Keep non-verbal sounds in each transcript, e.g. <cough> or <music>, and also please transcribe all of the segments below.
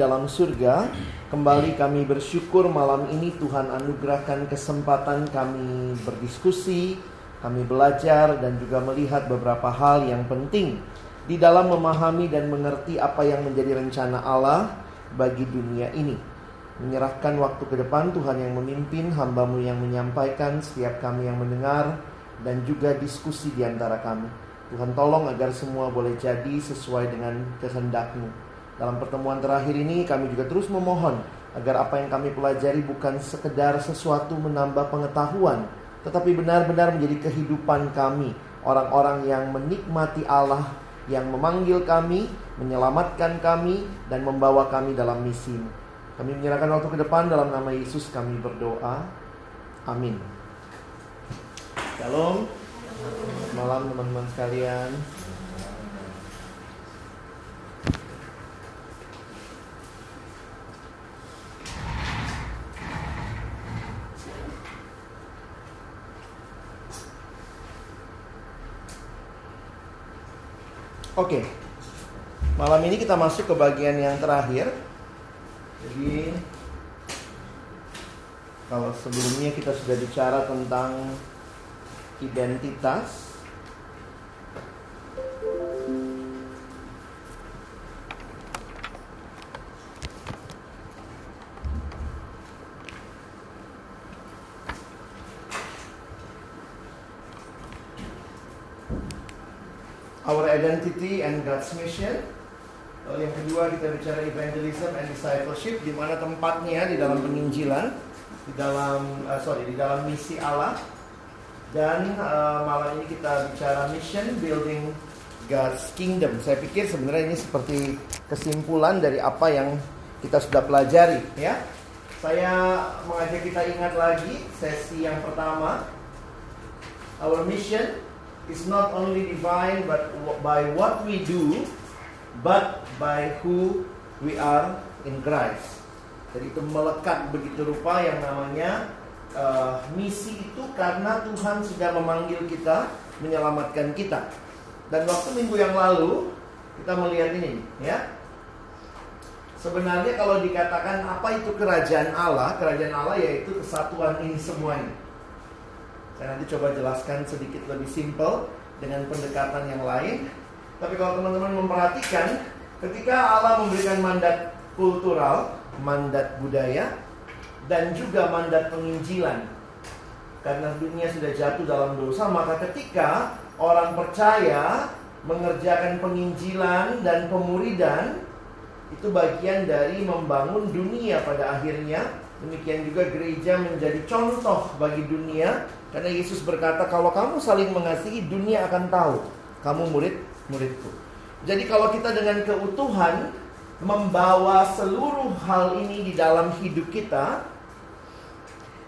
dalam surga, kembali kami bersyukur malam ini Tuhan anugerahkan kesempatan kami berdiskusi, kami belajar dan juga melihat beberapa hal yang penting di dalam memahami dan mengerti apa yang menjadi rencana Allah bagi dunia ini. Menyerahkan waktu ke depan Tuhan yang memimpin, hambamu yang menyampaikan, setiap kami yang mendengar, dan juga diskusi di antara kami. Tuhan tolong agar semua boleh jadi sesuai dengan kehendakmu. Dalam pertemuan terakhir ini kami juga terus memohon agar apa yang kami pelajari bukan sekedar sesuatu menambah pengetahuan, tetapi benar-benar menjadi kehidupan kami, orang-orang yang menikmati Allah yang memanggil kami, menyelamatkan kami, dan membawa kami dalam misi. Kami menyerahkan waktu ke depan dalam nama Yesus kami berdoa. Amin. Shalom. Malam teman-teman sekalian. Oke. Malam ini kita masuk ke bagian yang terakhir. Jadi kalau sebelumnya kita sudah bicara tentang identitas Our identity and God's mission Lalu yang kedua kita bicara evangelism and discipleship di mana tempatnya di dalam penginjilan, di dalam uh, sorry di dalam misi Allah dan uh, malam ini kita bicara mission building God's kingdom. Saya pikir sebenarnya ini seperti kesimpulan dari apa yang kita sudah pelajari ya. Saya mengajak kita ingat lagi sesi yang pertama. Our mission is not only divine but by what we do but by who we are in Christ. Jadi itu melekat begitu rupa yang namanya uh, misi itu karena Tuhan sudah memanggil kita menyelamatkan kita. Dan waktu minggu yang lalu kita melihat ini, ya. Sebenarnya kalau dikatakan apa itu kerajaan Allah, kerajaan Allah yaitu kesatuan ini semuanya. Saya nanti coba jelaskan sedikit lebih simpel dengan pendekatan yang lain. Tapi kalau teman-teman memperhatikan, ketika Allah memberikan mandat kultural, mandat budaya, dan juga mandat penginjilan, karena dunia sudah jatuh dalam dosa, maka ketika orang percaya mengerjakan penginjilan dan pemuridan, itu bagian dari membangun dunia pada akhirnya. Demikian juga gereja menjadi contoh bagi dunia karena Yesus berkata kalau kamu saling mengasihi dunia akan tahu kamu murid muridku. Jadi kalau kita dengan keutuhan membawa seluruh hal ini di dalam hidup kita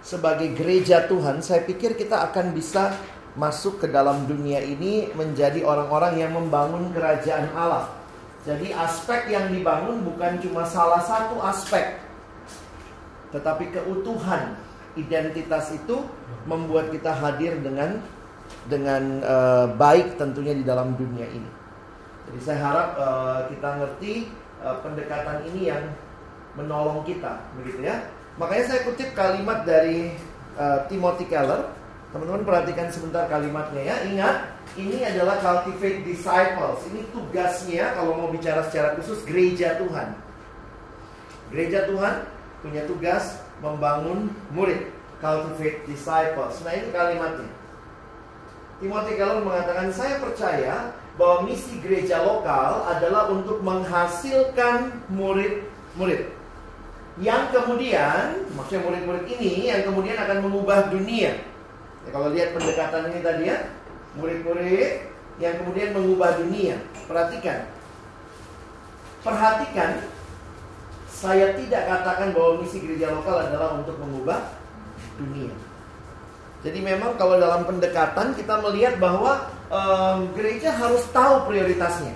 sebagai gereja Tuhan, saya pikir kita akan bisa masuk ke dalam dunia ini menjadi orang-orang yang membangun kerajaan Allah. Jadi aspek yang dibangun bukan cuma salah satu aspek, tetapi keutuhan identitas itu membuat kita hadir dengan dengan uh, baik tentunya di dalam dunia ini. Jadi saya harap uh, kita ngerti uh, pendekatan ini yang menolong kita, begitu ya. Makanya saya kutip kalimat dari uh, Timothy Keller. Teman-teman perhatikan sebentar kalimatnya ya. Ingat, ini adalah cultivate disciples. Ini tugasnya kalau mau bicara secara khusus gereja Tuhan. Gereja Tuhan punya tugas membangun murid, cultivate disciples. Nah, ini kalimatnya. Timothy Keller mengatakan, saya percaya bahwa misi gereja lokal adalah untuk menghasilkan murid-murid. Yang kemudian, maksudnya murid-murid ini yang kemudian akan mengubah dunia. Ya, kalau lihat pendekatan ini tadi ya, murid-murid yang kemudian mengubah dunia. Perhatikan. Perhatikan, saya tidak katakan bahwa misi gereja lokal adalah untuk mengubah dunia. Jadi memang kalau dalam pendekatan kita melihat bahwa um, gereja harus tahu prioritasnya.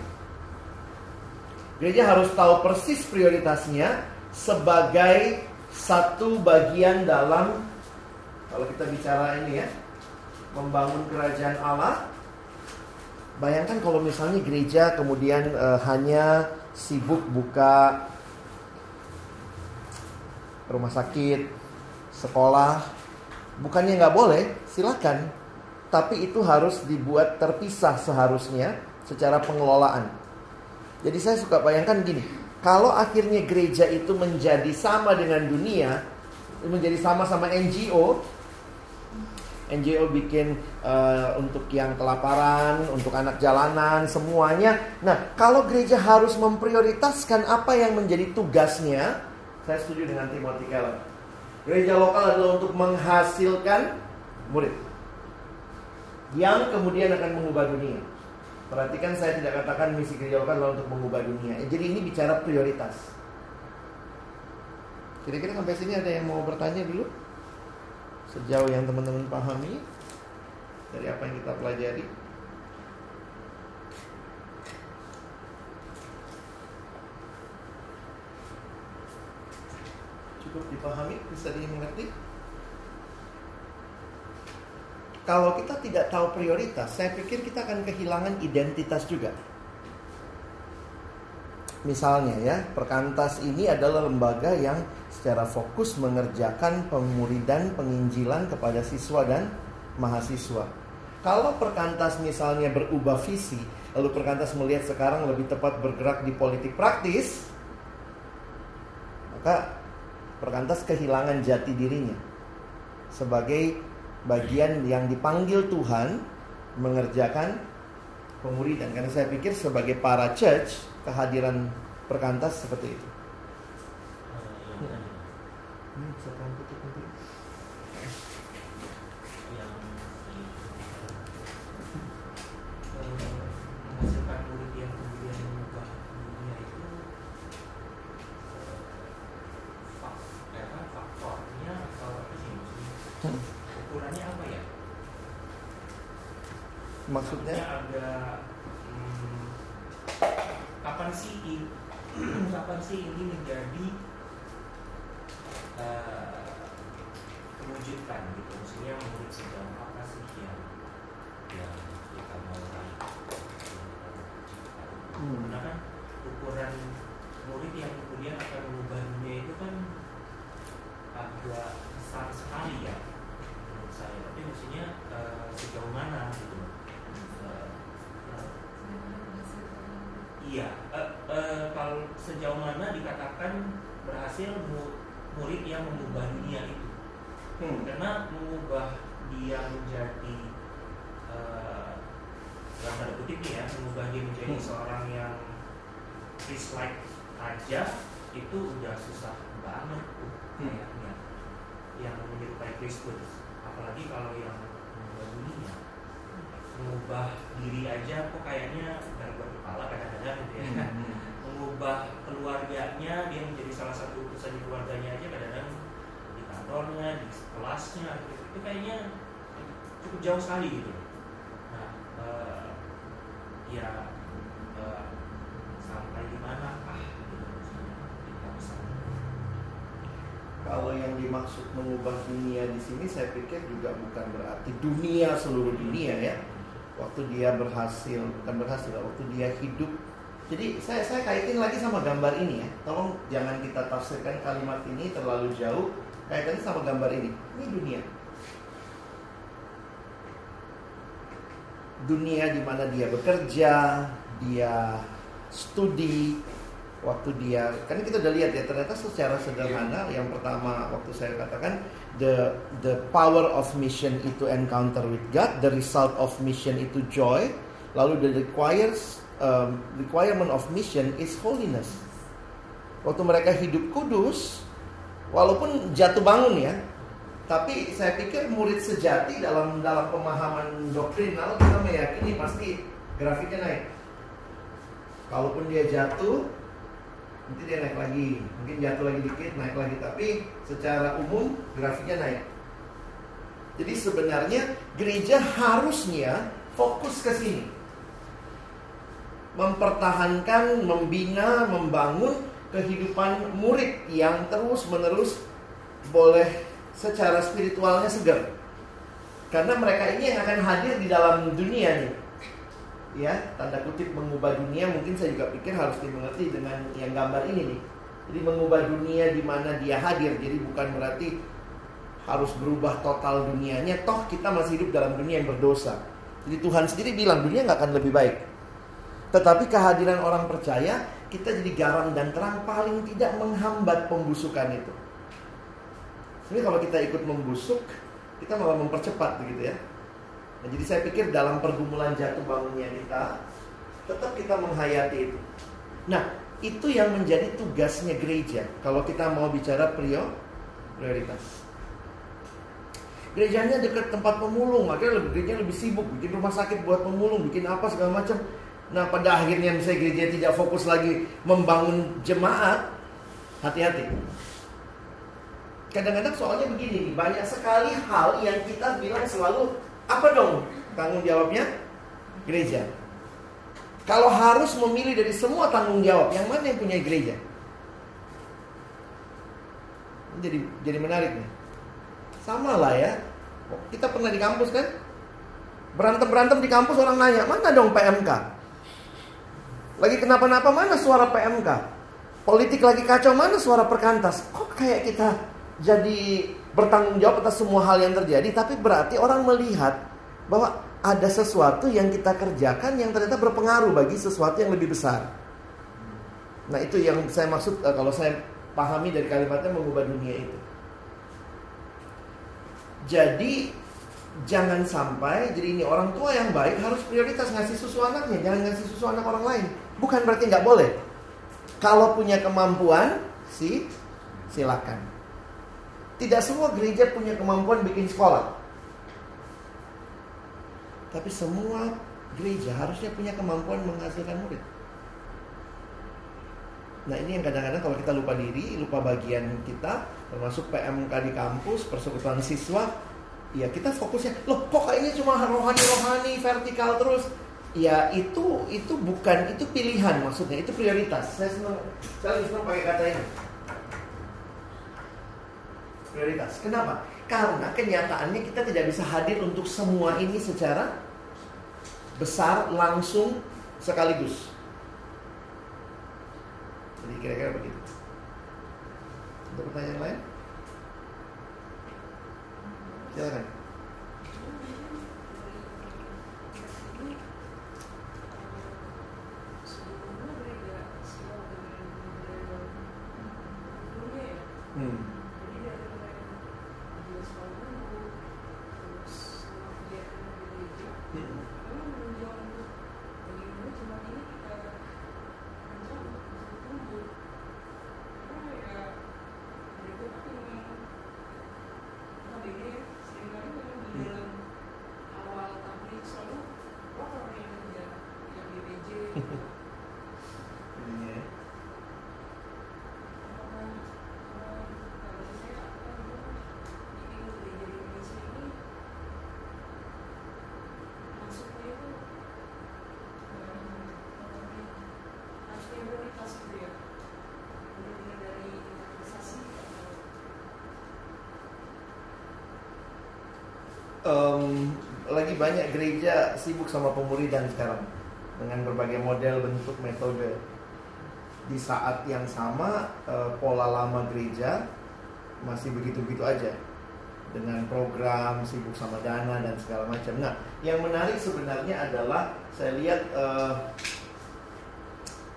Gereja harus tahu persis prioritasnya sebagai satu bagian dalam kalau kita bicara ini ya, membangun kerajaan Allah. Bayangkan kalau misalnya gereja kemudian uh, hanya sibuk buka rumah sakit, sekolah, bukannya nggak boleh, silakan. Tapi itu harus dibuat terpisah seharusnya secara pengelolaan. Jadi saya suka bayangkan gini, kalau akhirnya gereja itu menjadi sama dengan dunia, menjadi sama-sama NGO, NGO bikin uh, untuk yang kelaparan, untuk anak jalanan, semuanya. Nah, kalau gereja harus memprioritaskan apa yang menjadi tugasnya, saya setuju dengan Timothy Keller. Gereja lokal adalah untuk menghasilkan murid yang kemudian akan mengubah dunia. Perhatikan saya tidak katakan misi gereja lokal adalah untuk mengubah dunia. Eh, jadi ini bicara prioritas. Kira-kira sampai sini ada yang mau bertanya dulu? Sejauh yang teman-teman pahami dari apa yang kita pelajari. Cukup dipahami, bisa dimengerti? Kalau kita tidak tahu prioritas, saya pikir kita akan kehilangan identitas juga. Misalnya ya, Perkantas ini adalah lembaga yang secara fokus mengerjakan pemuridan penginjilan kepada siswa dan mahasiswa. Kalau Perkantas misalnya berubah visi, lalu Perkantas melihat sekarang lebih tepat bergerak di politik praktis, maka Perkantas kehilangan jati dirinya sebagai bagian yang dipanggil Tuhan mengerjakan pemuridan. Karena saya pikir sebagai para church kehadiran perkantas seperti itu. Hmm, maksudnya? Ada hmm, kapan sih ini, <clears throat> kapan sih ini menjadi uh, mewujudkan gitu? Maksudnya menurut sejauh apa sih yang yang kita mau raih hmm. karena kan ukuran murid yang kemudian akan mengubah dunia itu kan agak besar sekali ya saya tapi maksudnya uh, sejauh mana gitu Iya, uh, uh, kalau sejauh mana dikatakan berhasil murid yang mengubah dunia itu? Hmm. Karena mengubah dia menjadi uh, dalam tanda kutip ya, mengubah dia menjadi hmm. seorang yang Christ-like aja itu udah susah banget tuh hmm. kayaknya yang menyerupai Kristus. Apalagi kalau yang mengubah dunia, mengubah diri aja kok kayaknya dari kepala kadang-kadang gitu ya hmm, hmm. <laughs> mengubah keluarganya dia menjadi salah satu utusan di keluarganya aja kadang-kadang di kantornya di kelasnya gitu. itu kayaknya cukup jauh sekali gitu nah uh, ya uh, sampai di mana ah gitu kalau yang dimaksud mengubah dunia di sini saya pikir juga bukan berarti dunia seluruh dunia ya. Waktu dia berhasil bukan berhasil waktu dia hidup. Jadi saya saya kaitin lagi sama gambar ini ya. Tolong jangan kita tafsirkan kalimat ini terlalu jauh. Kaitannya sama gambar ini. Ini dunia. Dunia di mana dia bekerja dia studi waktu dia kan kita udah lihat ya ternyata secara sederhana yang pertama waktu saya katakan the the power of mission itu encounter with God, the result of mission itu joy, lalu the requires um, requirement of mission is holiness. Waktu mereka hidup kudus, Walaupun jatuh bangun ya, tapi saya pikir murid sejati dalam dalam pemahaman doktrinal kita meyakini pasti grafiknya naik. Kalaupun dia jatuh, nanti dia naik lagi. Mungkin jatuh lagi dikit, naik lagi. Tapi secara umum grafiknya naik. Jadi sebenarnya gereja harusnya fokus ke sini. Mempertahankan, membina, membangun kehidupan murid yang terus-menerus boleh secara spiritualnya segar. Karena mereka ini yang akan hadir di dalam dunia nih. Ya, tanda kutip mengubah dunia mungkin saya juga pikir harus dimengerti dengan yang gambar ini nih. Jadi mengubah dunia di mana dia hadir. Jadi bukan berarti harus berubah total dunianya. Toh kita masih hidup dalam dunia yang berdosa. Jadi Tuhan sendiri bilang dunia nggak akan lebih baik. Tetapi kehadiran orang percaya kita jadi garam dan terang paling tidak menghambat pembusukan itu. Sebenarnya kalau kita ikut membusuk, kita malah mempercepat begitu ya. Nah, jadi saya pikir dalam pergumulan jatuh bangunnya kita, tetap kita menghayati itu. Nah, itu yang menjadi tugasnya gereja. Kalau kita mau bicara prior, prioritas. Gerejanya dekat tempat pemulung, makanya lebih gereja lebih sibuk bikin rumah sakit buat pemulung, bikin apa segala macam. Nah pada akhirnya misalnya gereja tidak fokus lagi membangun jemaat Hati-hati Kadang-kadang soalnya begini Banyak sekali hal yang kita bilang selalu Apa dong tanggung jawabnya? Gereja Kalau harus memilih dari semua tanggung jawab Yang mana yang punya gereja? Jadi jadi menarik nih Sama lah ya Kita pernah di kampus kan? Berantem-berantem di kampus orang nanya Mana dong PMK? Lagi kenapa-napa mana suara PMK? Politik lagi kacau mana suara perkantas? Kok kayak kita jadi bertanggung jawab atas semua hal yang terjadi Tapi berarti orang melihat bahwa ada sesuatu yang kita kerjakan yang ternyata berpengaruh bagi sesuatu yang lebih besar Nah itu yang saya maksud eh, kalau saya pahami dari kalimatnya mengubah dunia itu Jadi jangan sampai jadi ini orang tua yang baik harus prioritas ngasih susu anaknya, jangan ngasih susu anak orang lain. Bukan berarti nggak boleh. Kalau punya kemampuan, sih silakan. Tidak semua gereja punya kemampuan bikin sekolah. Tapi semua gereja harusnya punya kemampuan menghasilkan murid. Nah ini yang kadang-kadang kalau kita lupa diri, lupa bagian kita, termasuk PMK di kampus, persekutuan siswa, ya kita fokusnya, loh kok kayaknya cuma rohani-rohani, vertikal terus ya itu itu bukan itu pilihan maksudnya itu prioritas saya senang saya senang pakai kata ini prioritas. Kenapa? Karena kenyataannya kita tidak bisa hadir untuk semua ini secara besar langsung sekaligus. Jadi kira-kira begitu. Ada pertanyaan lain? Silakan. Hmm. Lagi banyak gereja sibuk sama pemuridan sekarang dengan berbagai model bentuk metode di saat yang sama uh, pola lama gereja masih begitu-begitu aja dengan program sibuk sama dana dan segala macam. Nah, yang menarik sebenarnya adalah saya lihat uh,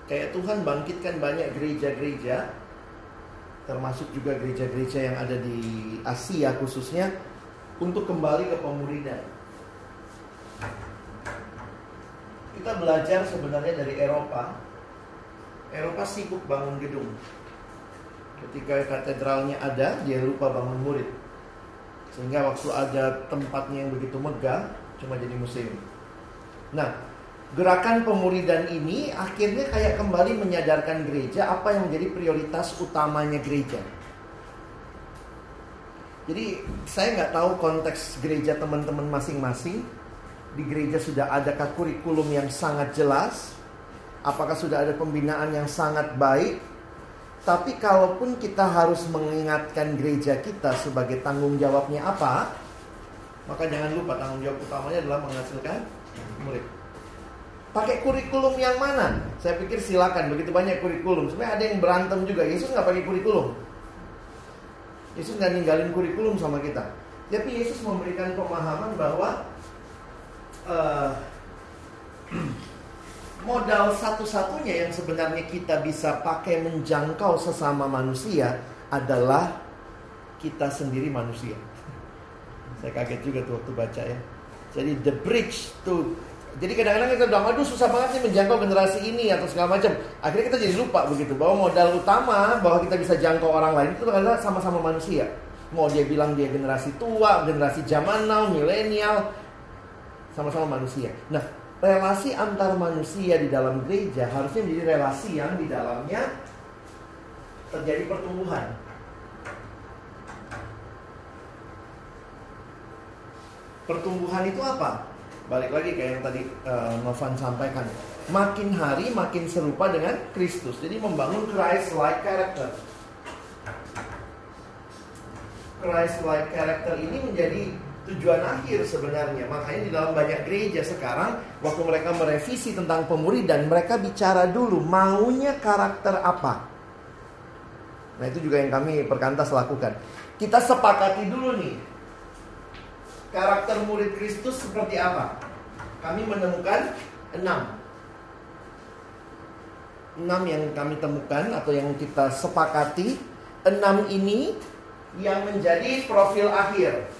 kayak Tuhan bangkitkan banyak gereja-gereja termasuk juga gereja-gereja yang ada di Asia khususnya untuk kembali ke pemuridan. Kita belajar sebenarnya dari Eropa. Eropa sibuk bangun gedung. Ketika katedralnya ada, dia lupa bangun murid. Sehingga waktu ada tempatnya yang begitu megah, cuma jadi museum. Nah, gerakan pemuridan ini akhirnya kayak kembali menyadarkan gereja apa yang menjadi prioritas utamanya gereja. Jadi saya nggak tahu konteks gereja teman-teman masing-masing. Di gereja sudah adakah kurikulum yang sangat jelas? Apakah sudah ada pembinaan yang sangat baik? Tapi kalaupun kita harus mengingatkan gereja kita sebagai tanggung jawabnya apa, maka jangan lupa tanggung jawab utamanya adalah menghasilkan murid. Pakai kurikulum yang mana? Saya pikir silakan, begitu banyak kurikulum. Sebenarnya ada yang berantem juga. Yesus nggak pakai kurikulum. Yesus nggak ninggalin kurikulum sama kita. Tapi Yesus memberikan pemahaman bahwa uh, <clears throat> modal satu-satunya yang sebenarnya kita bisa pakai menjangkau sesama manusia adalah kita sendiri manusia. Saya kaget juga tuh waktu baca ya. Jadi the bridge to jadi kadang-kadang kita bilang, aduh susah banget sih menjangkau generasi ini atau segala macam. Akhirnya kita jadi lupa begitu bahwa modal utama bahwa kita bisa jangkau orang lain itu adalah sama-sama manusia. Mau dia bilang dia generasi tua, generasi zaman now, milenial, sama-sama manusia. Nah, relasi antar manusia di dalam gereja harusnya menjadi relasi yang di dalamnya terjadi pertumbuhan. Pertumbuhan itu apa? balik lagi kayak yang tadi uh, Novan sampaikan makin hari makin serupa dengan Kristus jadi membangun Christ-like character Christ-like character ini menjadi tujuan akhir sebenarnya makanya di dalam banyak gereja sekarang waktu mereka merevisi tentang pemuridan mereka bicara dulu maunya karakter apa nah itu juga yang kami perkantas lakukan kita sepakati dulu nih karakter murid Kristus seperti apa? Kami menemukan enam. Enam yang kami temukan atau yang kita sepakati. Enam ini yang menjadi profil akhir.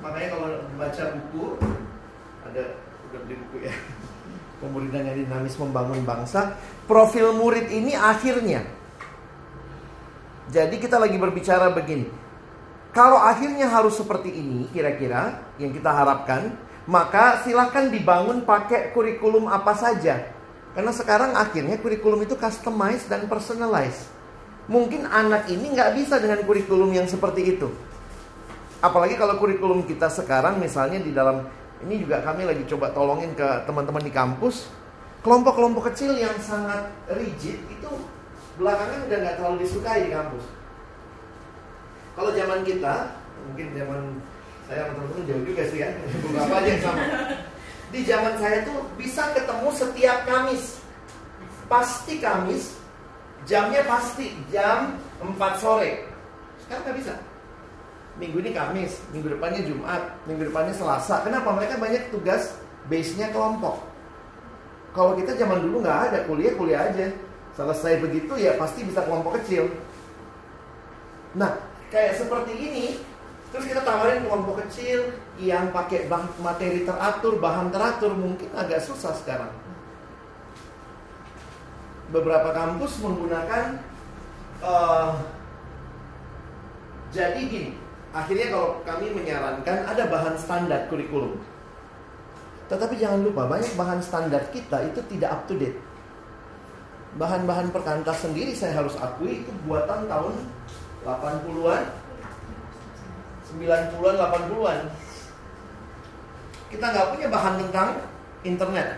Makanya kalau baca buku ada udah beli buku ya. <laughs> Pemuridan yang dinamis membangun bangsa. Profil murid ini akhirnya. Jadi kita lagi berbicara begini kalau akhirnya harus seperti ini kira-kira yang kita harapkan, maka silahkan dibangun pakai kurikulum apa saja. Karena sekarang akhirnya kurikulum itu customized dan personalized. Mungkin anak ini nggak bisa dengan kurikulum yang seperti itu. Apalagi kalau kurikulum kita sekarang misalnya di dalam ini juga kami lagi coba tolongin ke teman-teman di kampus. Kelompok-kelompok kecil yang sangat rigid itu belakangan udah nggak terlalu disukai di kampus kalau zaman kita, mungkin zaman saya sama teman-teman jauh juga sih ya, <laughs> beberapa aja yang sama. Di zaman saya tuh bisa ketemu setiap Kamis. Pasti Kamis, jamnya pasti jam 4 sore. Sekarang nggak bisa. Minggu ini Kamis, minggu depannya Jumat, minggu depannya Selasa. Kenapa? Mereka banyak tugas base-nya kelompok. Kalau kita zaman dulu nggak ada kuliah kuliah aja. Selesai begitu ya pasti bisa kelompok kecil. Nah, kayak seperti ini terus kita tawarin kelompok kecil yang pakai materi teratur bahan teratur mungkin agak susah sekarang beberapa kampus menggunakan uh, jadi gini akhirnya kalau kami menyarankan ada bahan standar kurikulum. Tetapi jangan lupa banyak bahan standar kita itu tidak up to date. Bahan-bahan perkantas sendiri saya harus akui itu buatan tahun 80-an 90-an 80-an kita nggak punya bahan tentang internet.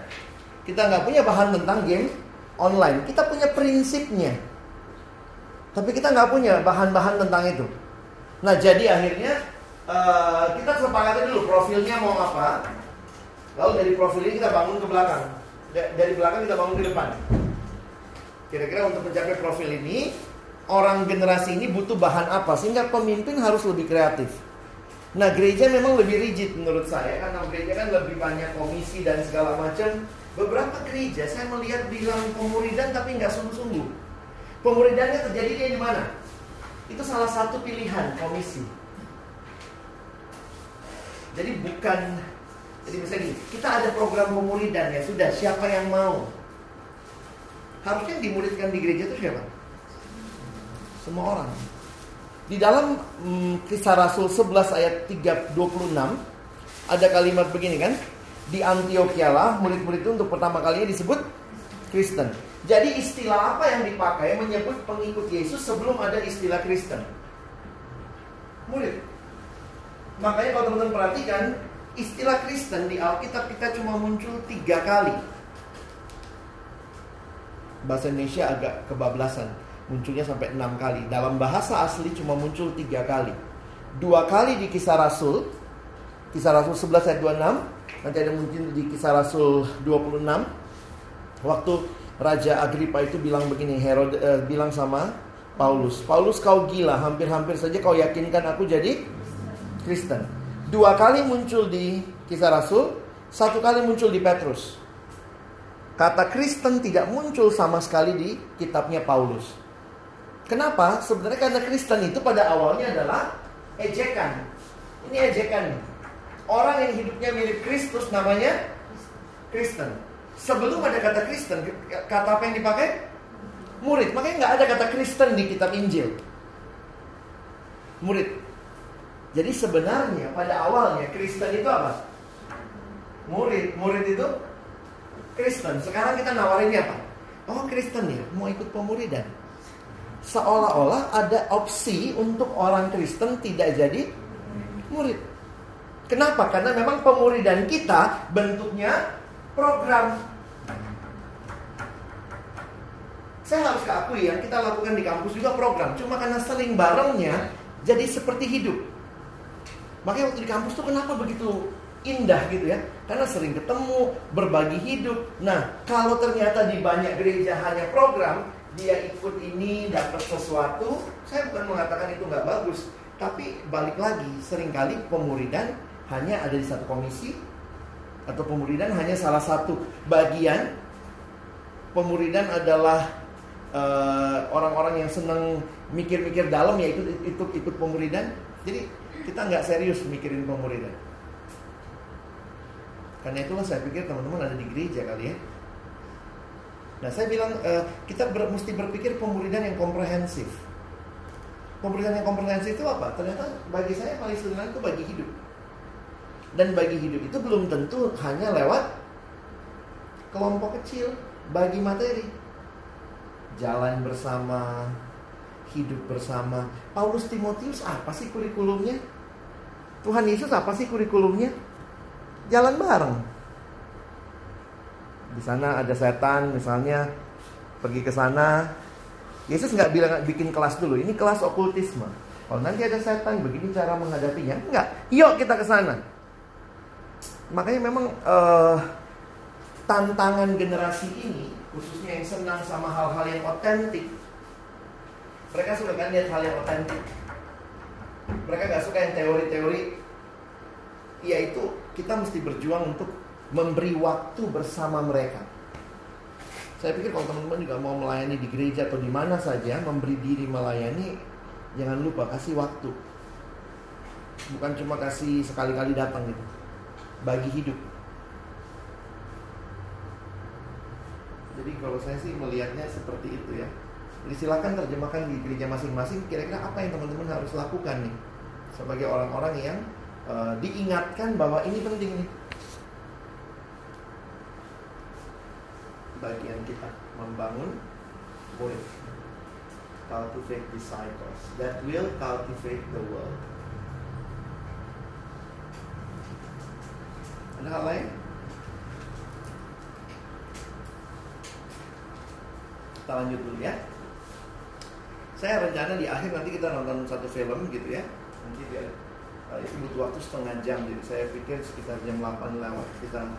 Kita nggak punya bahan tentang game online. Kita punya prinsipnya. Tapi kita nggak punya bahan-bahan tentang itu nah jadi akhirnya uh, kita sepakati dulu profilnya mau apa lalu dari profil ini kita bangun ke belakang dari belakang kita bangun ke depan kira-kira untuk mencapai profil ini orang generasi ini butuh bahan apa sehingga pemimpin harus lebih kreatif. Nah gereja memang lebih rigid menurut saya karena gereja kan lebih banyak komisi dan segala macam. Beberapa gereja saya melihat bilang pemuridan tapi nggak sungguh-sungguh. Pemuridannya terjadi di mana? Itu salah satu pilihan komisi. Jadi bukan jadi misalnya gini, kita ada program pemuridan ya sudah siapa yang mau? Harusnya yang dimuridkan di gereja itu siapa? semua orang. Di dalam hmm, kisah Rasul 11 ayat 3, 26 ada kalimat begini kan? Di Antioquia lah murid-murid itu untuk pertama kalinya disebut Kristen. Jadi istilah apa yang dipakai menyebut pengikut Yesus sebelum ada istilah Kristen? Murid. Makanya kalau teman-teman perhatikan istilah Kristen di Alkitab kita cuma muncul tiga kali. Bahasa Indonesia agak kebablasan, munculnya sampai enam kali. Dalam bahasa asli cuma muncul tiga kali. Dua kali di kisah Rasul, kisah Rasul 11 ayat 26, nanti ada muncul di kisah Rasul 26. Waktu Raja Agripa itu bilang begini, Herod eh, bilang sama Paulus, Paulus kau gila, hampir-hampir saja kau yakinkan aku jadi Kristen. Dua kali muncul di kisah Rasul, satu kali muncul di Petrus. Kata Kristen tidak muncul sama sekali di kitabnya Paulus. Kenapa? Sebenarnya karena Kristen itu pada awalnya adalah ejekan. Ini ejekan. Orang yang hidupnya mirip Kristus namanya Kristen. Sebelum ada kata Kristen, kata apa yang dipakai? Murid. Makanya nggak ada kata Kristen di kitab Injil. Murid. Jadi sebenarnya pada awalnya Kristen itu apa? Murid. Murid itu Kristen. Sekarang kita nawarinnya apa? Oh Kristen ya, mau ikut pemuridan. Seolah-olah ada opsi untuk orang Kristen tidak jadi murid. Kenapa? Karena memang pemuridan kita bentuknya program. Saya harus keakui yang kita lakukan di kampus juga program. Cuma karena sering barengnya jadi seperti hidup. Makanya waktu di kampus tuh kenapa begitu indah gitu ya? Karena sering ketemu, berbagi hidup. Nah, kalau ternyata di banyak gereja hanya program, dia ikut ini dapat sesuatu, saya bukan mengatakan itu nggak bagus, tapi balik lagi, sering kali pemuridan hanya ada di satu komisi atau pemuridan hanya salah satu bagian. Pemuridan adalah uh, orang-orang yang senang mikir-mikir dalam ya ikut ikut ikut pemuridan. Jadi kita nggak serius mikirin pemuridan. Karena itulah saya pikir teman-teman ada di gereja kali ya. Nah saya bilang uh, kita ber, mesti berpikir pemuridan yang komprehensif. Pemuridan yang komprehensif itu apa? Ternyata bagi saya paling sederhana itu bagi hidup. Dan bagi hidup itu belum tentu hanya lewat kelompok kecil, bagi materi. Jalan bersama, hidup bersama. Paulus Timotius apa sih kurikulumnya? Tuhan Yesus apa sih kurikulumnya? Jalan bareng. Di sana ada setan misalnya pergi ke sana. Yesus nggak bilang bikin kelas dulu. Ini kelas okultisme. Kalau nanti ada setan begini cara menghadapinya. Enggak. Yuk kita ke sana. Makanya memang uh, tantangan generasi ini khususnya yang senang sama hal-hal yang otentik mereka suka kan lihat hal yang otentik. Mereka gak suka yang teori-teori. Yaitu kita mesti berjuang untuk memberi waktu bersama mereka. Saya pikir kalau teman-teman juga mau melayani di gereja atau di mana saja, memberi diri melayani, jangan lupa kasih waktu. Bukan cuma kasih sekali-kali datang gitu. Bagi hidup. Jadi kalau saya sih melihatnya seperti itu ya. Jadi silakan terjemahkan di gereja masing-masing kira-kira apa yang teman-teman harus lakukan nih sebagai orang-orang yang uh, diingatkan bahwa ini penting nih. Bagian kita membangun murid cultivate disciples that will cultivate the world. Ada hal lain? Kita lanjut dulu ya. Saya rencana di akhir nanti kita nonton satu film gitu ya. Nanti biar uh, itu butuh waktu setengah jam. Jadi saya pikir sekitar jam 8 lewat kita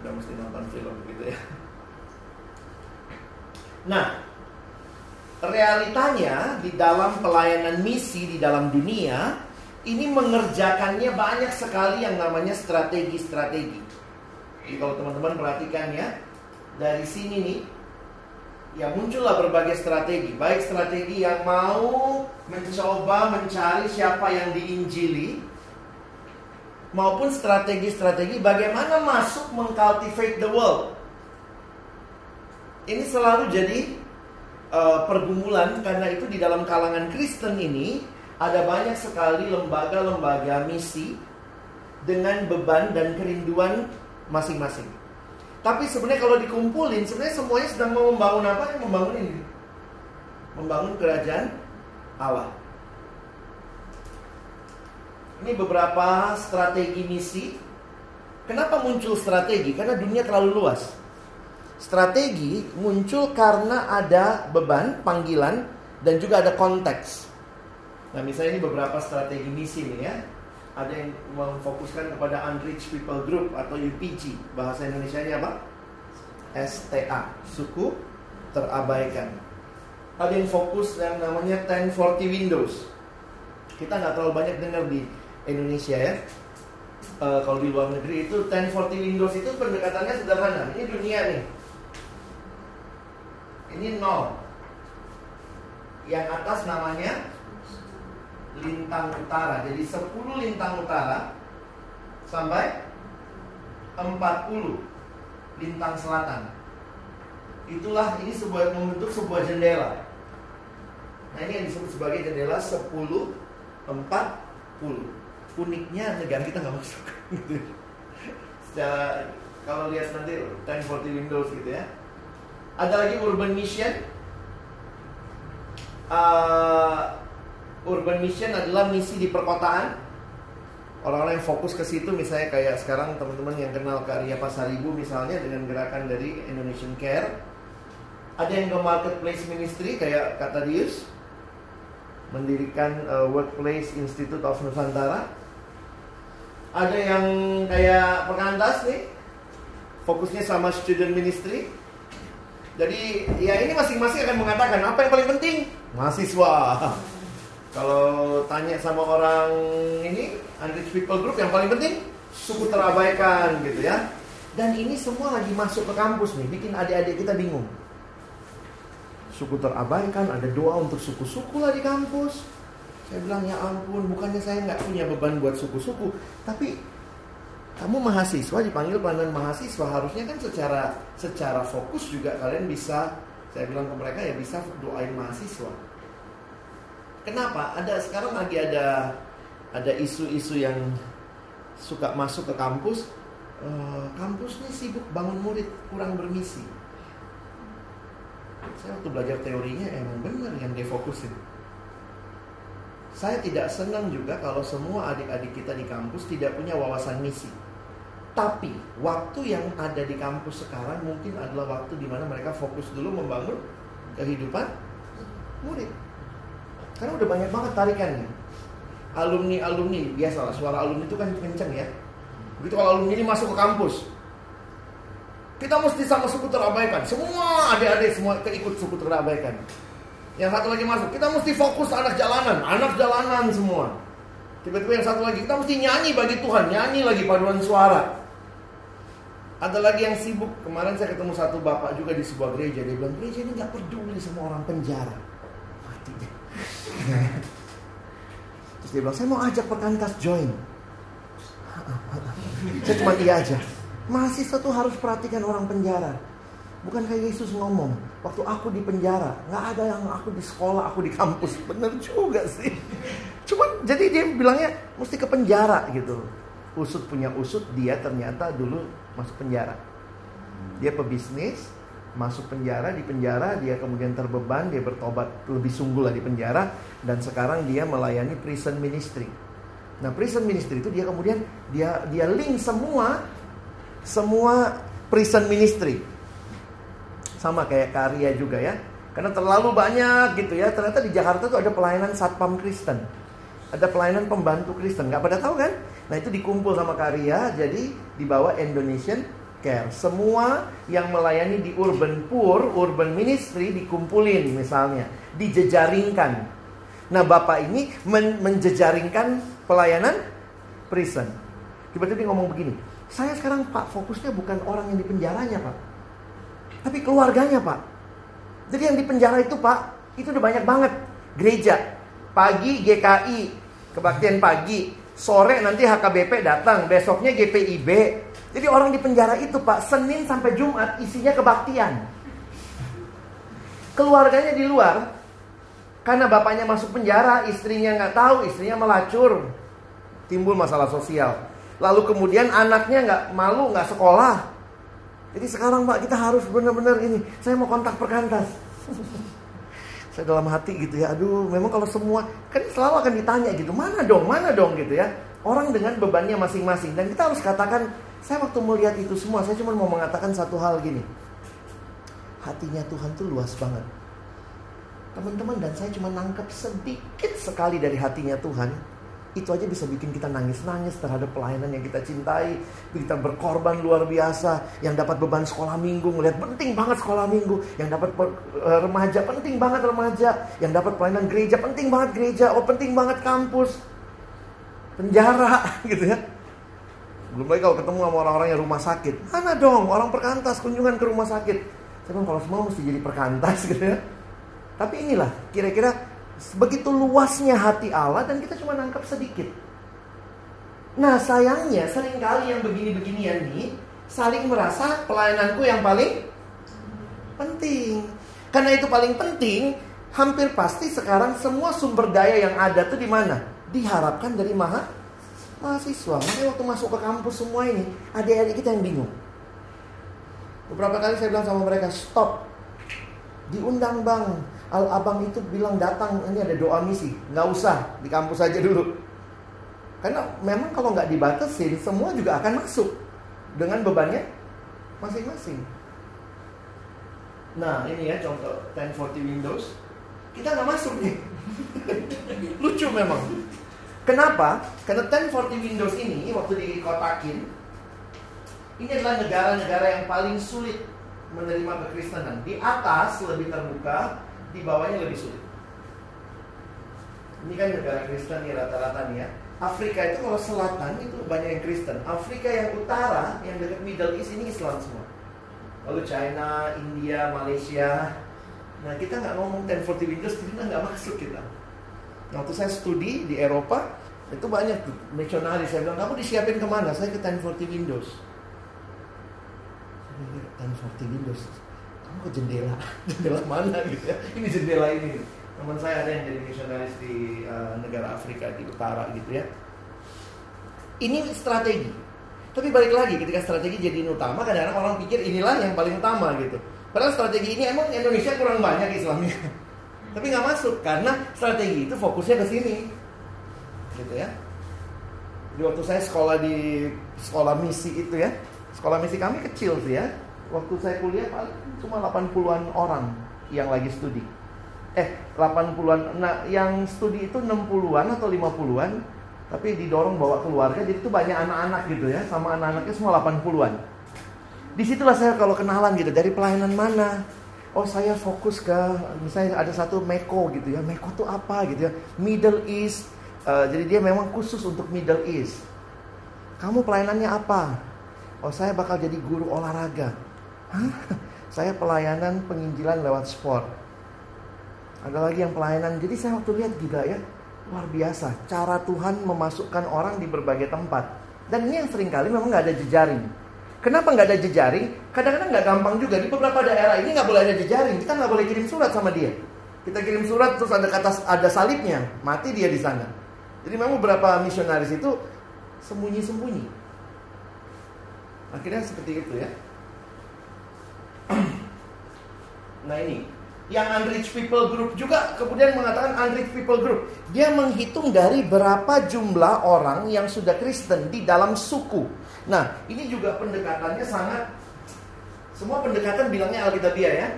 udah mesti nonton film gitu ya. Nah realitanya di dalam pelayanan misi di dalam dunia ini mengerjakannya banyak sekali yang namanya strategi-strategi. Jadi kalau teman-teman perhatikan ya, dari sini nih ya muncullah berbagai strategi baik strategi yang mau mencoba mencari siapa yang diinjili maupun strategi-strategi bagaimana masuk mengcultivate the world ini selalu jadi uh, pergumulan karena itu di dalam kalangan Kristen ini ada banyak sekali lembaga-lembaga misi dengan beban dan kerinduan masing-masing. Tapi sebenarnya kalau dikumpulin, sebenarnya semuanya sedang mau membangun apa? Membangun ini. Membangun kerajaan Allah. Ini beberapa strategi misi. Kenapa muncul strategi? Karena dunia terlalu luas. Strategi muncul karena ada beban, panggilan, dan juga ada konteks. Nah, misalnya ini beberapa strategi misi nih ya. Ada yang memfokuskan kepada unreached people group atau UPG bahasa Indonesia nya apa? STA suku terabaikan. Ada yang fokus yang namanya 1040 Windows. Kita nggak terlalu banyak dengar di Indonesia ya. E, kalau di luar negeri itu 1040 Windows itu pendekatannya sederhana. Ini dunia nih. Ini nol. Yang atas namanya lintang utara. Jadi 10 lintang utara sampai 40 lintang selatan. Itulah ini sebuah membentuk sebuah jendela. Nah ini yang disebut sebagai jendela 10 40. Uniknya negara kita nggak masuk. <laughs> Secara kalau lihat nanti 1040 Windows gitu ya. Ada lagi urban mission. Uh, urban mission adalah misi di perkotaan. Orang-orang yang fokus ke situ misalnya kayak sekarang teman-teman yang kenal karya Pasar Ibu misalnya dengan gerakan dari Indonesian Care. Ada yang ke marketplace ministry kayak kata Dius mendirikan uh, Workplace Institute of Nusantara. Ada yang kayak pengantas nih fokusnya sama student ministry. Jadi ya ini masing-masing akan mengatakan apa yang paling penting mahasiswa <laughs> kalau tanya sama orang ini, unrich people group yang paling penting suku terabaikan gitu ya. Dan ini semua lagi masuk ke kampus nih, bikin adik-adik kita bingung. Suku terabaikan, ada doa untuk suku-suku lah di kampus. Saya bilang ya ampun, bukannya saya nggak punya beban buat suku-suku, tapi kamu mahasiswa dipanggil pelayanan mahasiswa harusnya kan secara secara fokus juga kalian bisa saya bilang ke mereka ya bisa doain mahasiswa Kenapa? Ada sekarang lagi ada ada isu-isu yang suka masuk ke kampus. Uh, kampus ini sibuk bangun murid, kurang bermisi. Saya waktu belajar teorinya emang benar yang dia fokusin. Saya tidak senang juga kalau semua adik-adik kita di kampus tidak punya wawasan misi. Tapi waktu yang ada di kampus sekarang mungkin adalah waktu di mana mereka fokus dulu membangun kehidupan murid. Karena udah banyak banget tarikannya. Alumni-alumni, biasalah suara alumni itu kan kenceng ya. Begitu kalau alumni ini masuk ke kampus, kita mesti sama suku terabaikan. Semua adik-adik semua ikut suku terabaikan. Yang satu lagi masuk, kita mesti fokus anak jalanan, anak jalanan semua. Tiba-tiba yang satu lagi, kita mesti nyanyi bagi Tuhan, nyanyi lagi paduan suara. Ada lagi yang sibuk, kemarin saya ketemu satu bapak juga di sebuah gereja, dia bilang, gereja ini gak peduli sama orang penjara. Terus dia bilang, saya mau ajak perkantas join. Saya cuma iya aja. Mahasiswa tuh harus perhatikan orang penjara. Bukan kayak Yesus ngomong, waktu aku di penjara, nggak ada yang aku di sekolah, aku di kampus. Bener juga sih. Cuma jadi dia bilangnya mesti ke penjara gitu. Usut punya usut, dia ternyata dulu masuk penjara. Dia pebisnis, masuk penjara di penjara dia kemudian terbeban dia bertobat lebih sungguh lah di penjara dan sekarang dia melayani prison ministry. Nah prison ministry itu dia kemudian dia dia link semua semua prison ministry. Sama kayak karya juga ya. Karena terlalu banyak gitu ya. Ternyata di Jakarta tuh ada pelayanan satpam Kristen. Ada pelayanan pembantu Kristen. Nggak pada tahu kan? Nah itu dikumpul sama karya jadi dibawa Indonesian care. Semua yang melayani di urban poor, urban ministry dikumpulin misalnya, dijejaringkan. Nah, Bapak ini men menjejaringkan pelayanan prison. Tiba-tiba ngomong begini, saya sekarang Pak fokusnya bukan orang yang di penjaranya Pak. Tapi keluarganya Pak. Jadi yang di penjara itu Pak, itu udah banyak banget. Gereja, pagi GKI, kebaktian pagi, sore nanti HKBP datang, besoknya GPIB, jadi orang di penjara itu Pak, Senin sampai Jumat isinya kebaktian. Keluarganya di luar, karena bapaknya masuk penjara, istrinya nggak tahu, istrinya melacur, timbul masalah sosial. Lalu kemudian anaknya nggak malu, nggak sekolah. Jadi sekarang Pak kita harus benar-benar ini. Saya mau kontak perkantas. <laughs> saya dalam hati gitu ya, aduh memang kalau semua kan selalu akan ditanya gitu, mana dong, mana dong gitu ya. Orang dengan bebannya masing-masing dan kita harus katakan, saya waktu melihat itu semua, saya cuma mau mengatakan satu hal gini. Hatinya Tuhan tuh luas banget. Teman-teman dan saya cuma nangkep sedikit sekali dari hatinya Tuhan itu aja bisa bikin kita nangis-nangis terhadap pelayanan yang kita cintai. Kita berkorban luar biasa. Yang dapat beban sekolah minggu, ngeliat penting banget sekolah minggu. Yang dapat eh, remaja, penting banget remaja. Yang dapat pelayanan gereja, penting banget gereja. Oh penting banget kampus. Penjara <laughs> gitu ya. Belum lagi kalau ketemu sama orang-orang yang rumah sakit. Mana dong orang perkantas kunjungan ke rumah sakit. Saya bilang kalau semua mesti jadi perkantas <laughs> gitu ya. Tapi inilah kira-kira Begitu luasnya hati Allah dan kita cuma nangkap sedikit. Nah sayangnya sering kali yang begini-beginian nih saling merasa pelayananku yang paling penting. Karena itu paling penting, hampir pasti sekarang semua sumber daya yang ada tuh di mana? Diharapkan dari maha mahasiswa. Makanya waktu masuk ke kampus semua ini, adik-adik kita yang bingung. Beberapa kali saya bilang sama mereka, stop. Diundang bang, Al Abang itu bilang datang ini ada doa misi, nggak usah di kampus aja dulu. Karena memang kalau nggak dibatasin, semua juga akan masuk dengan bebannya masing-masing. Nah ini ya contoh 1040 Windows, kita nggak masuk nih. <laughs> Lucu memang. Kenapa? Karena 1040 Windows ini waktu dikotakin, ini adalah negara-negara yang paling sulit menerima kekristenan. Di atas lebih terbuka, di bawahnya lebih sulit. Ini kan negara Kristen ya rata-rata nih ya. Afrika itu kalau selatan itu banyak yang Kristen. Afrika yang utara, yang dekat Middle East ini Islam semua. Lalu China, India, Malaysia. Nah kita nggak ngomong 1040 Windows, kita nggak masuk kita. Waktu saya studi di Eropa, itu banyak misionaris. Saya bilang, kamu disiapin ke mana? Saya ke 1040 Windows. Saya 1040 Windows? Kamu ke jendela? <laughs> Jendela mana gitu ya? Ini jendela ini. Teman saya ada yang jadi misionaris di uh, negara Afrika di utara gitu ya. Ini strategi. Tapi balik lagi ketika strategi jadi utama kadang-kadang orang pikir inilah yang paling utama gitu. Padahal strategi ini emang Indonesia kurang banyak Islamnya <laughs> tapi nggak masuk karena strategi itu fokusnya ke sini gitu ya di waktu saya sekolah di sekolah misi itu ya sekolah misi kami kecil sih ya waktu saya kuliah paling cuma 80-an orang yang lagi studi. Eh, 80-an. Nah, yang studi itu 60-an atau 50-an, tapi didorong bawa keluarga, jadi itu banyak anak-anak gitu ya, sama anak-anaknya semua 80-an. Di situlah saya kalau kenalan gitu, dari pelayanan mana? Oh saya fokus ke, misalnya ada satu Meko gitu ya, Meko tuh apa gitu ya, Middle East, uh, jadi dia memang khusus untuk Middle East. Kamu pelayanannya apa? Oh saya bakal jadi guru olahraga. Hah? <laughs> Saya pelayanan penginjilan lewat sport. Ada lagi yang pelayanan. Jadi saya waktu lihat gila ya, luar biasa. Cara Tuhan memasukkan orang di berbagai tempat. Dan ini yang sering kali memang nggak ada jejaring. Kenapa nggak ada jejaring? Kadang-kadang nggak gampang juga. Di beberapa daerah ini nggak boleh ada jejaring. Kita nggak boleh kirim surat sama dia. Kita kirim surat terus ada kata ada salibnya, mati dia di sana. Jadi memang beberapa misionaris itu sembunyi-sembunyi. Akhirnya seperti itu ya. <clears throat> Nah ini, yang Unreach People Group juga kemudian mengatakan Unreach People Group. Dia menghitung dari berapa jumlah orang yang sudah Kristen di dalam suku. Nah, ini juga pendekatannya sangat semua pendekatan bilangnya Alkitabiah ya.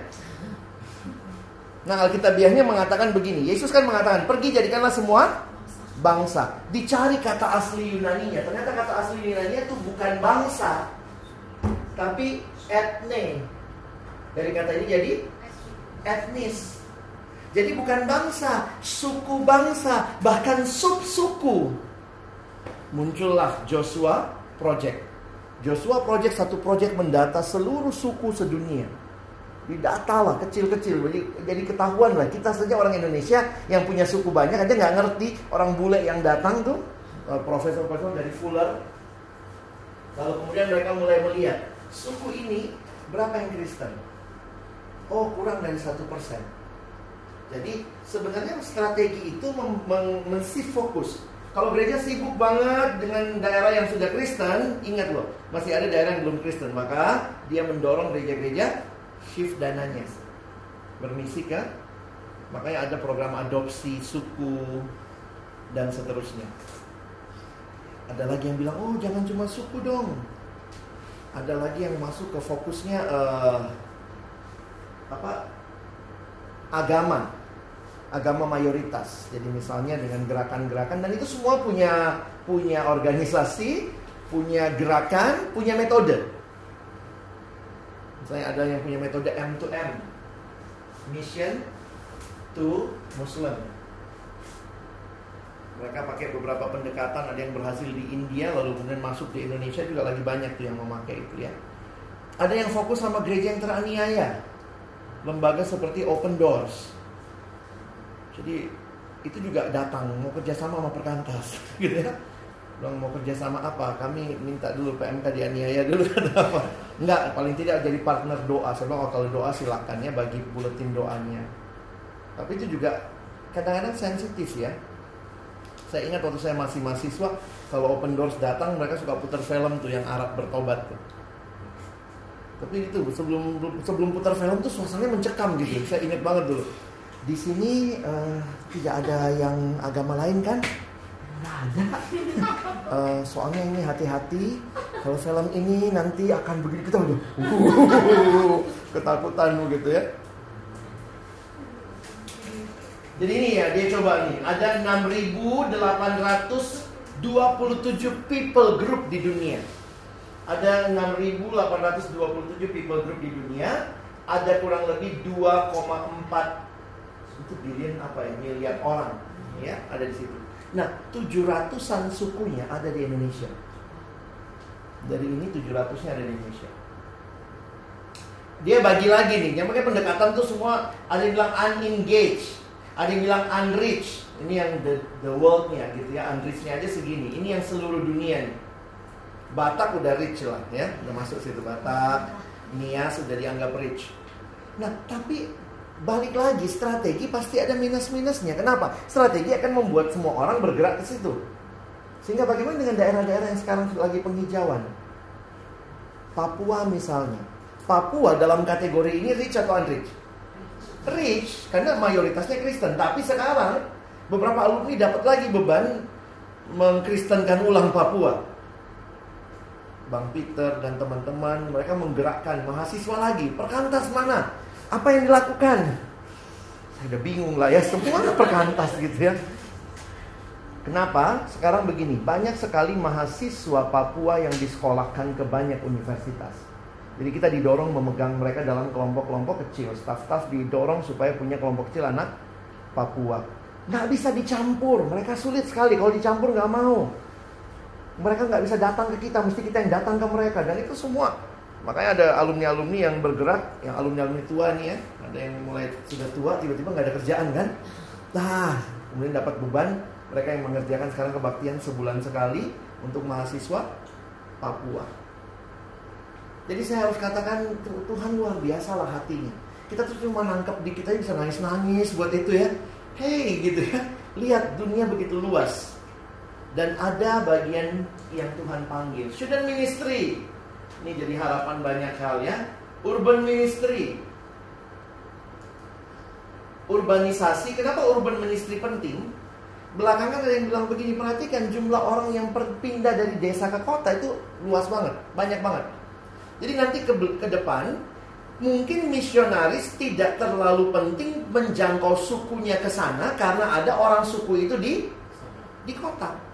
Nah, Alkitabiahnya mengatakan begini. Yesus kan mengatakan, "Pergi jadikanlah semua bangsa." Dicari kata asli Yunani-nya. Ternyata kata asli Yunani itu bukan bangsa, tapi etne. Dari kata ini jadi etnis. Jadi bukan bangsa, suku bangsa, bahkan sub-suku. Muncullah Joshua Project. Joshua Project satu project mendata seluruh suku sedunia. Didata lah kecil-kecil, jadi, jadi ketahuan lah kita saja orang Indonesia yang punya suku banyak aja nggak ngerti orang bule yang datang tuh eh, profesor-profesor dari Fuller. Lalu kemudian mereka mulai melihat suku ini berapa yang Kristen, Oh kurang dari satu persen. Jadi sebenarnya strategi itu mensif fokus. Kalau gereja sibuk banget dengan daerah yang sudah Kristen, ingat loh, masih ada daerah yang belum Kristen. Maka dia mendorong gereja-gereja shift dananya. Bermisi ke Makanya ada program adopsi suku dan seterusnya. Ada lagi yang bilang, oh jangan cuma suku dong. Ada lagi yang masuk ke fokusnya uh, apa agama, agama mayoritas. Jadi misalnya dengan gerakan-gerakan dan itu semua punya punya organisasi, punya gerakan, punya metode. Misalnya ada yang punya metode M to M, mission to Muslim mereka pakai beberapa pendekatan ada yang berhasil di India lalu kemudian masuk di Indonesia juga lagi banyak tuh yang memakai itu ya ada yang fokus sama gereja yang teraniaya lembaga seperti Open Doors jadi itu juga datang mau kerjasama sama perkantas <laughs> gitu ya bilang mau kerjasama apa kami minta dulu PMK dianiaya dulu <laughs> apa enggak paling tidak jadi partner doa saya bilang oh, kalau doa silakan ya bagi buletin doanya tapi itu juga kadang-kadang sensitif ya saya ingat waktu saya masih mahasiswa, kalau Open Doors datang mereka suka putar film tuh yang Arab bertobat tuh. Tapi itu sebelum sebelum putar film tuh suasananya mencekam gitu. Saya ingat banget dulu. Di sini uh, tidak ada yang agama lain kan? Nggak ada. Uh, <laughs> soalnya ini hati-hati. Kalau film ini nanti akan begitu kita udah uh, <laughs> ketakutan gitu ya. Jadi ini ya dia coba nih ada 6.827 people group di dunia. Ada 6.827 people group di dunia. Ada kurang lebih 2,4 itu billion apa ya miliar orang ya ada di situ. Nah 700an sukunya ada di Indonesia. Dari ini 700-nya ada di Indonesia. Dia bagi lagi nih, yang pakai pendekatan tuh semua ada yang bilang unengaged ada yang bilang unreached. Ini yang the, the world-nya gitu ya. Unreached-nya aja segini. Ini yang seluruh dunia nih. Batak udah rich lah ya. Udah masuk situ Batak. Nias sudah dianggap rich. Nah, tapi balik lagi strategi pasti ada minus-minusnya. Kenapa? Strategi akan membuat semua orang bergerak ke situ. Sehingga bagaimana dengan daerah-daerah yang sekarang lagi penghijauan? Papua misalnya. Papua dalam kategori ini rich atau unrich? rich karena mayoritasnya Kristen. Tapi sekarang beberapa alumni dapat lagi beban mengkristenkan ulang Papua. Bang Peter dan teman-teman mereka menggerakkan mahasiswa lagi. Perkantas mana? Apa yang dilakukan? Saya udah bingung lah ya semua perkantas gitu ya. Kenapa? Sekarang begini, banyak sekali mahasiswa Papua yang disekolahkan ke banyak universitas. Jadi kita didorong memegang mereka dalam kelompok-kelompok kecil. Staff-staff didorong supaya punya kelompok kecil anak Papua. Nggak bisa dicampur. Mereka sulit sekali. Kalau dicampur nggak mau. Mereka nggak bisa datang ke kita. Mesti kita yang datang ke mereka. Dan itu semua. Makanya ada alumni-alumni yang bergerak. Yang alumni-alumni tua nih ya. Ada yang mulai sudah tua. Tiba-tiba nggak ada kerjaan kan. Nah, kemudian dapat beban. Mereka yang mengerjakan sekarang kebaktian sebulan sekali. Untuk mahasiswa Papua. Jadi saya harus katakan Tuhan luar biasa lah hatinya. Kita tuh cuma nangkep di kita bisa nangis-nangis buat itu ya. Hei gitu ya. Lihat dunia begitu luas. Dan ada bagian yang Tuhan panggil. Student ministry. Ini jadi harapan banyak hal ya. Urban ministry. Urbanisasi. Kenapa urban ministry penting? Belakangan ada yang bilang begini, perhatikan jumlah orang yang berpindah dari desa ke kota itu luas banget, banyak banget. Jadi nanti ke, ke depan mungkin misionaris tidak terlalu penting menjangkau sukunya ke sana karena ada orang suku itu di di kota.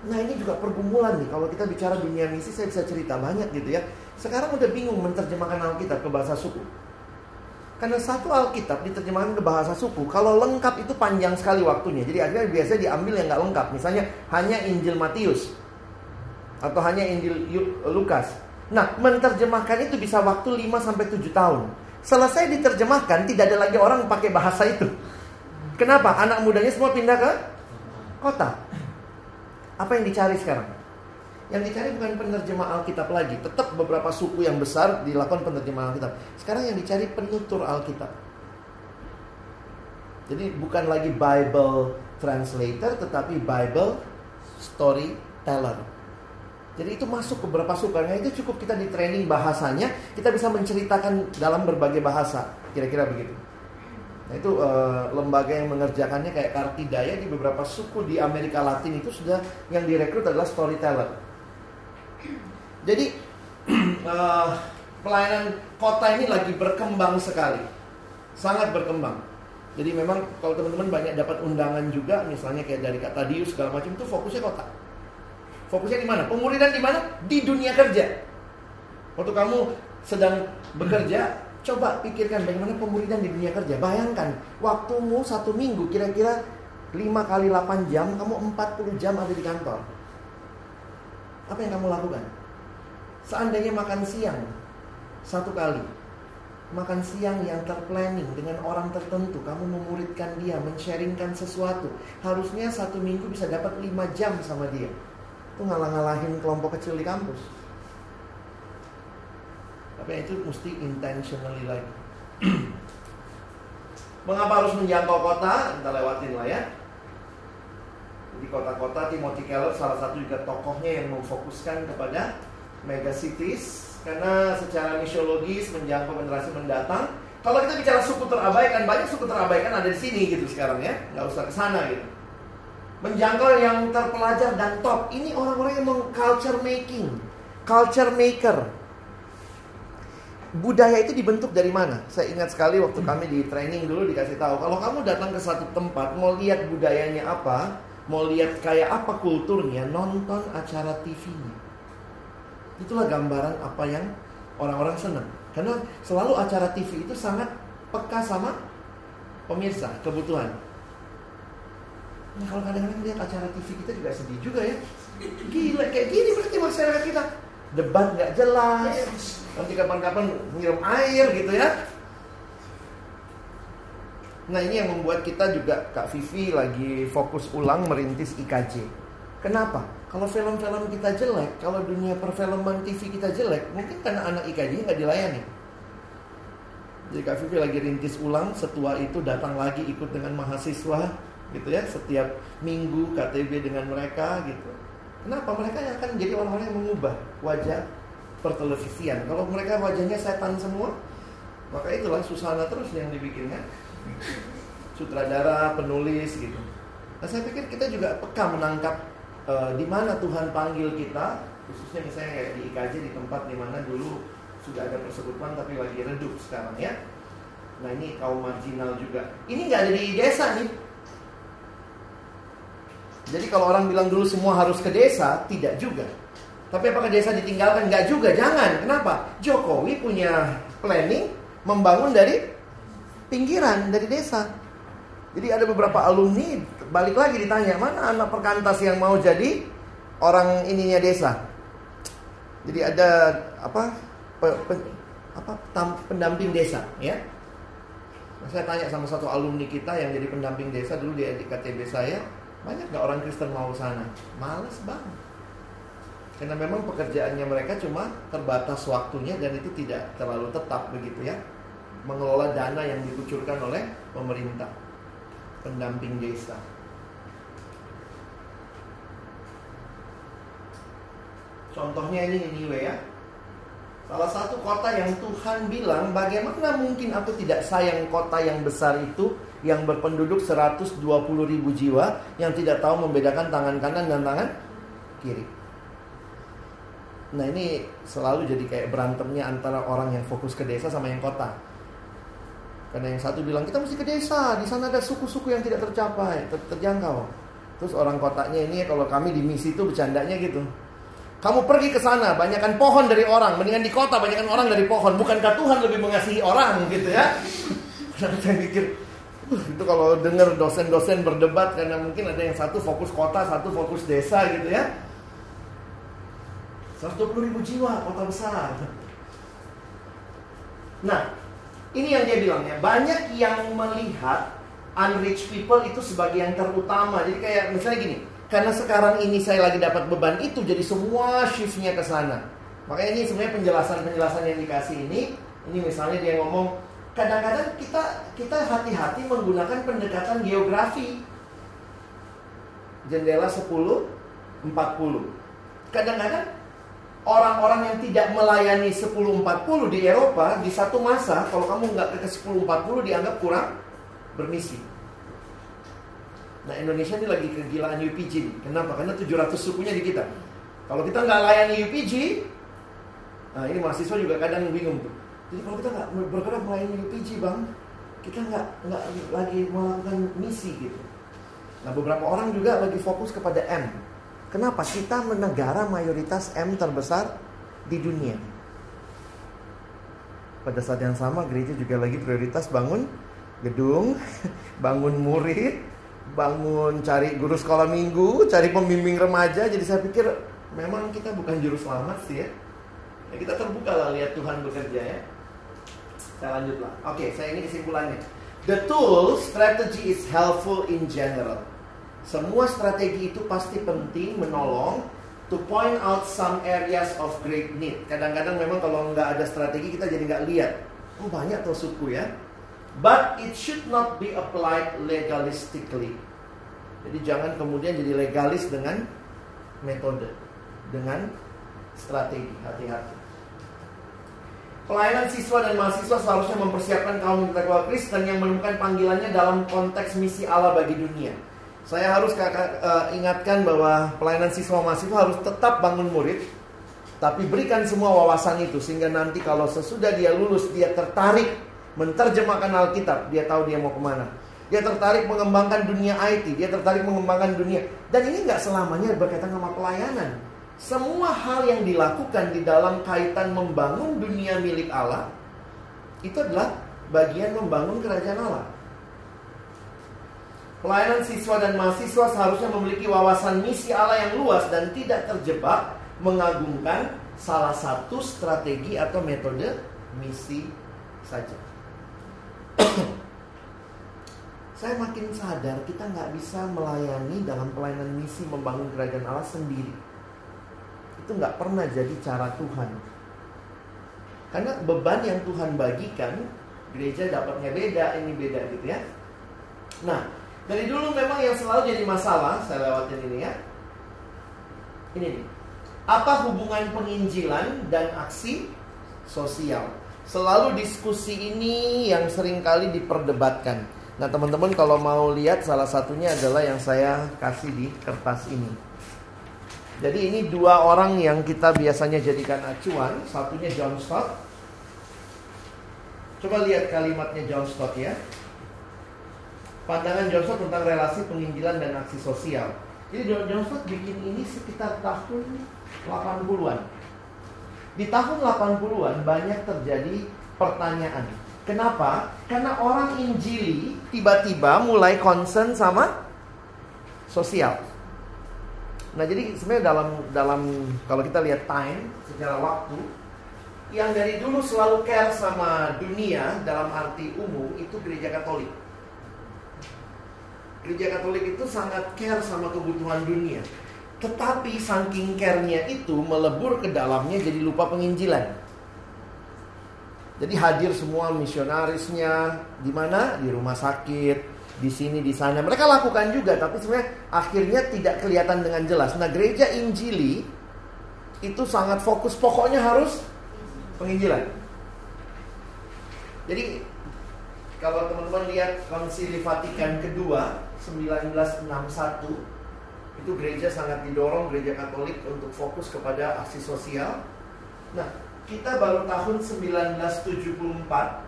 Nah ini juga pergumulan nih kalau kita bicara dunia misi saya bisa cerita banyak gitu ya. Sekarang udah bingung menerjemahkan Alkitab ke bahasa suku. Karena satu Alkitab diterjemahkan ke bahasa suku, kalau lengkap itu panjang sekali waktunya. Jadi akhirnya biasanya diambil yang nggak lengkap. Misalnya hanya Injil Matius atau hanya Injil Lukas. Nah, menerjemahkan itu bisa waktu 5 sampai 7 tahun. Selesai diterjemahkan, tidak ada lagi orang pakai bahasa itu. Kenapa? Anak mudanya semua pindah ke kota. Apa yang dicari sekarang? Yang dicari bukan penerjemah Alkitab lagi. Tetap beberapa suku yang besar dilakukan penerjemah Alkitab. Sekarang yang dicari penutur Alkitab. Jadi bukan lagi Bible translator tetapi Bible storyteller. Jadi itu masuk ke beberapa suku. Nah itu cukup kita di training bahasanya, kita bisa menceritakan dalam berbagai bahasa. Kira-kira begitu. Nah itu uh, lembaga yang mengerjakannya kayak Kartidaya di beberapa suku di Amerika Latin itu sudah yang direkrut adalah storyteller. Jadi uh, <clears throat> pelayanan kota ini lagi berkembang sekali, sangat berkembang. Jadi memang kalau teman-teman banyak dapat undangan juga, misalnya kayak dari Kak Tadius segala macam itu fokusnya kota. Fokusnya di mana? Pemuridan di mana? Di dunia kerja. Waktu kamu sedang bekerja, coba pikirkan bagaimana pemuridan di dunia kerja. Bayangkan, waktumu satu minggu kira-kira 5 kali 8 jam, kamu 40 jam ada di kantor. Apa yang kamu lakukan? Seandainya makan siang satu kali, makan siang yang terplanning dengan orang tertentu, kamu memuridkan dia, men-sharingkan sesuatu. Harusnya satu minggu bisa dapat 5 jam sama dia itu ngalah-ngalahin kelompok kecil di kampus. Tapi itu mesti intentionally lagi. <clears throat> Mengapa harus menjangkau kota? Kita lewatin lah ya. Di kota-kota Timothy Keller salah satu juga tokohnya yang memfokuskan kepada mega cities karena secara misiologis menjangkau generasi mendatang. Kalau kita bicara suku terabaikan, banyak suku terabaikan ada di sini gitu sekarang ya, nggak usah ke sana gitu menjangkau yang terpelajar dan top. Ini orang-orang yang meng culture making, culture maker. Budaya itu dibentuk dari mana? Saya ingat sekali waktu kami di training dulu dikasih tahu kalau kamu datang ke satu tempat mau lihat budayanya apa, mau lihat kayak apa kulturnya, nonton acara TV-nya. Itulah gambaran apa yang orang-orang senang. Karena selalu acara TV itu sangat peka sama pemirsa, kebutuhan. Nah kalau kadang-kadang lihat acara TV kita juga sedih juga ya. Gila kayak gini berarti masyarakat kita debat nggak jelas. Nanti kapan-kapan nyiram air gitu ya. Nah ini yang membuat kita juga Kak Vivi lagi fokus ulang merintis IKJ. Kenapa? Kalau film-film kita jelek, kalau dunia perfilman TV kita jelek, mungkin karena anak IKJ nggak dilayani. Jadi Kak Vivi lagi rintis ulang, setua itu datang lagi ikut dengan mahasiswa gitu ya setiap minggu KTB dengan mereka gitu kenapa? Mereka yang akan jadi orang-orang yang mengubah wajah pertelevisian. Kalau mereka wajahnya setan semua maka itulah susana terus yang dibikinnya. Sutradara penulis gitu. Nah saya pikir kita juga peka menangkap uh, di mana Tuhan panggil kita khususnya misalnya kayak di IKJ di tempat di mana dulu sudah ada persekutuan tapi lagi redup sekarang ya. Nah ini kaum marginal juga. Ini nggak ada di desa nih jadi kalau orang bilang dulu semua harus ke desa, tidak juga. Tapi apakah desa ditinggalkan? Enggak juga, jangan. Kenapa? Jokowi punya planning membangun dari pinggiran, dari desa. Jadi ada beberapa alumni balik lagi ditanya, mana anak perkantas yang mau jadi orang ininya desa? Jadi ada apa? Pe, pe, apa tam, pendamping desa, ya. Nah, saya tanya sama satu alumni kita yang jadi pendamping desa dulu di, KTB saya, banyak gak orang Kristen mau sana? Males banget. Karena memang pekerjaannya mereka cuma terbatas waktunya dan itu tidak terlalu tetap begitu ya. Mengelola dana yang dikucurkan oleh pemerintah. Pendamping desa. Contohnya ini Niniwe ya. Salah satu kota yang Tuhan bilang, bagaimana mungkin aku tidak sayang kota yang besar itu yang berpenduduk 120 ribu jiwa yang tidak tahu membedakan tangan kanan dan tangan kiri. Nah ini selalu jadi kayak berantemnya antara orang yang fokus ke desa sama yang kota. Karena yang satu bilang kita mesti ke desa, di sana ada suku-suku yang tidak tercapai, ter terjangkau. Terus orang kotanya ini kalau kami di misi itu bercandanya gitu. Kamu pergi ke sana, banyakkan pohon dari orang, mendingan di kota banyakkan orang dari pohon. Bukankah Tuhan lebih mengasihi orang gitu ya? <laughs> Saya pikir, itu kalau dengar dosen-dosen berdebat karena mungkin ada yang satu fokus kota, satu fokus desa gitu ya. 120 ribu jiwa kota besar. Nah, ini yang dia bilang ya, banyak yang melihat unreached people itu sebagai yang terutama. Jadi kayak misalnya gini, karena sekarang ini saya lagi dapat beban itu, jadi semua shiftnya ke sana. Makanya ini sebenarnya penjelasan-penjelasan yang dikasih ini, ini misalnya dia ngomong, kadang-kadang kita kita hati-hati menggunakan pendekatan geografi. Jendela 10, 40. Kadang-kadang orang-orang yang tidak melayani 10.40 di Eropa di satu masa kalau kamu nggak ke 10.40 dianggap kurang bermisi. Nah Indonesia ini lagi kegilaan UPG. Kenapa? Karena 700 sukunya di kita. Kalau kita nggak layani UPG, nah ini mahasiswa juga kadang bingung. Jadi kalau kita nggak bergerak melayani UPG bang, kita nggak nggak lagi melakukan misi gitu. Nah beberapa orang juga lagi fokus kepada M. Kenapa? Kita negara mayoritas M terbesar di dunia. Pada saat yang sama gereja juga lagi prioritas bangun gedung, <laughs> bangun murid, bangun cari guru sekolah minggu, cari pembimbing remaja. Jadi saya pikir memang kita bukan juru selamat sih ya. ya kita terbuka lah lihat Tuhan bekerja ya. Saya lanjut lah. Oke, saya ini kesimpulannya. The tool strategy is helpful in general. Semua strategi itu pasti penting menolong to point out some areas of great need. Kadang-kadang memang kalau nggak ada strategi kita jadi nggak lihat. Oh banyak tuh suku ya But it should not be applied legalistically. Jadi jangan kemudian jadi legalis dengan metode, dengan strategi. Hati-hati. Pelayanan siswa dan mahasiswa seharusnya mempersiapkan kaum intelektual Kristen yang menemukan panggilannya dalam konteks misi Allah bagi dunia. Saya harus uh, ingatkan bahwa pelayanan siswa mahasiswa harus tetap bangun murid, tapi berikan semua wawasan itu sehingga nanti kalau sesudah dia lulus dia tertarik menterjemahkan Alkitab, dia tahu dia mau ke mana. Dia tertarik mengembangkan dunia IT, dia tertarik mengembangkan dunia. Dan ini nggak selamanya berkaitan sama pelayanan. Semua hal yang dilakukan di dalam kaitan membangun dunia milik Allah, itu adalah bagian membangun kerajaan Allah. Pelayanan siswa dan mahasiswa seharusnya memiliki wawasan misi Allah yang luas dan tidak terjebak mengagungkan salah satu strategi atau metode misi saja. <clears throat> saya makin sadar kita nggak bisa melayani dalam pelayanan misi membangun kerajaan Allah sendiri. Itu nggak pernah jadi cara Tuhan. Karena beban yang Tuhan bagikan, gereja dapatnya beda, ini beda gitu ya. Nah, dari dulu memang yang selalu jadi masalah, saya lewatin ini ya. Ini nih. Apa hubungan penginjilan dan aksi sosial? Selalu diskusi ini yang sering kali diperdebatkan. Nah teman-teman kalau mau lihat salah satunya adalah yang saya kasih di kertas ini. Jadi ini dua orang yang kita biasanya jadikan acuan. Satunya John Stott. Coba lihat kalimatnya John Stott ya. Pandangan John Stott tentang relasi penginjilan dan aksi sosial. Jadi John Stott bikin ini sekitar tahun 80-an. Di tahun 80-an banyak terjadi pertanyaan. Kenapa? Karena orang Injili tiba-tiba mulai concern sama sosial. Nah, jadi sebenarnya dalam dalam kalau kita lihat time secara waktu yang dari dulu selalu care sama dunia dalam arti umum itu gereja Katolik. Gereja Katolik itu sangat care sama kebutuhan dunia. Tetapi saking care-nya itu melebur ke dalamnya jadi lupa penginjilan. Jadi hadir semua misionarisnya di mana? Di rumah sakit, di sini, di sana. Mereka lakukan juga, tapi sebenarnya akhirnya tidak kelihatan dengan jelas. Nah, gereja Injili itu sangat fokus, pokoknya harus penginjilan. Jadi kalau teman-teman lihat Konsili Vatikan kedua 1961 itu gereja sangat didorong gereja Katolik untuk fokus kepada aksi sosial. Nah, kita baru tahun 1974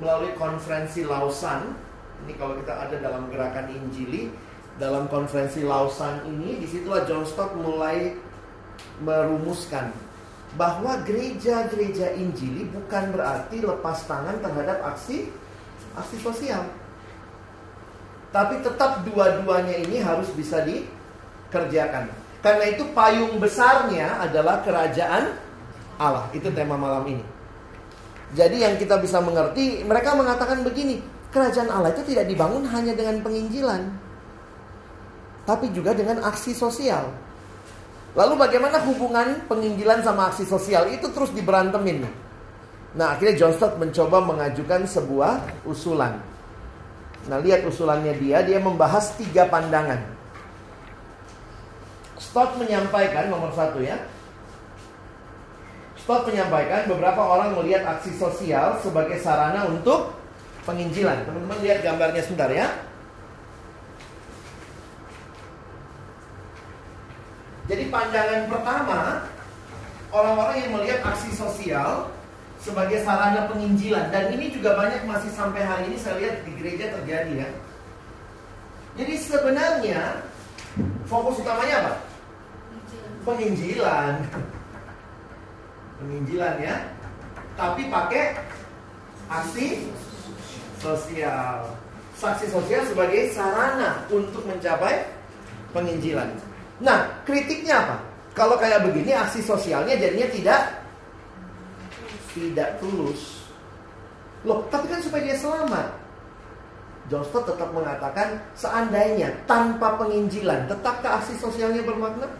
melalui konferensi Lausan. Ini kalau kita ada dalam gerakan Injili, dalam konferensi Lausan ini, di situlah John Stott mulai merumuskan bahwa gereja-gereja Injili bukan berarti lepas tangan terhadap aksi aksi sosial. Tapi tetap dua-duanya ini harus bisa dikerjakan. Karena itu payung besarnya adalah kerajaan Allah. Itu tema malam ini. Jadi yang kita bisa mengerti, mereka mengatakan begini, kerajaan Allah itu tidak dibangun hanya dengan penginjilan. tapi juga dengan aksi sosial. Lalu bagaimana hubungan penginjilan sama aksi sosial itu terus diberantemin. Nah akhirnya John Stott mencoba mengajukan sebuah usulan. Nah lihat usulannya dia, dia membahas tiga pandangan. Stott menyampaikan nomor satu ya, Stott menyampaikan beberapa orang melihat aksi sosial sebagai sarana untuk penginjilan. Teman-teman lihat gambarnya sebentar ya. Jadi pandangan pertama, orang-orang yang melihat aksi sosial sebagai sarana penginjilan dan ini juga banyak masih sampai hari ini saya lihat di gereja terjadi ya. Jadi sebenarnya fokus utamanya apa? Penginjilan penginjilan ya. Tapi pakai aksi sosial. Saksi sosial sebagai sarana untuk mencapai penginjilan. Nah, kritiknya apa? Kalau kayak begini aksi sosialnya jadinya tidak tidak tulus. Loh, tapi kan supaya dia selamat. Johnston tetap mengatakan seandainya tanpa penginjilan, tetapkah aksi sosialnya bermakna?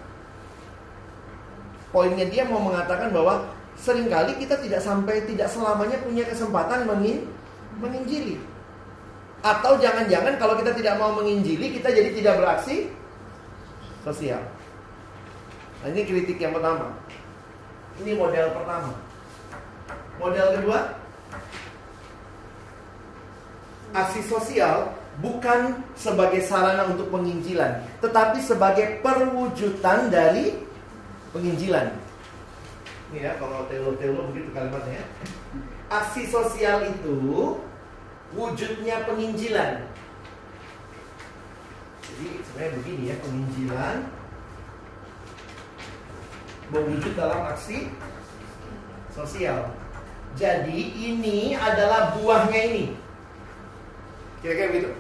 Poinnya dia mau mengatakan bahwa sering kali kita tidak sampai tidak selamanya punya kesempatan mengin, menginjili. Atau jangan-jangan kalau kita tidak mau menginjili, kita jadi tidak beraksi sosial. Nah, ini kritik yang pertama. Ini model pertama. Model kedua, aksi sosial bukan sebagai sarana untuk penginjilan, tetapi sebagai perwujudan dari penginjilan. Ini ya, kalau teolo-teolo begitu kalimatnya. Aksi sosial itu wujudnya penginjilan. Jadi sebenarnya begini ya, penginjilan mewujud dalam aksi sosial. Jadi ini adalah buahnya ini. Kira-kira begitu.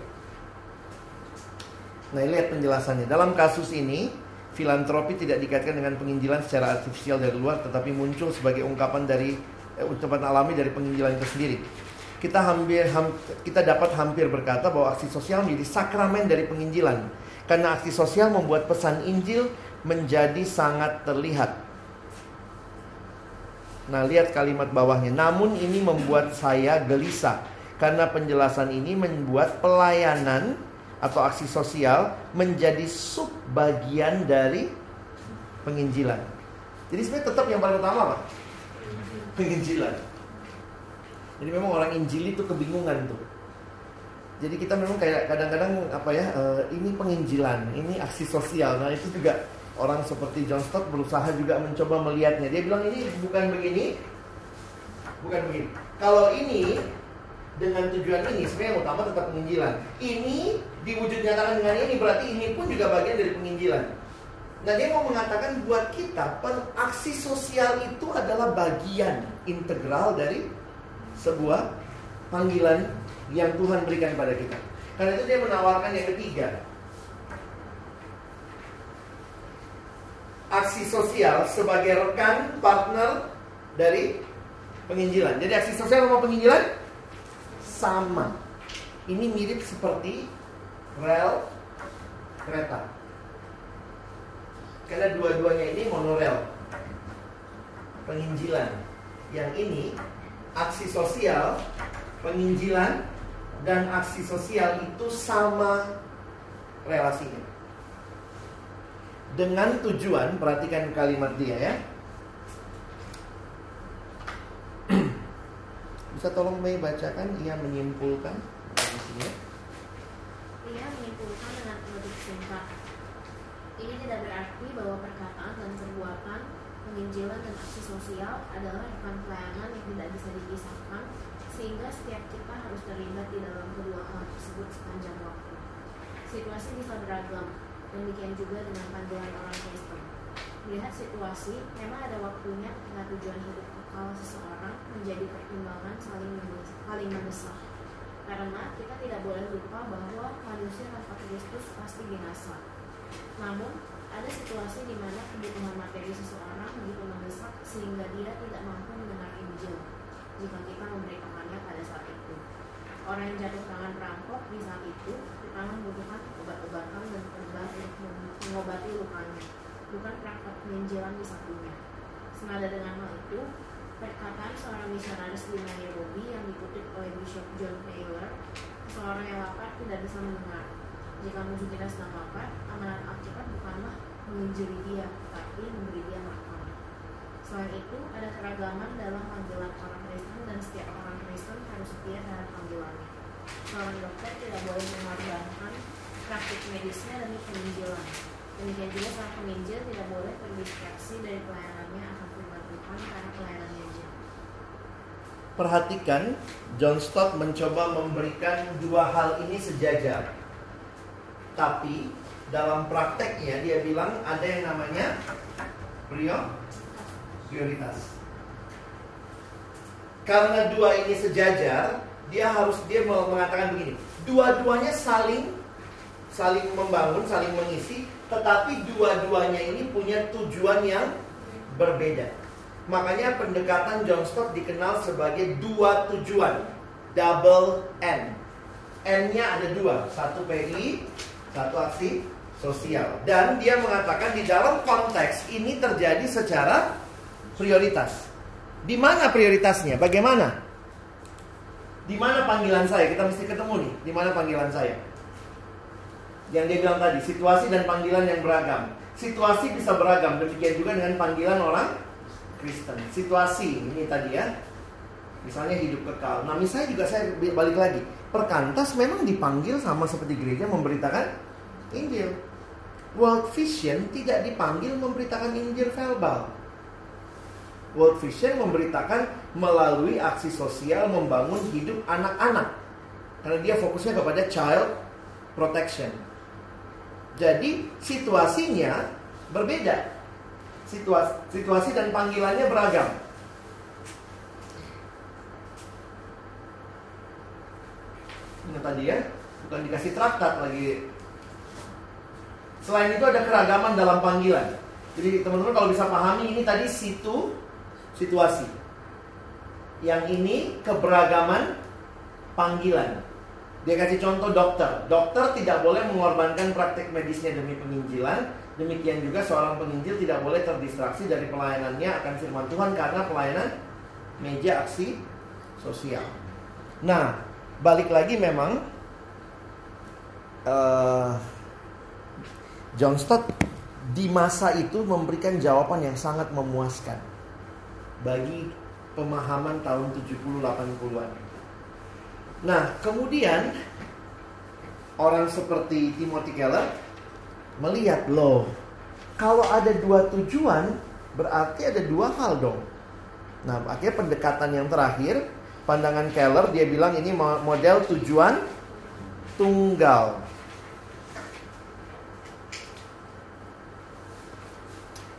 Nah, lihat penjelasannya. Dalam kasus ini, filantropi tidak dikaitkan dengan penginjilan secara artifisial dari luar tetapi muncul sebagai ungkapan dari ucapan alami dari penginjilan itu sendiri. Kita hampir ham, kita dapat hampir berkata bahwa aksi sosial menjadi sakramen dari penginjilan karena aksi sosial membuat pesan Injil menjadi sangat terlihat. Nah, lihat kalimat bawahnya. Namun ini membuat saya gelisah karena penjelasan ini membuat pelayanan atau aksi sosial menjadi subbagian dari penginjilan. Jadi sebenarnya tetap yang paling utama apa? Penginjilan. Jadi memang orang Injili itu kebingungan tuh. Jadi kita memang kayak kadang-kadang apa ya uh, ini penginjilan, ini aksi sosial. Nah itu juga orang seperti John Stott berusaha juga mencoba melihatnya. Dia bilang ini bukan begini, bukan begini. Kalau ini dengan tujuan ini sebenarnya yang utama tetap penginjilan. Ini diwujud nyatakan dengan ini berarti ini pun juga bagian dari penginjilan. Nah dia mau mengatakan buat kita aksi sosial itu adalah bagian integral dari sebuah panggilan yang Tuhan berikan pada kita. Karena itu dia menawarkan yang ketiga. Aksi sosial sebagai rekan partner dari penginjilan. Jadi aksi sosial sama penginjilan sama. Ini mirip seperti rel kereta. Karena dua-duanya ini monorel. Penginjilan. Yang ini aksi sosial, penginjilan dan aksi sosial itu sama relasinya. Dengan tujuan, perhatikan kalimat dia ya. <clears throat> Bisa tolong Mei bacakan, ia menyimpulkan ya. Ia menyimpulkan dengan logik singkat. Ini tidak berarti bahwa perkataan dan perbuatan, penginjilan dan aksi sosial adalah rekan pelayanan yang tidak bisa dipisahkan, sehingga setiap kita harus terlibat di dalam kedua hal tersebut sepanjang waktu. Situasi bisa beragam, demikian juga dengan pandangan orang Kristen. Melihat situasi, memang ada waktunya ketika tujuan hidup kekal seseorang menjadi pertimbangan saling mendesak karena kita tidak boleh lupa bahwa manusia tanpa Kristus pasti binasa. Namun, ada situasi di mana kebutuhan materi seseorang begitu mendesak sehingga dia tidak mampu mendengar Injil jika kita memberitakannya pada saat itu. Orang yang jatuh tangan perampok di saat itu pertama membutuhkan obat-obatan dan obat untuk mengobati lukanya, bukan praktek penginjilan di sampingnya. Senada dengan hal itu, perkataan seorang misionaris di Nairobi yang dikutip oleh Bishop John Taylor, seorang yang lapar tidak bisa mendengar. Jika musuh kita sedang lapar, amanat Alkitab bukanlah menginjili dia, tapi memberi dia makan. Selain itu, ada keragaman dalam panggilan orang Kristen dan setiap orang Kristen harus setia terhadap panggilannya. Seorang dokter tidak boleh mengorbankan praktik medisnya demi penginjilan. Demikian juga seorang penginjil tidak boleh terdistraksi dari pelayanannya akan firman Tuhan karena pelayanannya. Perhatikan, John Stott mencoba memberikan dua hal ini sejajar. Tapi dalam prakteknya dia bilang ada yang namanya prioritas. Karena dua ini sejajar, dia harus dia mengatakan begini, dua-duanya saling saling membangun, saling mengisi, tetapi dua-duanya ini punya tujuan yang berbeda. Makanya pendekatan John Stott dikenal sebagai dua tujuan, double N. N-nya ada dua, satu PI, satu aksi sosial. Dan dia mengatakan di dalam konteks ini terjadi secara prioritas. Di mana prioritasnya? Bagaimana? Di mana panggilan saya? Kita mesti ketemu nih. Di mana panggilan saya? Yang dia bilang tadi, situasi dan panggilan yang beragam. Situasi bisa beragam, demikian juga dengan panggilan orang Kristen. Situasi ini tadi ya, misalnya hidup kekal. Nah, misalnya juga saya balik lagi, perkantas memang dipanggil sama seperti gereja memberitakan Injil. World Vision tidak dipanggil memberitakan Injil verbal. World Vision memberitakan melalui aksi sosial membangun hidup anak-anak. Karena dia fokusnya kepada child protection. Jadi situasinya berbeda. Situasi, situasi dan panggilannya beragam. Ini tadi ya, bukan dikasih traktat lagi. Selain itu ada keragaman dalam panggilan. Jadi teman-teman kalau bisa pahami ini tadi situ situasi. Yang ini keberagaman panggilan. Dia kasih contoh dokter. Dokter tidak boleh mengorbankan praktek medisnya demi penginjilan. Demikian juga seorang penginjil tidak boleh terdistraksi dari pelayanannya akan firman Tuhan karena pelayanan meja aksi sosial. Nah, balik lagi memang uh, John Stott di masa itu memberikan jawaban yang sangat memuaskan bagi pemahaman tahun 70-80-an. Nah, kemudian orang seperti Timothy Keller melihat loh, kalau ada dua tujuan berarti ada dua hal dong. Nah, akhirnya pendekatan yang terakhir, pandangan Keller dia bilang ini model tujuan tunggal.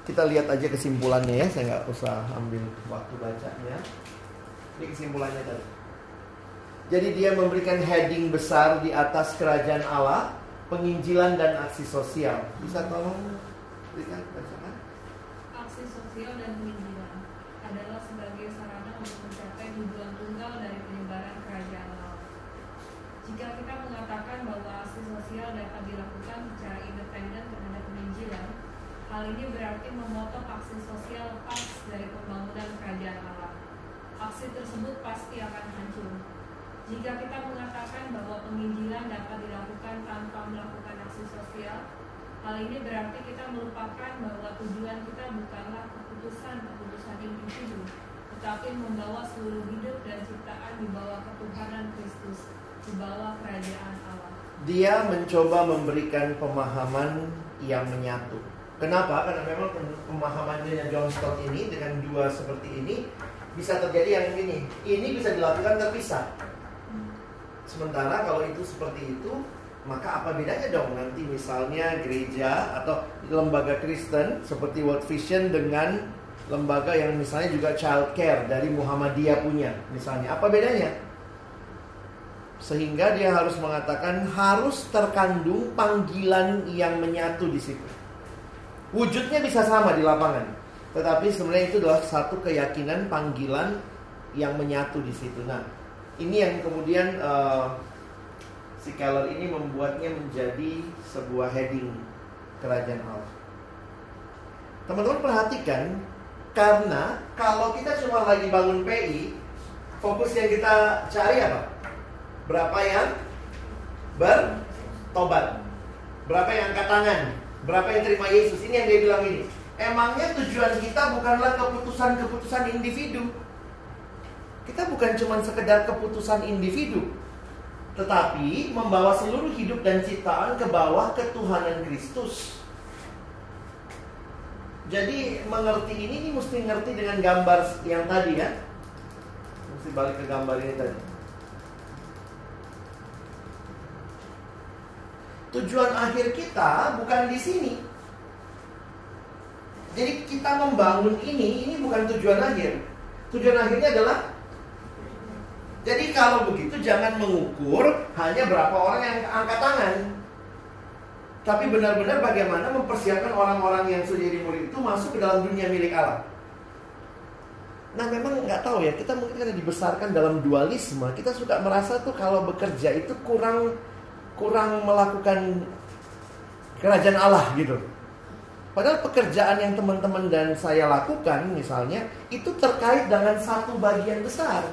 Kita lihat aja kesimpulannya ya, saya nggak usah ambil waktu bacanya. Ini kesimpulannya tadi. Jadi dia memberikan heading besar di atas kerajaan Allah, penginjilan dan aksi sosial. Bisa tolong berikan bacakan? Aksi sosial dan penginjilan adalah sebagai sarana untuk mencapai tujuan tunggal dari penyebaran kerajaan Allah. Jika kita mengatakan bahwa aksi sosial dapat dilakukan secara independen terhadap penginjilan, hal ini berarti memotong aksi sosial lepas dari pembangunan kerajaan Allah. Aksi tersebut pasti akan hancur jika kita mengatakan bahwa penginjilan dapat dilakukan tanpa melakukan aksi sosial, hal ini berarti kita melupakan bahwa tujuan kita bukanlah keputusan-keputusan individu, tetapi membawa seluruh hidup dan ciptaan di bawah ketuhanan Kristus, di bawah kerajaan Allah. Dia mencoba memberikan pemahaman yang menyatu. Kenapa? Karena memang pemahamannya John Stott ini dengan dua seperti ini bisa terjadi yang ini. Ini bisa dilakukan terpisah Sementara kalau itu seperti itu, maka apa bedanya dong nanti misalnya gereja atau lembaga Kristen seperti World Vision dengan lembaga yang misalnya juga child care dari Muhammadiyah punya misalnya. Apa bedanya? Sehingga dia harus mengatakan harus terkandung panggilan yang menyatu di situ. Wujudnya bisa sama di lapangan, tetapi sebenarnya itu adalah satu keyakinan panggilan yang menyatu di situ. Nah, ini yang kemudian uh, si Keller ini membuatnya menjadi sebuah heading kerajaan Allah. Teman-teman perhatikan karena kalau kita cuma lagi bangun PI, fokus yang kita cari apa? Berapa yang bertobat? Berapa yang angkat tangan? Berapa yang terima Yesus? Ini yang dia bilang ini. Emangnya tujuan kita bukanlah keputusan-keputusan individu. Kita bukan cuma sekedar keputusan individu, tetapi membawa seluruh hidup dan ciptaan ke bawah ketuhanan Kristus. Jadi mengerti ini, ini mesti ngerti dengan gambar yang tadi ya. Mesti balik ke gambar ini tadi. Tujuan akhir kita bukan di sini. Jadi kita membangun ini, ini bukan tujuan akhir. Tujuan akhirnya adalah jadi kalau begitu jangan mengukur hanya berapa orang yang angkat tangan. Tapi benar-benar bagaimana mempersiapkan orang-orang yang sudah jadi murid itu masuk ke dalam dunia milik Allah. Nah memang nggak tahu ya, kita mungkin karena dibesarkan dalam dualisme, kita suka merasa tuh kalau bekerja itu kurang kurang melakukan kerajaan Allah gitu. Padahal pekerjaan yang teman-teman dan saya lakukan misalnya itu terkait dengan satu bagian besar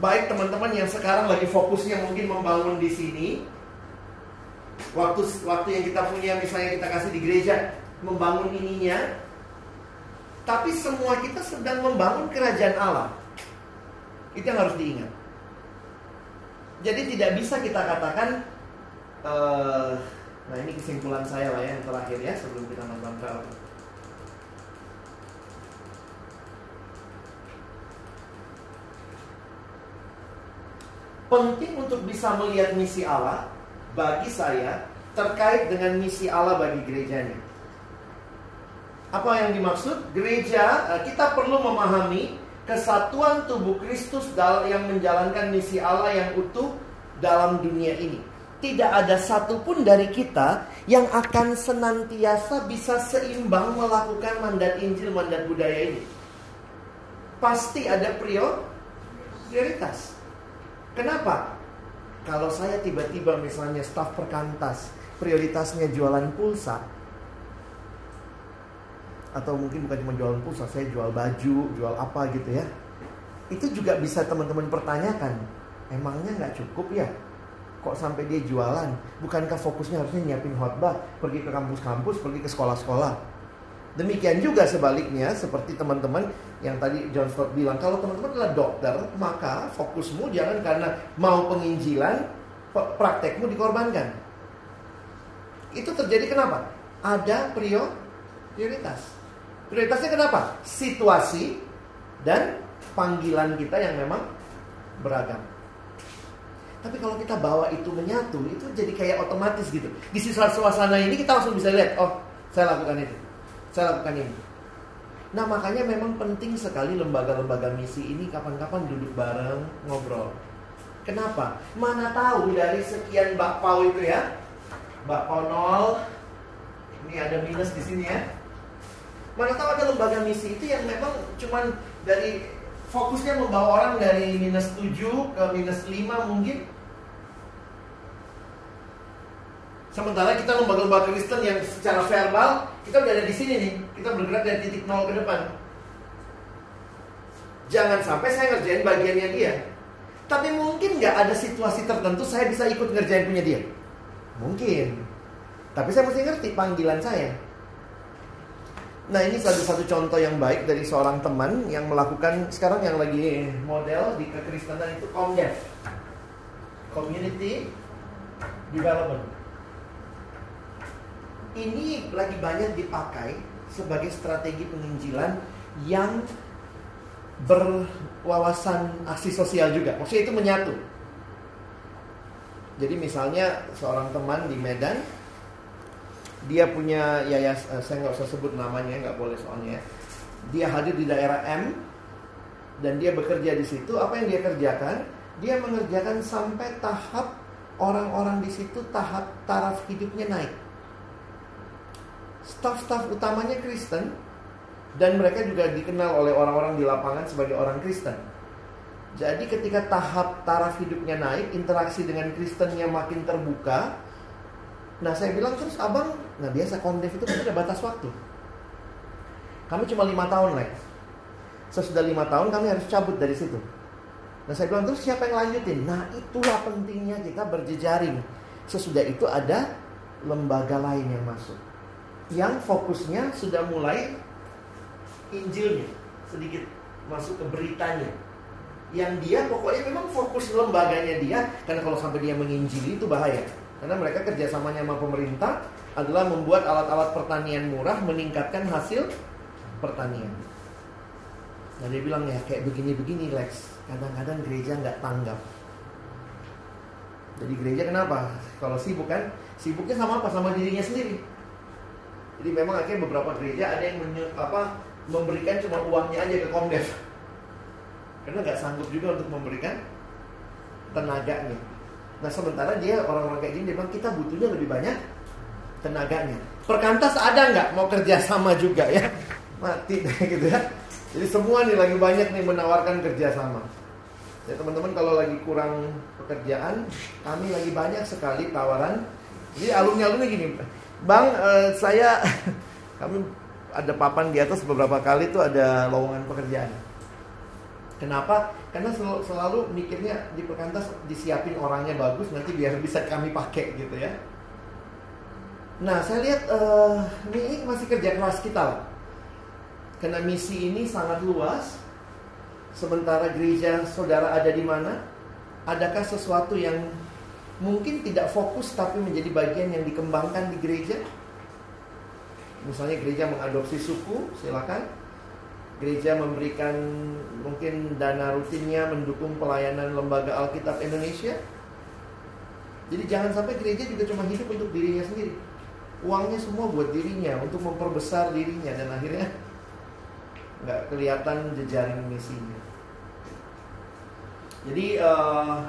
baik teman-teman yang sekarang lagi fokusnya mungkin membangun di sini. Waktu waktu yang kita punya misalnya kita kasih di gereja membangun ininya. Tapi semua kita sedang membangun kerajaan Allah. Itu yang harus diingat. Jadi tidak bisa kita katakan uh, nah ini kesimpulan saya lah ya yang terakhir ya sebelum kita nonton film penting untuk bisa melihat misi Allah bagi saya terkait dengan misi Allah bagi gerejanya. Apa yang dimaksud? Gereja eh, kita perlu memahami kesatuan tubuh Kristus yang menjalankan misi Allah yang utuh dalam dunia ini. Tidak ada satupun dari kita yang akan senantiasa bisa seimbang melakukan mandat Injil, mandat budaya ini. Pasti ada prioritas. Kenapa? Kalau saya tiba-tiba misalnya staf perkantas, prioritasnya jualan pulsa, atau mungkin bukan cuma jualan pulsa, saya jual baju, jual apa gitu ya. Itu juga bisa teman-teman pertanyakan, emangnya nggak cukup ya? Kok sampai dia jualan? Bukankah fokusnya harusnya nyiapin khotbah, pergi ke kampus-kampus, pergi ke sekolah-sekolah? Demikian juga sebaliknya seperti teman-teman yang tadi John Stott bilang, kalau teman-teman adalah dokter, maka fokusmu jangan karena mau penginjilan, praktekmu dikorbankan. Itu terjadi kenapa? Ada prioritas. Prioritasnya kenapa? Situasi dan panggilan kita yang memang beragam. Tapi kalau kita bawa itu menyatu, itu jadi kayak otomatis gitu. Di sisi suasana ini kita langsung bisa lihat, oh saya lakukan itu saya lakukan ini. Nah makanya memang penting sekali lembaga-lembaga misi ini kapan-kapan duduk bareng ngobrol. Kenapa? Mana tahu dari sekian bakpao itu ya, bakpao nol, ini ada minus di sini ya. Mana tahu ada lembaga misi itu yang memang cuman dari fokusnya membawa orang dari minus 7 ke minus 5 mungkin Sementara kita lembaga-lembaga Kristen yang secara verbal kita udah ada di sini nih, kita bergerak dari titik nol ke depan. Jangan sampai saya ngerjain bagiannya dia. Tapi mungkin nggak ada situasi tertentu saya bisa ikut ngerjain punya dia. Mungkin. Tapi saya mesti ngerti panggilan saya. Nah ini satu satu contoh yang baik dari seorang teman yang melakukan sekarang yang lagi model di kekristenan itu Comdev. Community Development ini lagi banyak dipakai sebagai strategi penginjilan yang berwawasan aksi sosial juga. Maksudnya itu menyatu. Jadi misalnya seorang teman di Medan, dia punya yayas, eh, saya nggak usah sebut namanya, nggak boleh soalnya. Dia hadir di daerah M dan dia bekerja di situ. Apa yang dia kerjakan? Dia mengerjakan sampai tahap orang-orang di situ tahap taraf hidupnya naik staf-staf utamanya Kristen dan mereka juga dikenal oleh orang-orang di lapangan sebagai orang Kristen. Jadi ketika tahap taraf hidupnya naik, interaksi dengan Kristennya makin terbuka. Nah saya bilang terus abang, nah biasa kondef itu kan ada batas waktu. Kami cuma lima tahun, Lex. Sesudah lima tahun kami harus cabut dari situ. Nah saya bilang terus siapa yang lanjutin? Nah itulah pentingnya kita berjejaring. Sesudah itu ada lembaga lain yang masuk. Yang fokusnya sudah mulai Injilnya sedikit masuk ke beritanya. Yang dia pokoknya memang fokus lembaganya dia karena kalau sampai dia menginjili itu bahaya. Karena mereka kerjasamanya sama pemerintah adalah membuat alat-alat pertanian murah meningkatkan hasil pertanian. Nah dia bilang ya kayak begini-begini Lex. Kadang-kadang gereja nggak tanggap. Jadi gereja kenapa? Kalau sibuk kan? Sibuknya sama apa? Sama dirinya sendiri jadi memang akhirnya beberapa gereja ada yang menye, apa, memberikan cuma uangnya aja ke komdev karena nggak sanggup juga untuk memberikan tenaganya. Nah sementara dia orang-orang kayak gini dia bilang kita butuhnya lebih banyak tenaganya. Perkantas ada nggak mau kerja sama juga ya? Mati gitu ya. Jadi semua nih lagi banyak nih menawarkan kerjasama. Ya teman-teman kalau lagi kurang pekerjaan, kami lagi banyak sekali tawaran. Jadi alumni-alumni gini, Bang, eh, saya <laughs> kami ada papan di atas beberapa kali tuh ada lowongan pekerjaan Kenapa? Karena selalu, selalu mikirnya di perkantas disiapin orangnya bagus nanti biar bisa kami pakai gitu ya. Nah saya lihat uh, ini masih kerja keras kita lah. Karena misi ini sangat luas. Sementara gereja saudara ada di mana? Adakah sesuatu yang mungkin tidak fokus tapi menjadi bagian yang dikembangkan di gereja? Misalnya gereja mengadopsi suku, silakan gereja memberikan mungkin dana rutinnya mendukung pelayanan lembaga Alkitab Indonesia. Jadi jangan sampai gereja juga cuma hidup untuk dirinya sendiri. Uangnya semua buat dirinya untuk memperbesar dirinya dan akhirnya <laughs> nggak kelihatan jejaring misinya. Jadi uh,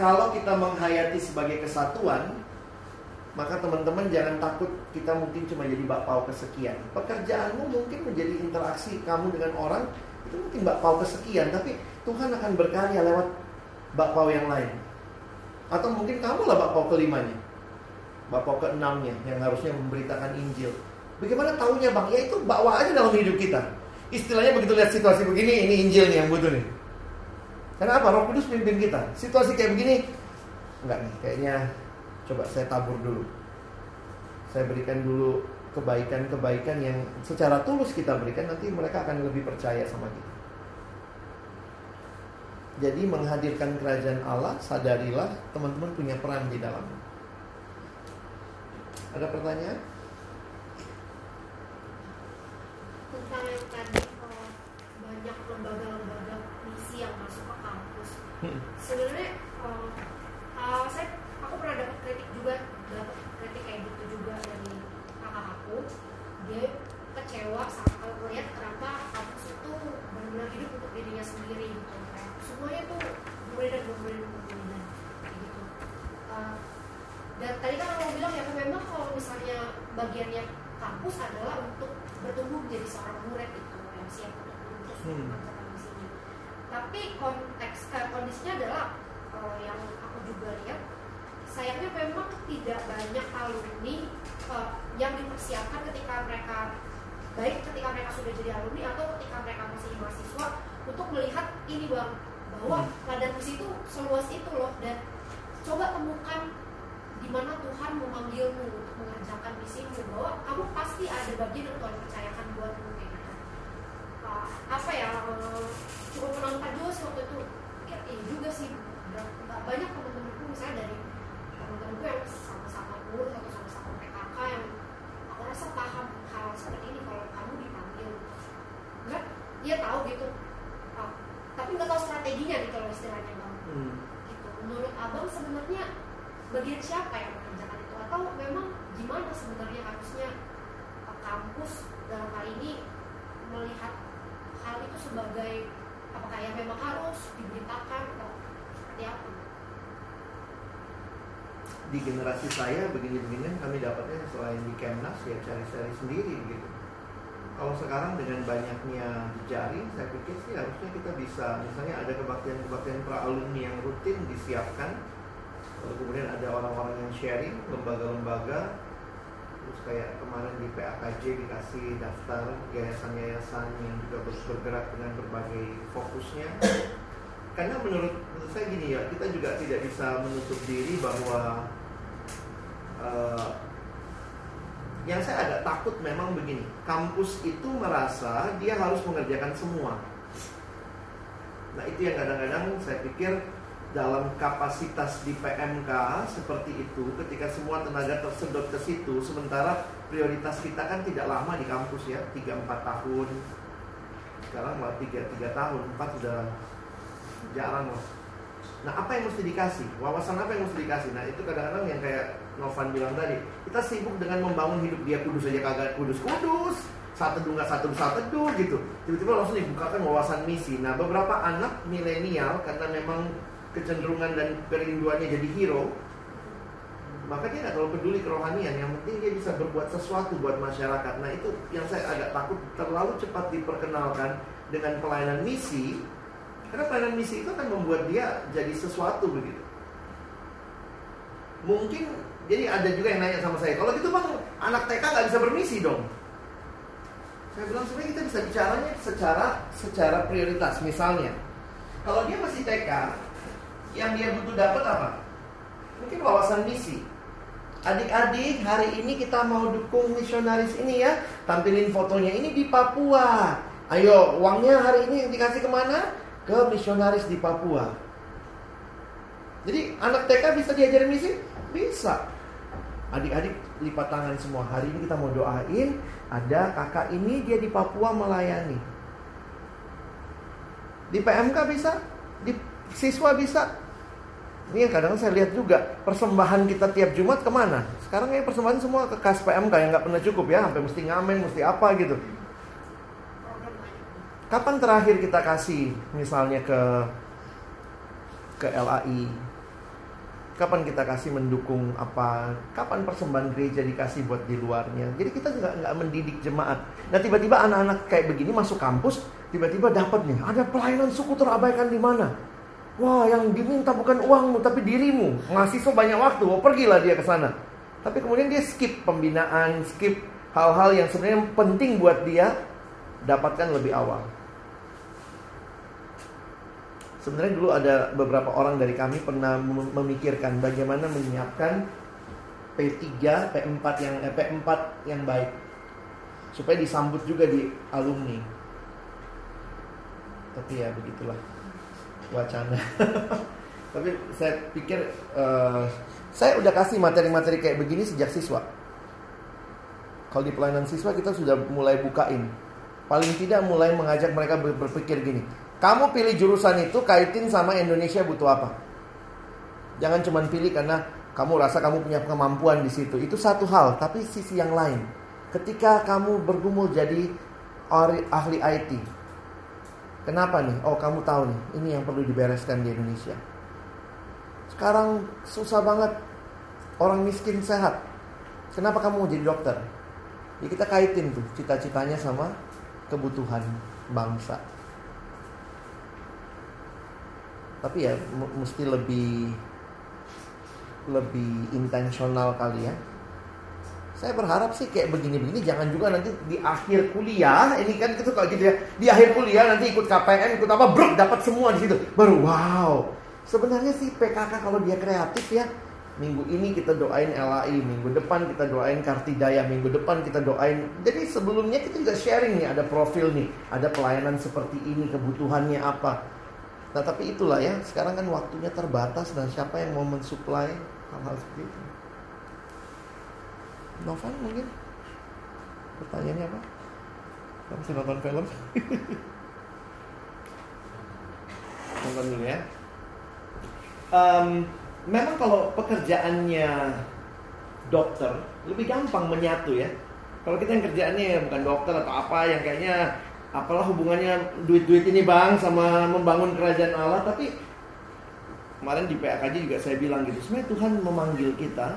kalau kita menghayati sebagai kesatuan, maka teman-teman jangan takut kita mungkin cuma jadi bakpao kesekian. Pekerjaanmu mungkin menjadi interaksi kamu dengan orang itu mungkin bakpao kesekian, tapi Tuhan akan berkarya lewat bakpao yang lain. Atau mungkin kamu lah bakpao kelimanya, bakpao keenamnya yang harusnya memberitakan Injil. Bagaimana tahunya bang? Ya itu bawa aja dalam hidup kita. Istilahnya begitu lihat situasi begini, ini Injil nih yang butuh nih. Karena apa? Roh Kudus pimpin kita. Situasi kayak begini, enggak nih, kayaknya coba saya tabur dulu. Saya berikan dulu kebaikan-kebaikan yang secara tulus kita berikan nanti mereka akan lebih percaya sama kita. Jadi menghadirkan kerajaan Allah, sadarilah teman-teman punya peran di dalamnya. Ada pertanyaan? Tentang yang tadi banyak lembaga-lembaga Hmm. Sebenarnya oh, uh, saya aku pernah dapat kritik juga dapat kritik kayak gitu juga dari kakak aku dia kecewa saat melihat kenapa kampus itu benar-benar hidup untuk dirinya sendiri gitu kayak semuanya tuh berbeda berbeda berbeda kayak gitu uh, dan tadi kan aku bilang ya memang kalau misalnya bagiannya kampus adalah untuk bertumbuh menjadi seorang murid itu yang siap untuk terus hmm. misinya tapi konteks eh, kondisinya adalah uh, yang aku juga lihat sayangnya memang tidak banyak alumni uh, yang dipersiapkan ketika mereka baik ketika mereka sudah jadi alumni atau ketika mereka masih mahasiswa untuk melihat ini bang bahwa hmm. ladang misi itu seluas itu loh dan coba temukan di mana Tuhan memanggilmu untuk mengerjakan misimu bahwa kamu pasti ada bagian yang Tuhan percayakan buatmu kayak gitu uh, apa ya uh, cukup menantang juga sih waktu itu ya, iya juga sih banyak teman-temanku misalnya dari teman-temanku yang sama-sama kurus atau sama-sama PKK yang aku rasa paham hal seperti ini kalau kamu dipanggil. Enggak dia tahu gitu. Oh, tapi nggak tahu strateginya nih kalau istilahnya bang. Hmm. gitu. Menurut abang sebenarnya bagian siapa yang mengerjakan itu? Atau memang gimana sebenarnya harusnya uh, kampus dalam hal ini melihat hal itu sebagai apakah yang memang harus diberitakan atau seperti apa di generasi saya begini-begini kami dapatnya selain di Kemnas ya cari-cari sendiri gitu kalau sekarang dengan banyaknya jari, saya pikir sih harusnya kita bisa, misalnya ada kebaktian-kebaktian pra alumni yang rutin disiapkan, lalu kemudian ada orang-orang yang sharing, lembaga-lembaga, terus kayak kemarin di PAKJ dikasih daftar yayasan-yayasan yang juga bergerak dengan berbagai fokusnya. Karena menurut, menurut saya gini ya, kita juga tidak bisa menutup diri bahwa uh, yang saya agak takut memang begini, kampus itu merasa dia harus mengerjakan semua. Nah itu yang kadang-kadang saya pikir dalam kapasitas di PMK seperti itu, ketika semua tenaga tersedot ke situ, sementara prioritas kita kan tidak lama di kampus ya, 3-4 tahun. Sekarang malah 3-3 tahun, 4 sudah jarang loh. Nah apa yang mesti dikasih? Wawasan apa yang mesti dikasih? Nah itu kadang-kadang yang kayak Novan bilang tadi, kita sibuk dengan membangun hidup dia kudus aja kagak kudus-kudus, satu nggak satu satu gitu. Tiba-tiba langsung dibukakan wawasan misi. Nah beberapa anak milenial karena memang kecenderungan dan kerinduannya jadi hero, maka dia nggak terlalu peduli kerohanian. Yang penting dia bisa berbuat sesuatu buat masyarakat. Nah itu yang saya agak takut terlalu cepat diperkenalkan dengan pelayanan misi, karena pelayanan misi itu akan membuat dia jadi sesuatu begitu. Mungkin jadi ada juga yang nanya sama saya, kalau gitu bang, anak TK nggak bisa bermisi dong. Saya bilang sebenarnya kita bisa bicaranya secara secara prioritas. Misalnya, kalau dia masih TK, yang dia butuh dapat apa? Mungkin wawasan misi. Adik-adik, hari ini kita mau dukung misionaris ini ya. Tampilin fotonya ini di Papua. Ayo, uangnya hari ini dikasih ke mana? Ke misionaris di Papua. Jadi anak TK bisa diajarin misi? Bisa. Adik-adik lipat tangan semua. Hari ini kita mau doain ada kakak ini dia di Papua melayani. Di PMK bisa, di siswa bisa. Ini yang kadang saya lihat juga persembahan kita tiap Jumat ke mana? Sekarang ya persembahan semua ke kas PMK yang nggak pernah cukup ya, sampai mesti ngamen, mesti apa gitu. Kapan terakhir kita kasih misalnya ke ke LAI, Kapan kita kasih mendukung apa? Kapan persembahan gereja dikasih buat di luarnya? Jadi kita nggak nggak mendidik jemaat. Nah tiba-tiba anak-anak kayak begini masuk kampus, tiba-tiba dapat nih ada pelayanan suku terabaikan di mana? Wah yang diminta bukan uangmu tapi dirimu. Mahasiswa banyak waktu, oh, pergilah dia ke sana. Tapi kemudian dia skip pembinaan, skip hal-hal yang sebenarnya penting buat dia dapatkan lebih awal. Sebenarnya dulu ada beberapa orang dari kami pernah memikirkan bagaimana menyiapkan P3, P4 yang eh, P4 yang baik supaya disambut juga di alumni. Tapi ya begitulah wacana. <laughs> Tapi saya pikir uh, saya udah kasih materi-materi kayak begini sejak siswa. Kalau di pelayanan siswa kita sudah mulai bukain. Paling tidak mulai mengajak mereka berpikir gini kamu pilih jurusan itu kaitin sama Indonesia butuh apa. Jangan cuma pilih karena kamu rasa kamu punya kemampuan di situ. Itu satu hal, tapi sisi yang lain. Ketika kamu bergumul jadi ahli IT. Kenapa nih? Oh, kamu tahu nih, ini yang perlu dibereskan di Indonesia. Sekarang susah banget orang miskin sehat. Kenapa kamu mau jadi dokter? Ya kita kaitin tuh cita-citanya sama kebutuhan bangsa. Tapi ya mesti lebih lebih intensional kali ya. Saya berharap sih kayak begini-begini jangan juga nanti di akhir kuliah ini kan gitu kalau gitu ya di akhir kuliah nanti ikut KPN ikut apa brok dapat semua di situ. Baru wow. Sebenarnya sih PKK kalau dia kreatif ya minggu ini kita doain LAI minggu depan kita doain Kartidaya minggu depan kita doain. Jadi sebelumnya kita juga sharing nih ada profil nih ada pelayanan seperti ini kebutuhannya apa Nah tapi itulah ya, sekarang kan waktunya terbatas dan siapa yang mau mensuplai hal-hal seperti itu. Novan mungkin? Pertanyaannya apa? Kamu bisa nonton film? <laughs> nonton dulu ya. Um, memang kalau pekerjaannya dokter lebih gampang menyatu ya. Kalau kita yang kerjaannya bukan dokter atau apa yang kayaknya apalah hubungannya duit-duit ini bang sama membangun kerajaan Allah tapi kemarin di PAKJ juga saya bilang gitu sebenarnya Tuhan memanggil kita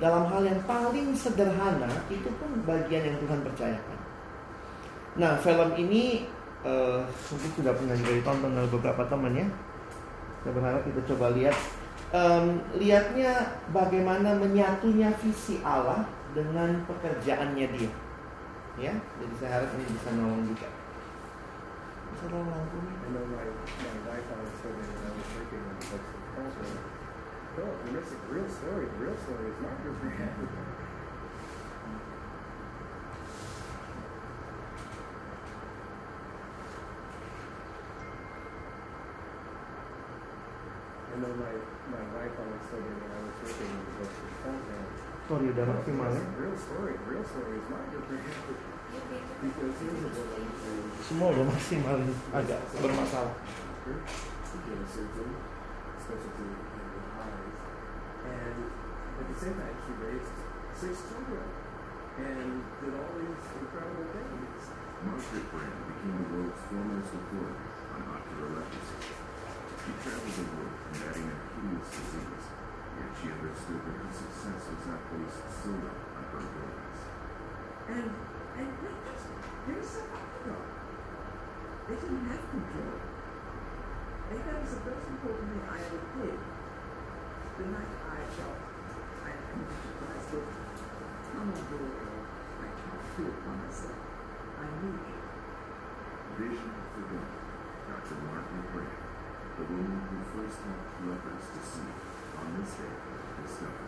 dalam hal yang paling sederhana itu pun bagian yang Tuhan percayakan Nah, film ini uh, mungkin sudah pernah juga ditonton oleh beberapa teman ya. Saya berharap kita coba lihat. Um, lihatnya bagaimana menyatunya visi Allah dengan pekerjaannya dia. Ya, jadi saya harap ini bisa nolong juga. Bisa nolong lampunya. I know my, my wife said that when I was working on books of culture, Philip, you're missing real story. The real story is not your reality. I know my, my wife said that when I was working on the books of culture, Sorry udah maksimal ya. The real story, the real story is not your. Because here's a woman who Semua udah maksimal agak bermasalah. to get a surgery, specialty in eyes. And at the same time, she raised six children and did all these incredible things. Margaret Brand became the world's foremost reporter on ocular leprosy. She traveled the world combating a hideous disease, yet she understood that her success was not based solely on her abilities. And and they just they up the. They didn't have control. They got was a first important thing I ever did. The night I felt I I spoke, come on board, I can't do it by myself. I need you. Vision for God, Dr. Martin Brand, the woman who first helped lepers to see on this day of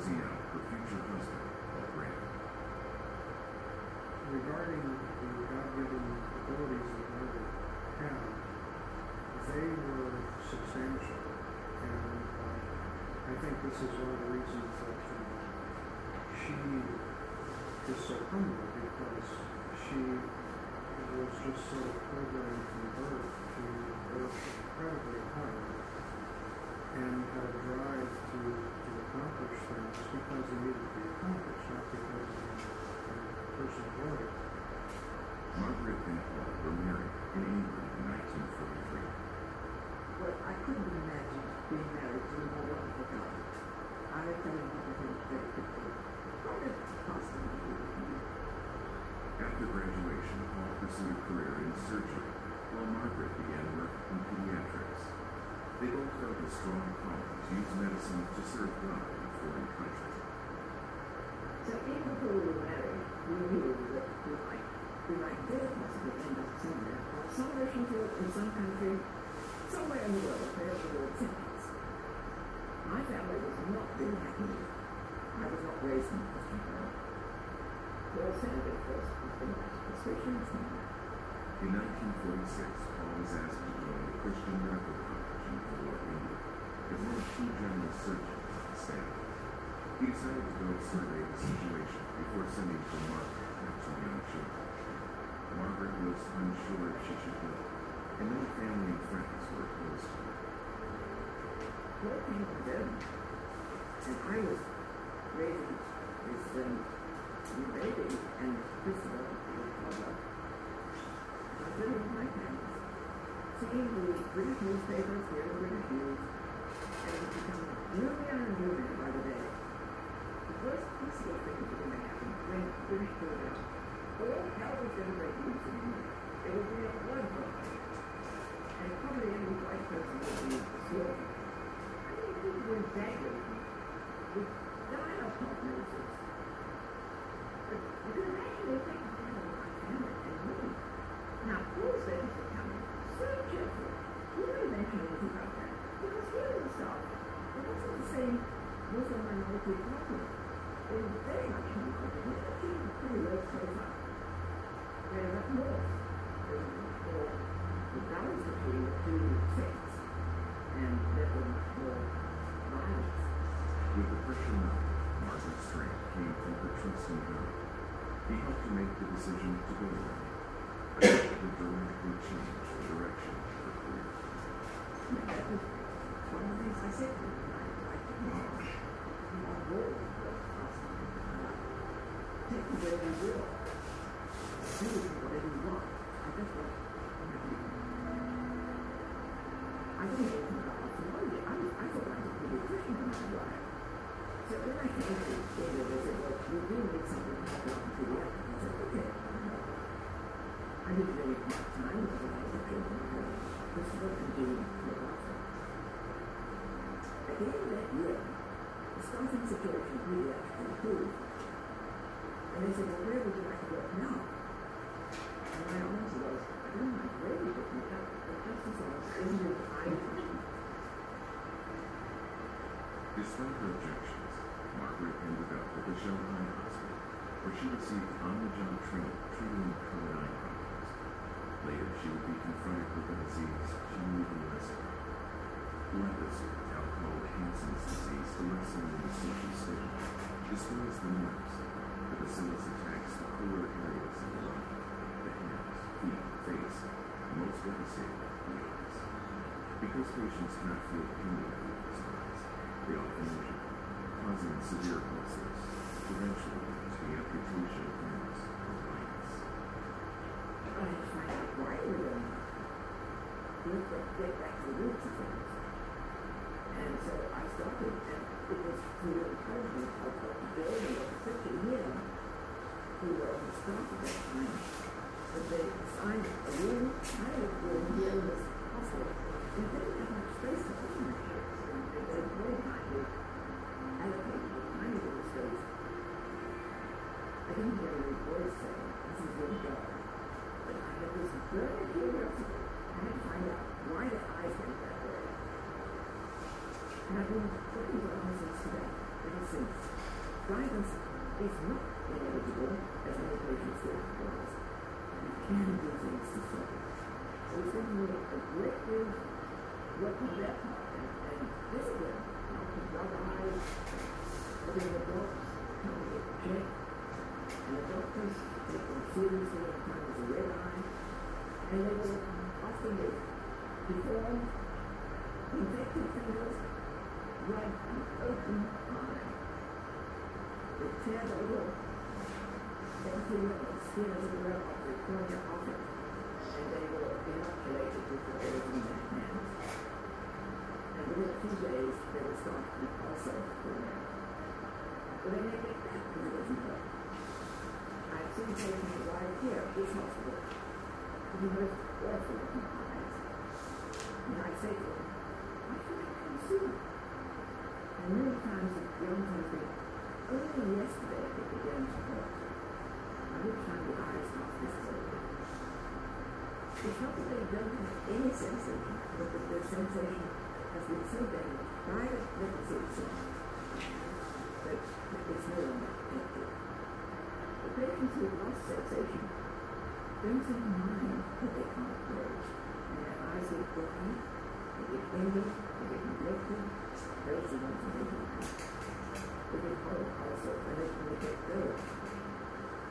Out her future husband, Paul Brand. regarding the God-given abilities that Margaret had, they were substantial, and uh, I think this is one of the reasons that uh, she is so humble because she was just sort of programmed from birth to work incredibly hard and had a drive to accomplish things because they needed to be accomplished, not because of their personal glory. Margaret and Paul were married in England in 1943. Well, I couldn't imagine being married to a more wonderful guy. I fell in love with him very quickly. How did it possibly be? After graduation, Paul pursued a career in surgery, while Margaret began work in pediatrics. They both felt a strong calling to use medicine to serve God So even before we were married, we knew that we might, we might possibly end up somewhere, some field in some country, somewhere in the world the. My family was not very happy. I was not raised in a Christian Sanders was the of. In 1946, Paul was asked to the Christian Medical in Vellore, India, as one of two general surgeons on the staff. He decided to go survey the situation before sending for Margaret after the young children. Margaret was unsure if she should go, and no family and friends were close um, to her. What do you do? To raise, raise this um, baby and Christabel with mother. I didn't like that. Seeing the British newspapers here in British news, and it's become nearly unhuman by the day. West Eastwood Creek in Manhattan ranked 33rd. All calories will be a blood drive. And probably any white person will be slaughtered. to many people were embedded with dire prognosis? But you have. Now, Paul says he's so carefully. He didn't mention about that because was a Muslim. It wasn't the same my minority problem. With the pressure mounted, Margaret's strength came from her God. He helped her make the decision to go there. I helped her dramatically change the direction of her career. One of the things I said. I, I want to be on board with the process. Take you with you want. I just want to have you. I anything about. I, was, I thought I was a pediatrician when I arrived. So when I came to they said, well, we need to in. I after. At the end of that year, the staffing situation really actually. And they said, well, where would you like to now? And my was, I don't mind where you as long as it isn't I Despite her objections, Margaret ended up at the Shanghai Hospital, where she received on-the-job training treating colored eye problems. Later, she would be confronted with a disease she knew even less about. Leprosy, called Hansen's disease, to lessen in the social stigma, destroys the. Bacillus attacks the cooler areas of the body, the hands, feet, face, most devastating, the eyes. Because patients cannot feel pain with people's eyes, they often injure, causing severe ulcers, eventually lead to the amputation of nerves or blindness. I find were doing. Look at, of. And so I started, and it was through the encouragement of who are responsible for that, but they signed a rule, I was doing, with the most awful looking eyes. And I say to them, why sooner? And many times the young ones only yesterday it began to hurt. By which time the eyes not that they don't have any sensation, but their sensation has been so damaged by the itself that it's no longer active. The patients have lost sensation brings in mind that they can't break, and their eyes are open. they get angry, they get neglected, those are the ones that they can They get hurt also, and they can get filled.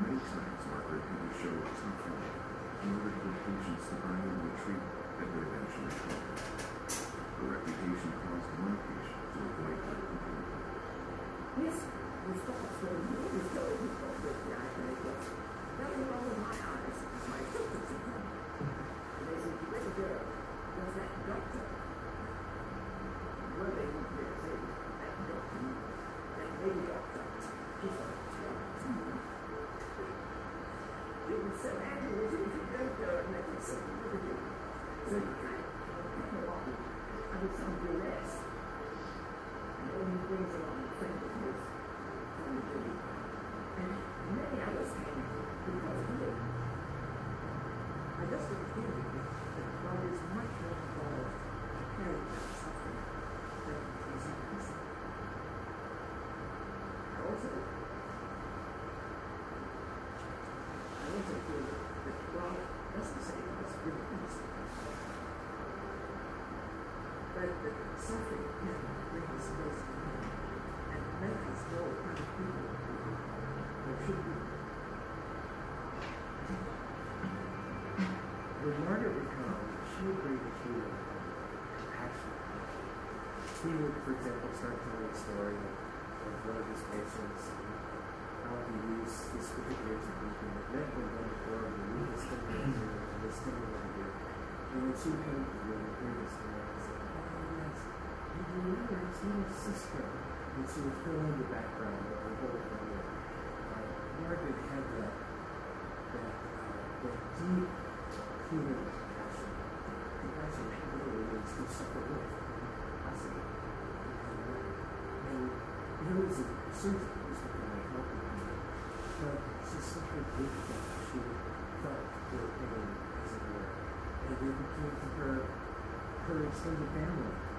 Many times, Margaret, you show us something in order to get patients to find a way to treat that would eventually come. Her reputation caused one patient to avoid her completely. This his thought were really so, he thought that the eye was there's a little girl. Was that doctor? suffering is not making space for him. And Memphis knows how to people. The martyr would come, she would bring the key of compassion. He would, for example, start telling a story of one of his patients, how he used this particular technique and met him on the floor and he moved his finger and his finger over here. And when she came to the room, he was familiar, it's not a sort of fill in the background of the whole thing. Uh, Margaret had that, that, uh, that deep human compassion. a really is to suffer with, possibly. And, and there was a certain was going to helped her, but she suffered with them. She felt the pain, as it were. And it became to her her extended family.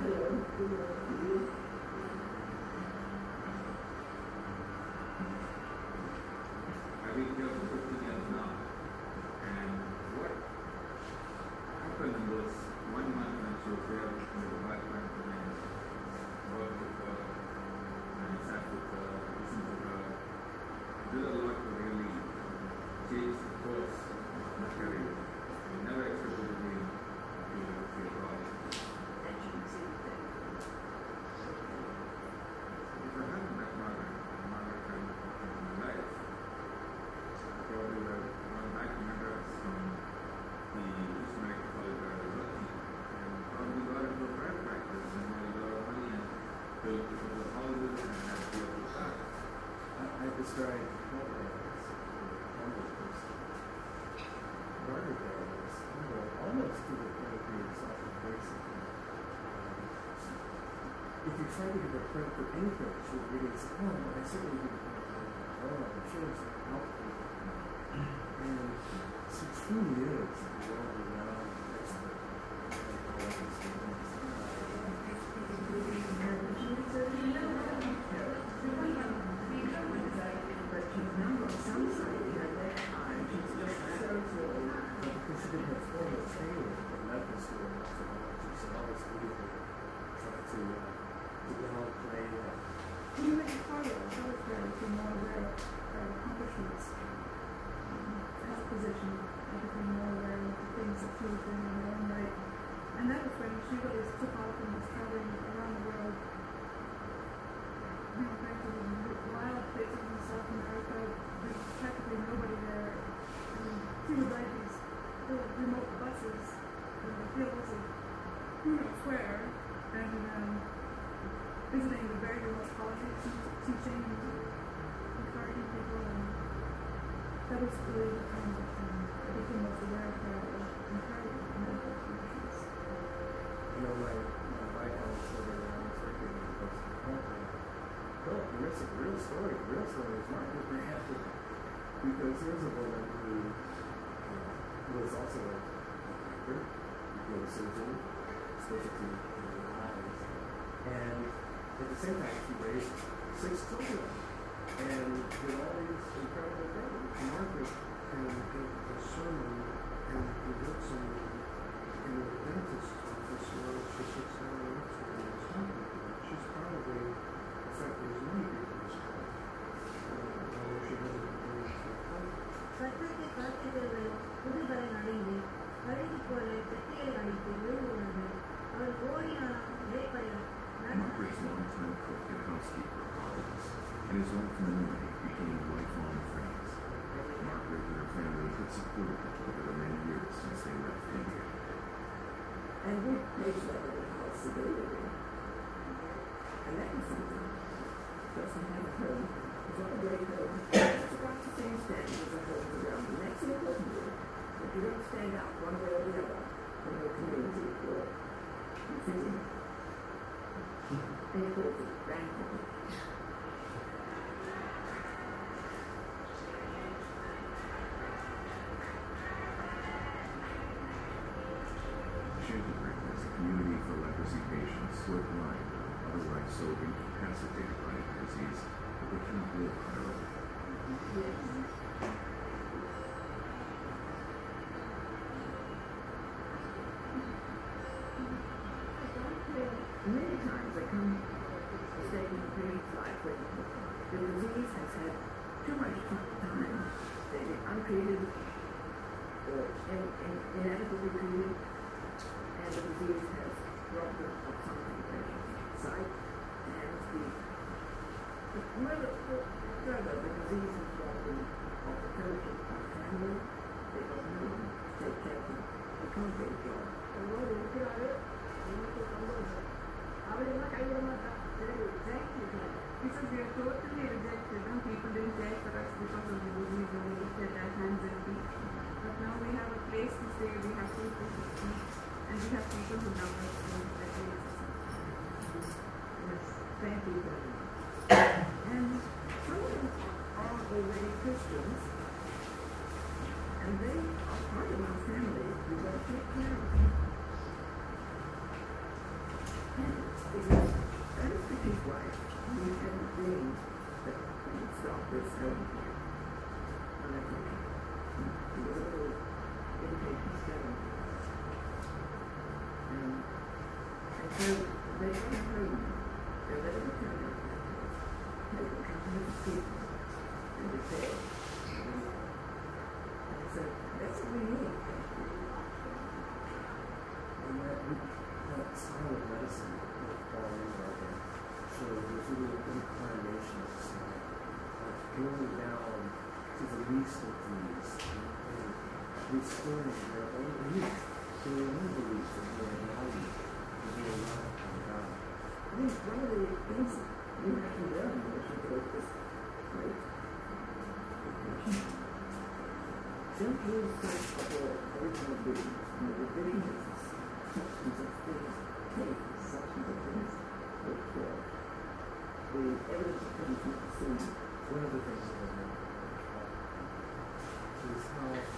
Thank you. if you try to give a credit for anything to the readings, oh, I certainly didn't have oh, I'm sure it's an outfit. And so truly is the world um, accomplishments, um, health position, everything more aware of the things that she was doing in her own right. And that was when she really took on at the same time, she raised six children and did all these incredible things. Margaret can give a sermon and convert someone in a dentist's office where she sits down and looks at them and is talking to them. She's probably affecting as many people as well. Uh, although she doesn't believe in கர்த்தருக்கு காத்திருக்கிறவர்கள் புதுபலன் அடைந்து கழுகு போல கத்திகளை அடித்து விழுங்குவார்கள் அவர் ஓடினாலும் இடைப்படையார் Margaret's longtime cook and housekeeper colleagues, and his wife family became lifelong friends. Margaret and her family had supported each other the many years since they left India. And we placed that in the house that they live in. And that was something. Doesn't have a home. It's not a great home. It's about the same standard as a home around the next important thing. If you don't stand out one way or the other from your community, you're you fit in. And you restoring their own belief, their own belief in their reality, in their love of God. I think one of the things that you have to learn as you go this great don't lose sight of your original vision. And the vision is the substance of things, the substance of things, look for the evidence that comes from the. One of the things that I learned is how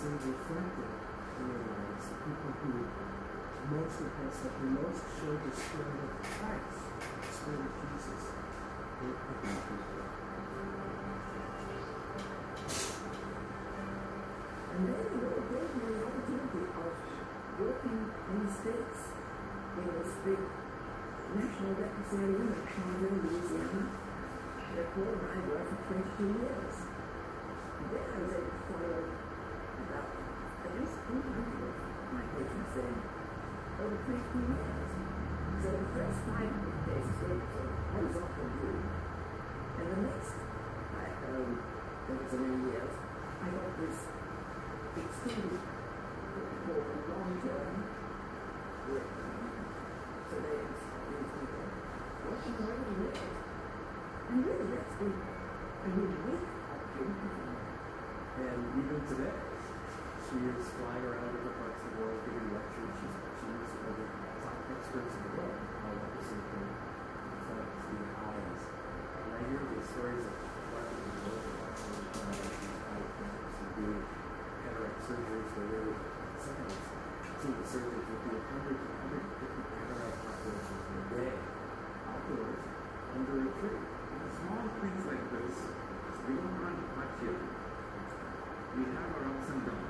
They reflected in their lives, the people who most impress, that who most show the spirit of Christ, the spirit of Jesus. And then the Lord gave me the opportunity of working in the States in this big national area in Chandler, Louisiana. And I worked for 22 years. And then I was able to follow this food my patron. Over 15 minutes. So the first 500 days I was off the blue. And the next, I, um, there was new years, I got this extremely for long term with um, surveillance these people, watching where we live. And really, that's been a unique opportunity. And even today, she is flying around different parts of the world giving lectures. She's, she's one of the top experts in the world on leprosy affect the eyes. And I hear these stories of leprosy in the world, about these eye clinics who do cataract surgeries where they would sometimes see the surgeons would do 100 to 150 cataract operations in a day outdoors under a tree. Small things like this, we don't run much here. We have our ups and downs.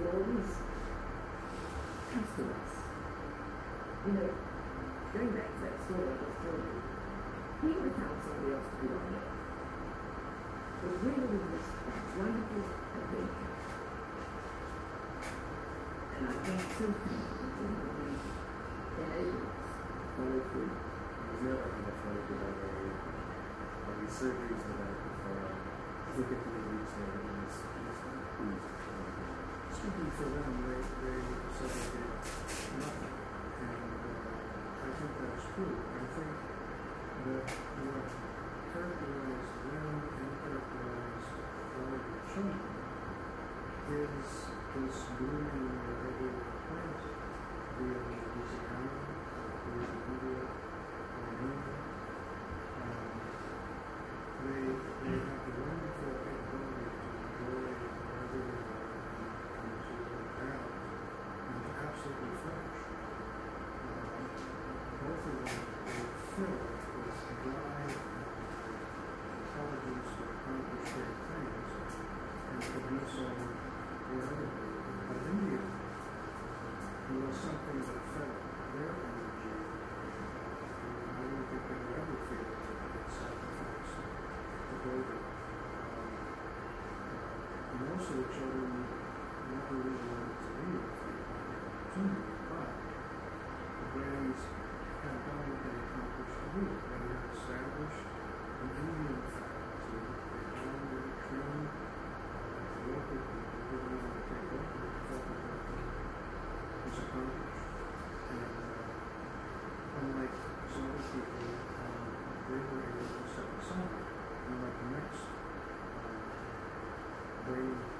with all these customers, you know, going back to that story I was telling you, he would have somebody else to be on it. But we live in this wonderful America. And I think something enables follow through. I feel like I'm trying to do that very like the surgeries that I perform typically reach their limits. Speaking for them, they, they said they did nothing. And uh, I think that's true. I think that what characterized them and characterized all the children is this in their regular it in Louisiana, be it in India, or in England. Um, they, they have the wonderful ability to enjoy wherever they are and to adapt and to absolutely flourish. Um, both of them are filled with drive and intelligence to accomplish great things and to do so wherever they are. But India was something that fed their energy. And I don't think they would ever feel that they had sacrificed to go there. Um, uh, most of the children never really wanted to leave the but the Grands had done what they accomplished to do. They had established an Indian faculty, they found their trained uh, local people to take over, they felt that that was accomplished. And uh, unlike some other people, um, they were able to set aside and let the next um,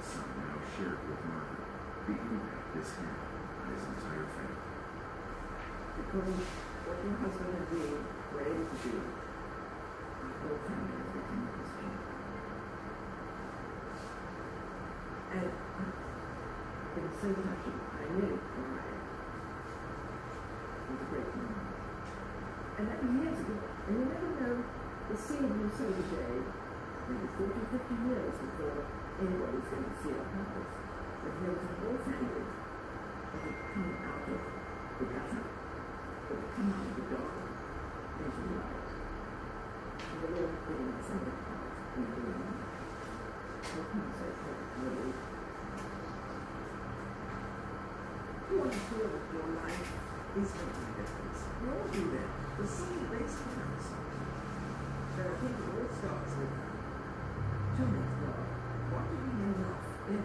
is somehow shared with murder, beating at his hand by his entire family. because what your husband had been ready to do, my whole family is victim of his pain. And uh, in the same fashion, I knew when I was a great man. And that years ago, and you never know the scene you sow today, maybe 40, 50 years before anybody's going to see our house. that there was a whole family that had come out of the gutter, that had come out of the dark into the light. And the Lord put in some of part in doing that. How can I say that? Really? You want to feel that your life is making a difference. We all do that. The same race counts. But I think it all starts with Tell me, I'm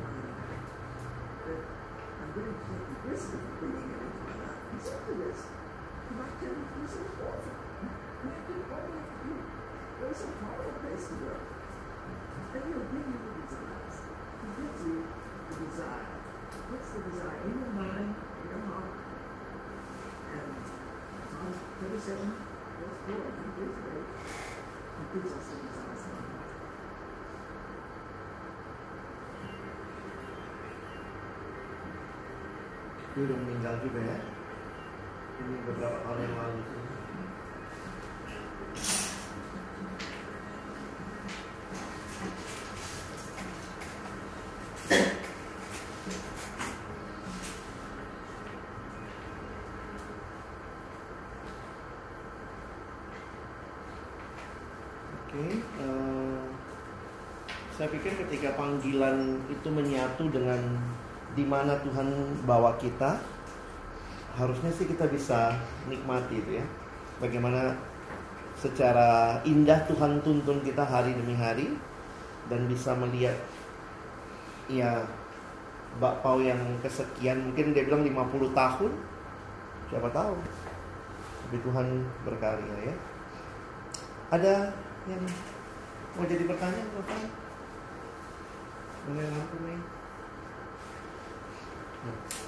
willing to take the risk of? It's not the this is. You have to do all you have to. There's a place to he'll give you the desires. He you the desire. What's the desire? In your mind, in your heart. And Psalm 37, verse 4, I think is great. He gives us the desires Dia udah meninggal juga ya. Ini beberapa tahun yang lalu. Oke, eh, saya pikir ketika panggilan itu menyatu dengan di mana Tuhan bawa kita, harusnya sih kita bisa nikmati itu ya. Bagaimana secara indah Tuhan tuntun kita hari demi hari dan bisa melihat ya bakpao yang kesekian mungkin dia bilang 50 tahun siapa tahu tapi Tuhan berkarya ya ada yang mau jadi pertanyaan Bapak? Boleh lampu nih. Yeah.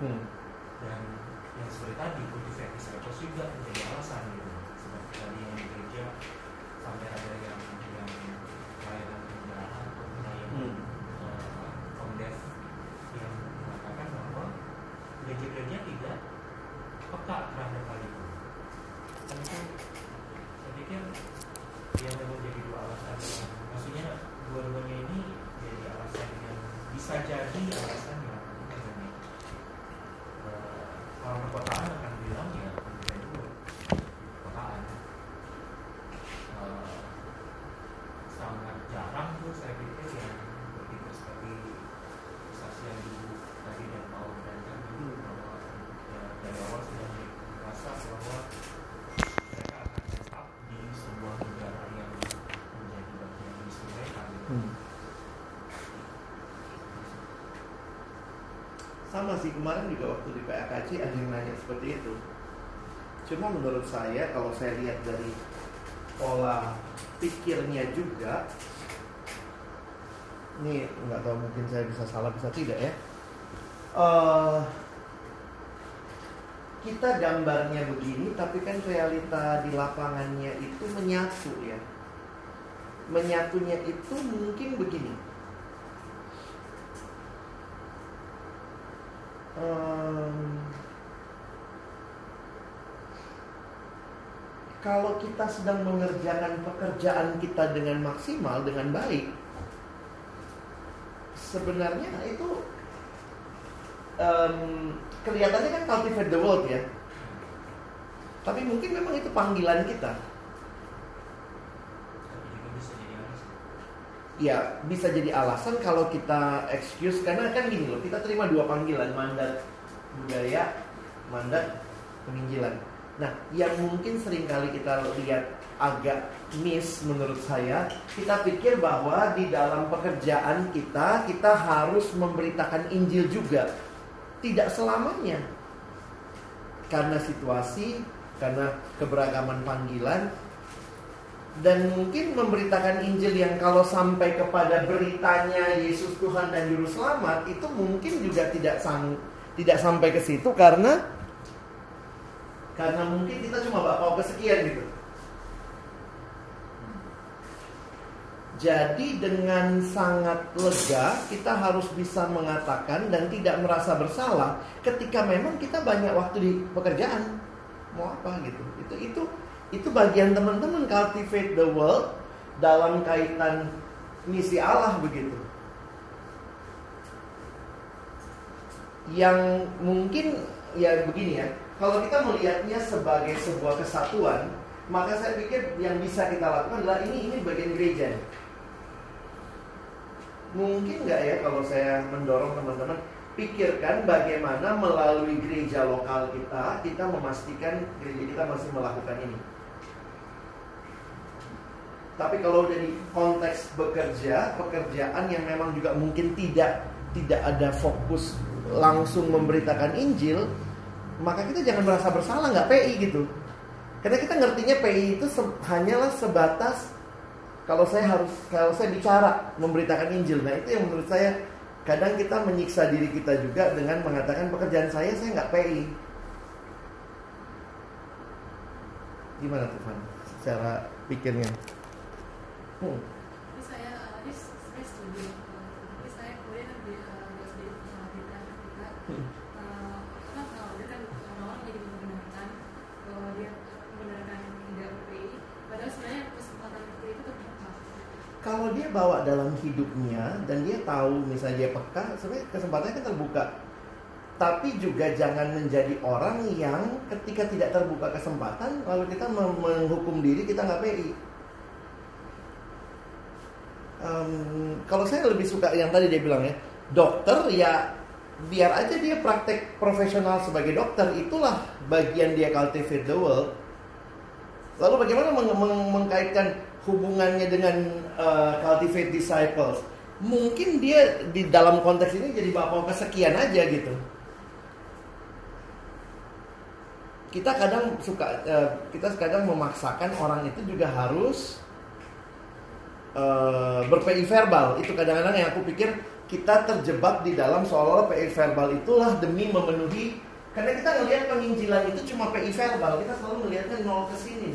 Hmm. dan yang seperti tadi cultivate disciples juga menjadi alasan gitu seperti tadi yang di gereja sampai ada yang yang pelayanan penjarahan atau pelayanan Hmm. uh, komdev yang mengatakan bahwa gereja-gereja tidak peka terhadap hal itu dan itu saya pikir yang jadi dua alasan yang maksudnya dua-duanya ini jadi alasan yang bisa jadi alasan yang apa namanya eh, orang perkotaan akan bilang ya ya itu perkotaan Eh, sangat jarang tuh saya pikir yang berpikir seperti kesaksian ibu tadi dan mau dan tadi bahwa ya, dari awal sudah merasa bahwa mereka akan tetap di sebuah negara yang menjadi bagian misi mereka gitu. Hmm. Sama sih kemarin juga waktu di PAKC ada yang nanya seperti itu. Cuma menurut saya kalau saya lihat dari pola pikirnya juga, ini nggak tahu mungkin saya bisa salah bisa tidak ya. Eh, kita gambarnya begini, tapi kan realita di lapangannya itu menyatu ya. Menyatunya itu mungkin begini. Em, kalau kita sedang mengerjakan pekerjaan kita dengan maksimal, dengan baik, sebenarnya itu em, kelihatannya kan cultivate the world ya. Tapi mungkin memang itu panggilan kita. Ya bisa jadi alasan kalau kita excuse karena kan gini loh kita terima dua panggilan mandat budaya, mandat penginjilan. Nah, yang mungkin sering kali kita lihat agak miss menurut saya, kita pikir bahwa di dalam pekerjaan kita, kita harus memberitakan Injil juga. Tidak selamanya. Karena situasi, karena keberagaman panggilan, dan mungkin memberitakan Injil yang kalau sampai kepada beritanya Yesus Tuhan dan Juru Selamat itu mungkin juga tidak sang, tidak sampai ke situ karena karena mungkin kita cuma bakal kesekian gitu. Jadi dengan sangat lega kita harus bisa mengatakan dan tidak merasa bersalah ketika memang kita banyak waktu di pekerjaan. Mau apa gitu. Itu itu itu bagian teman-teman cultivate the world dalam kaitan misi Allah begitu. Yang mungkin ya begini ya, kalau kita melihatnya sebagai sebuah kesatuan, maka saya pikir yang bisa kita lakukan adalah ini ini bagian gereja. Mungkin nggak ya kalau saya mendorong teman-teman pikirkan bagaimana melalui gereja lokal kita kita memastikan gereja kita masih melakukan ini. Tapi kalau dari konteks bekerja, pekerjaan yang memang juga mungkin tidak tidak ada fokus langsung memberitakan Injil, maka kita jangan merasa bersalah nggak PI gitu. Karena kita ngertinya PI itu se hanyalah sebatas kalau saya harus kalau saya bicara memberitakan Injil. Nah itu yang menurut saya kadang kita menyiksa diri kita juga dengan mengatakan pekerjaan saya saya nggak PI. Gimana tuh Van? Cara pikirnya? Hmm. Saya, setuju. Tapi saya kemudian di uh, sedikit kita ketika uh, kan kalau dia kan orang-orang jadi membenarkan bahwa dia membenarkan tidak berPI, padahal sebenarnya kesempatan seperti itu terbuka. Kalau dia bawa dalam hidupnya dan dia tahu misalnya dia peka, sebenarnya kesempatannya kan terbuka. Tapi juga jangan menjadi orang yang ketika tidak terbuka kesempatan lalu kita menghukum diri kita nggak PI um, kalau saya lebih suka yang tadi dia bilang ya dokter ya biar aja dia praktek profesional sebagai dokter itulah bagian dia cultivate the world lalu bagaimana meng meng mengkaitkan hubungannya dengan uh, cultivate disciples mungkin dia di dalam konteks ini jadi bapak kesekian aja gitu. Kita kadang suka uh, kita kadang memaksakan orang itu juga harus uh, berPI verbal. Itu kadang-kadang yang aku pikir kita terjebak di dalam seolah-olah PI verbal itulah demi memenuhi karena kita ngelihat penginjilan itu cuma PI verbal kita selalu melihatnya nol ke sini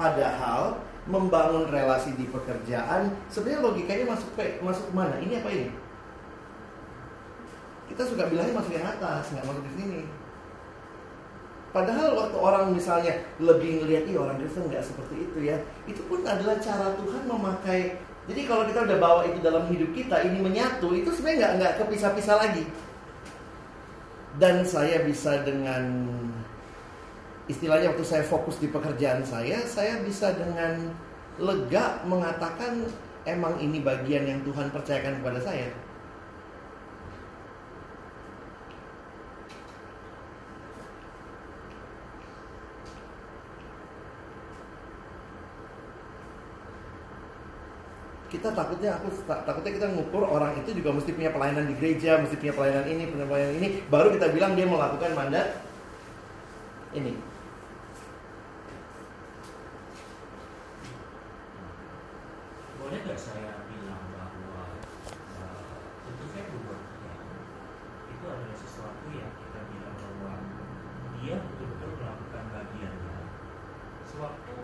padahal membangun relasi di pekerjaan sebenarnya logikanya masuk ke masuk mana ini apa ini kita suka bilangnya masuk yang atas nggak masuk di sini Padahal waktu orang misalnya lebih ngelihat, iya orang Kristen nggak seperti itu ya. Itu pun adalah cara Tuhan memakai. Jadi kalau kita udah bawa itu dalam hidup kita, ini menyatu, itu sebenarnya nggak nggak kepisah-pisah lagi. Dan saya bisa dengan istilahnya waktu saya fokus di pekerjaan saya, saya bisa dengan lega mengatakan emang ini bagian yang Tuhan percayakan kepada saya. kita takutnya aku takutnya kita ngukur orang itu juga mesti punya pelayanan di gereja, mesti punya pelayanan ini, punya pelayanan ini, baru kita bilang dia melakukan mandat ini. Boleh nggak saya bilang bahwa uh, tentu saya berbuat itu adalah sesuatu yang kita bilang bahwa dia betul-betul melakukan bagiannya. Sewaktu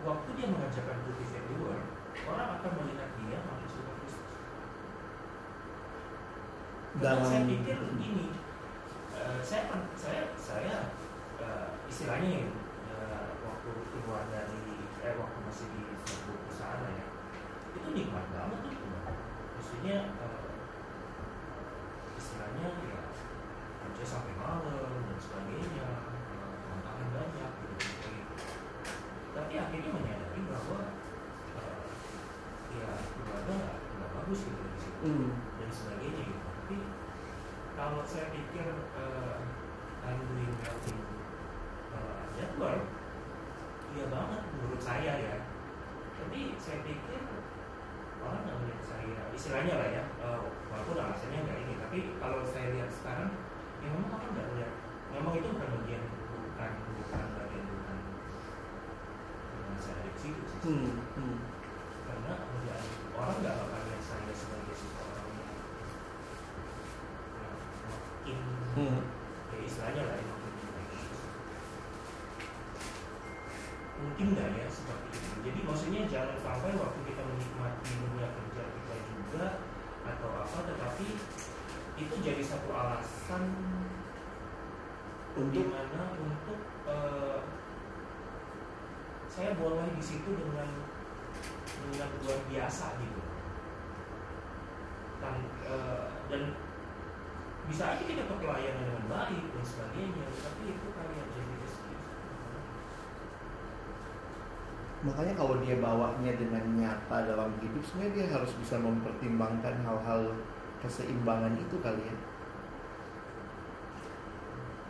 waktu dia mengajarkan the world, orang akan melihat dia makin suka Kristus. Dalam saya pikir ini, uh, saya saya saya uh, istilahnya uh, waktu keluar dari eh waktu masih di sebuah perusahaan ya, itu nikmat banget itu. Maksudnya uh, istilahnya ya kerja sampai malam dan sebagainya, tantangan banyak gitu tapi akhirnya menyadari bahwa uh, ya keluarga nggak bagus gitu di situ hmm. dan sebagainya gitu tapi kalau saya pikir uh, I'm doing nothing uh, at work, iya banget menurut saya ya. Tapi saya pikir orang nggak melihat saya, istilahnya lah ya, uh, walaupun alasannya nggak ini. Tapi kalau saya lihat sekarang, ya memang orang nggak lihat. Memang itu bukan bagian, bukan bukan bagian bukan yang saya lihat situ sih. Hmm, hmm. Karena ya, orang nggak bakal lihat saya sebagai seseorang yang makin Hmm. ya istilahnya lah yang makin bagus. Mungkin nggak ya seperti itu. Jadi maksudnya jangan sampai waktu kita menikmati dunia kerja kita juga atau apa tetapi itu jadi satu alasan Untuk? di mana untuk eh, saya boleh di situ dengan dengan luar biasa gitu. Dan, eh, dan bisa aja kita ke pelayanan dengan baik dan sebagainya tapi itu kayak jadi excuse Makanya kalau dia bawanya dengan nyata dalam hidup sebenarnya dia harus bisa mempertimbangkan hal-hal keseimbangan itu kali ya.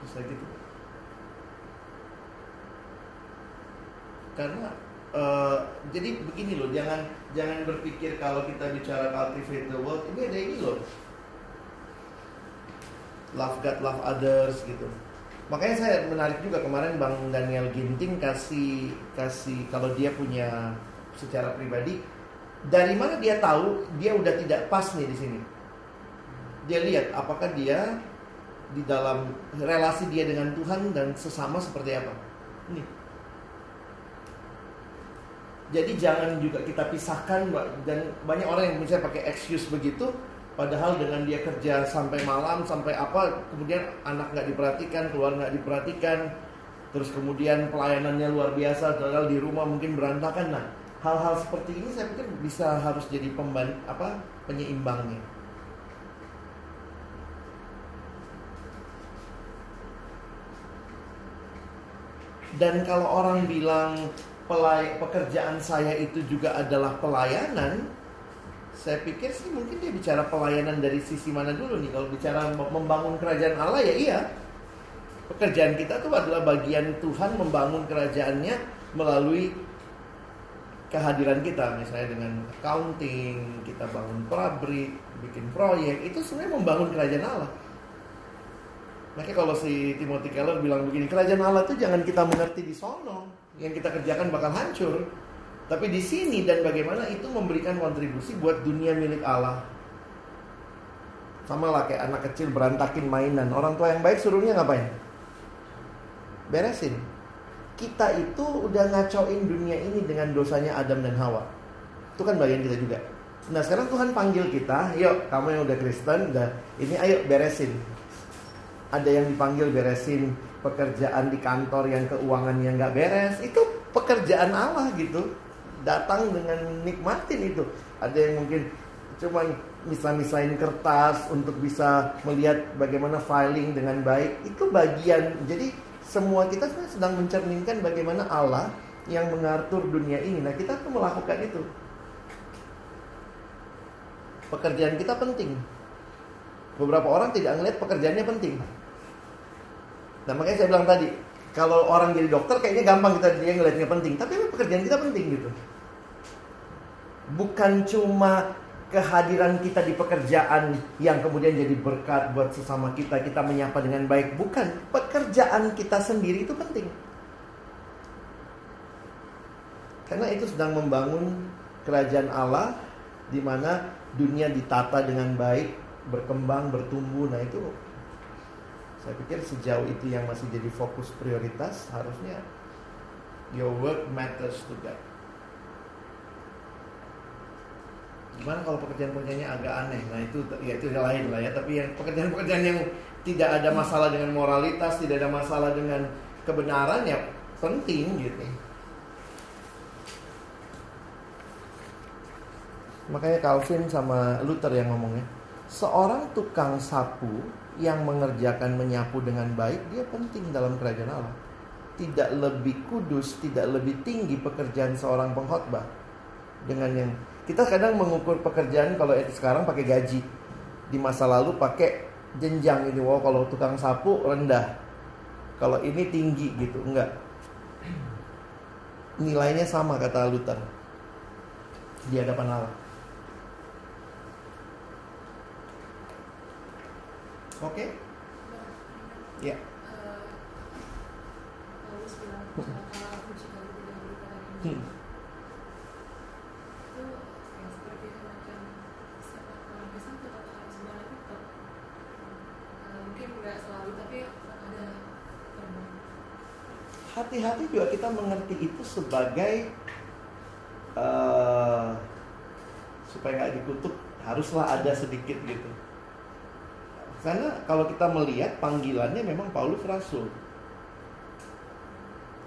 Bisa gitu. Karena eh, jadi begini loh, jangan jangan berpikir kalau kita bicara cultivate the world ini ada ini loh. Love God, love others gitu. Makanya saya menarik juga kemarin Bang Daniel Ginting kasih kasih kalau dia punya secara pribadi dari mana dia tahu dia udah tidak pas nih di sini. Dia lihat apakah dia di dalam relasi dia dengan Tuhan dan sesama seperti apa. Ini. Jadi jangan juga kita pisahkan dan banyak orang yang misalnya pakai excuse begitu Padahal dengan dia kerja sampai malam, sampai apa, kemudian anak nggak diperhatikan, keluar nggak diperhatikan, terus kemudian pelayanannya luar biasa, padahal di rumah mungkin berantakan. Nah, hal-hal seperti ini saya pikir bisa harus jadi pemban apa penyeimbangnya. Dan kalau orang bilang pekerjaan saya itu juga adalah pelayanan, saya pikir sih mungkin dia bicara pelayanan dari sisi mana dulu nih. Kalau bicara membangun kerajaan Allah ya iya. Pekerjaan kita tuh adalah bagian Tuhan membangun kerajaannya melalui kehadiran kita. Misalnya dengan accounting kita bangun pabrik bikin proyek itu sebenarnya membangun kerajaan Allah. Makanya kalau si Timothy Keller bilang begini kerajaan Allah tuh jangan kita mengerti di sono. Yang kita kerjakan bakal hancur tapi di sini dan bagaimana itu memberikan kontribusi buat dunia milik Allah. Sama lah kayak anak kecil berantakin mainan. Orang tua yang baik suruhnya ngapain? Beresin. Kita itu udah ngacoin dunia ini dengan dosanya Adam dan Hawa. Itu kan bagian kita juga. Nah sekarang Tuhan panggil kita, yuk kamu yang udah Kristen, udah ini ayo beresin. Ada yang dipanggil beresin pekerjaan di kantor yang keuangannya nggak beres, itu pekerjaan Allah gitu datang dengan nikmatin itu. Ada yang mungkin cuman misah-misahin kertas untuk bisa melihat bagaimana filing dengan baik. Itu bagian. Jadi semua kita sedang mencerminkan bagaimana Allah yang mengatur dunia ini. Nah, kita tuh melakukan itu. Pekerjaan kita penting. Beberapa orang tidak melihat pekerjaannya penting. Nah, makanya saya bilang tadi, kalau orang jadi dokter kayaknya gampang kita dia ngeliatnya penting, tapi pekerjaan kita penting gitu bukan cuma kehadiran kita di pekerjaan yang kemudian jadi berkat buat sesama kita, kita menyapa dengan baik. Bukan, pekerjaan kita sendiri itu penting. Karena itu sedang membangun kerajaan Allah di mana dunia ditata dengan baik, berkembang, bertumbuh. Nah, itu saya pikir sejauh itu yang masih jadi fokus prioritas harusnya your work matters to God. Gimana kalau pekerjaan-pekerjaannya agak aneh? Nah itu ya itu lain lah ya. Tapi yang pekerjaan-pekerjaan yang tidak ada masalah dengan moralitas, tidak ada masalah dengan kebenaran ya penting gitu. Makanya Calvin sama Luther yang ngomongnya, seorang tukang sapu yang mengerjakan menyapu dengan baik dia penting dalam kerajaan Allah. Tidak lebih kudus, tidak lebih tinggi pekerjaan seorang pengkhotbah dengan yang kita kadang mengukur pekerjaan kalau sekarang pakai gaji. Di masa lalu pakai jenjang ini. Wow, kalau tukang sapu rendah. Kalau ini tinggi gitu, enggak. Nilainya sama kata Luther. Di hadapan Allah. Oke? Ya. Eh, Paulus bilang kalau aku jika tidak beritakan Injil Hmm. itu ya seperti semacam sepak orang Kristen tetap harus sebenarnya tetap eh, mungkin nggak selalu tapi ada perubahan Hati-hati juga kita mengerti itu sebagai eh, supaya nggak dikutuk haruslah ada sedikit gitu. Karena kalau kita melihat panggilannya memang Paulus rasul.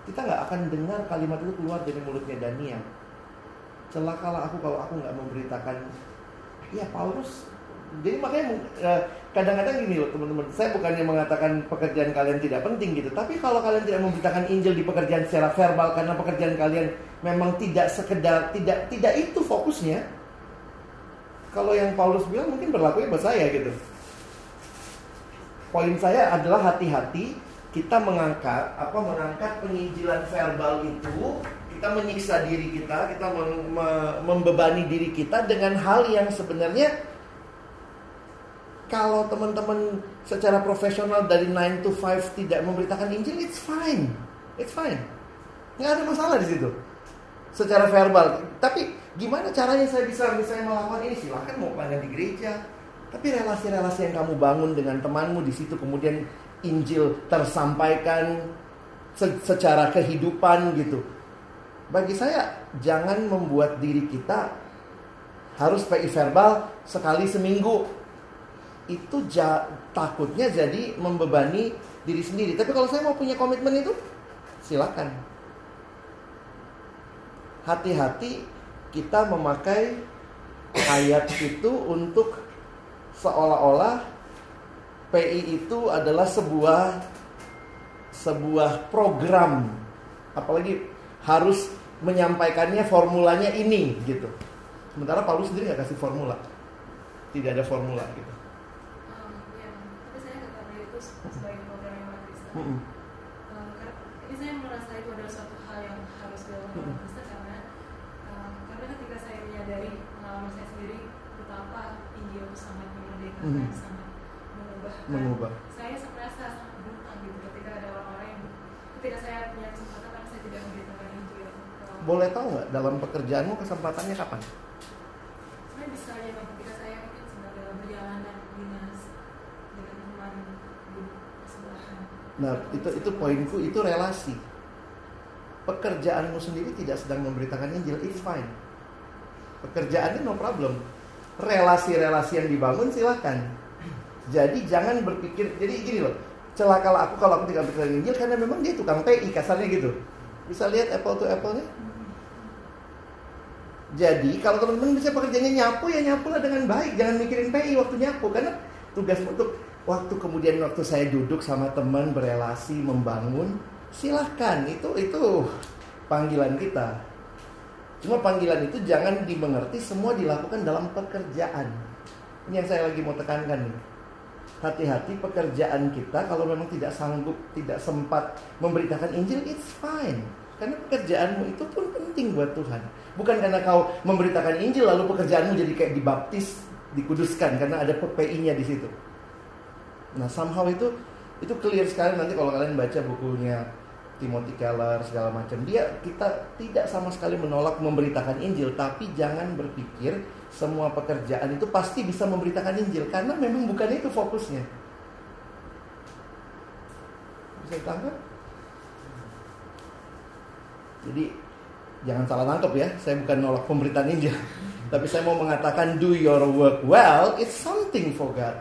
Kita nggak akan dengar kalimat itu keluar dari mulutnya Daniel. Celakalah aku kalau aku nggak memberitakan. Ya Paulus. Jadi makanya eh, kadang-kadang gini loh teman-teman. Saya bukannya mengatakan pekerjaan kalian tidak penting gitu. Tapi kalau kalian tidak memberitakan Injil di pekerjaan secara verbal karena pekerjaan kalian memang tidak sekedar tidak tidak itu fokusnya. Kalau yang Paulus bilang mungkin berlakunya buat saya gitu. Poin saya adalah hati-hati kita mengangkat apa mengangkat penginjilan verbal itu kita menyiksa diri kita, kita mem- me- membebani diri kita dengan hal yang sebenarnya kalau teman-teman secara profesional dari 9 to 5 tidak memberitakan Injil, it's fine. It's fine. Nggak ada masalah di situ. Secara verbal. Tapi gimana caranya saya bisa misalnya melakukan ini? Silahkan mau pandang di gereja. Tapi relasi-relasi yang kamu bangun dengan temanmu di situ kemudian Injil tersampaikan se- secara kehidupan gitu. Bagi saya jangan membuat diri kita harus PI verbal sekali seminggu. Itu ja- takutnya jadi membebani diri sendiri. Tapi kalau saya mau punya komitmen itu, silakan. Hati-hati kita memakai ayat itu untuk seolah-olah PI itu adalah sebuah sebuah program apalagi harus menyampaikannya formulanya ini gitu sementara Paulus sendiri nggak kasih formula tidak ada formula gitu Um, ya, tapi saya nggak tahu itu sebagai program Kristen. Mm-mm. Um, ini saya merasa itu adalah suatu hal yang harus dilakukan umat Kristen karena um, karena ketika saya menyadari pengalaman saya sendiri betapa Injil itu sangat memerdekakan, Mhm. sangat mengubahkan. Mengubah. Saya merasa sangat berhutang gitu ketika ada orang-orang yang ketika saya punya kesempatan tapi saya tidak memberitakan Injil. Um, boleh tahu nggak dalam pekerjaanmu kesempatannya kapan Saya bisa ya Bang, ketika saya mungkin sedang dalam perjalanan dinas dengan teman di sebelahan. Nah, itu itu poinku itu relasi. Pekerjaanmu sendiri tidak sedang memberitakan Injil, it's fine. Pekerjaannya no problem. Relasi-relasi yang dibangun silahkan. Jadi jangan berpikir, jadi gini loh, celakalah aku kalau aku tidak memberitakan Injil karena memang dia tukang PI kasarnya gitu. Bisa lihat apple to apple-nya? Jadi kalau teman-teman bisa pekerjaannya nyapu ya nyapulah dengan baik, jangan mikirin PI waktu nyapu karena tugas untuk waktu kemudian waktu saya duduk sama teman berelasi membangun silahkan itu itu panggilan kita. Cuma panggilan itu jangan dimengerti semua dilakukan dalam pekerjaan. Ini yang saya lagi mau tekankan nih. Hati-hati pekerjaan kita kalau memang tidak sanggup, tidak sempat memberitakan Injil, it's fine. Karena pekerjaanmu itu pun penting buat Tuhan. Bukan karena kau memberitakan Injil lalu pekerjaanmu jadi kayak dibaptis, dikuduskan karena ada PPI-nya di situ. Nah, somehow itu itu clear sekali nanti kalau kalian baca bukunya Timothy Keller segala macam. Dia kita tidak sama sekali menolak memberitakan Injil, tapi jangan berpikir semua pekerjaan itu pasti bisa memberitakan Injil karena memang bukan itu fokusnya. Bisa ditangkap? Jadi jangan salah tangkap ya, saya bukan nolak pemberitaan Injil. <laughs> Tapi saya mau mengatakan do your work well, it's something for God.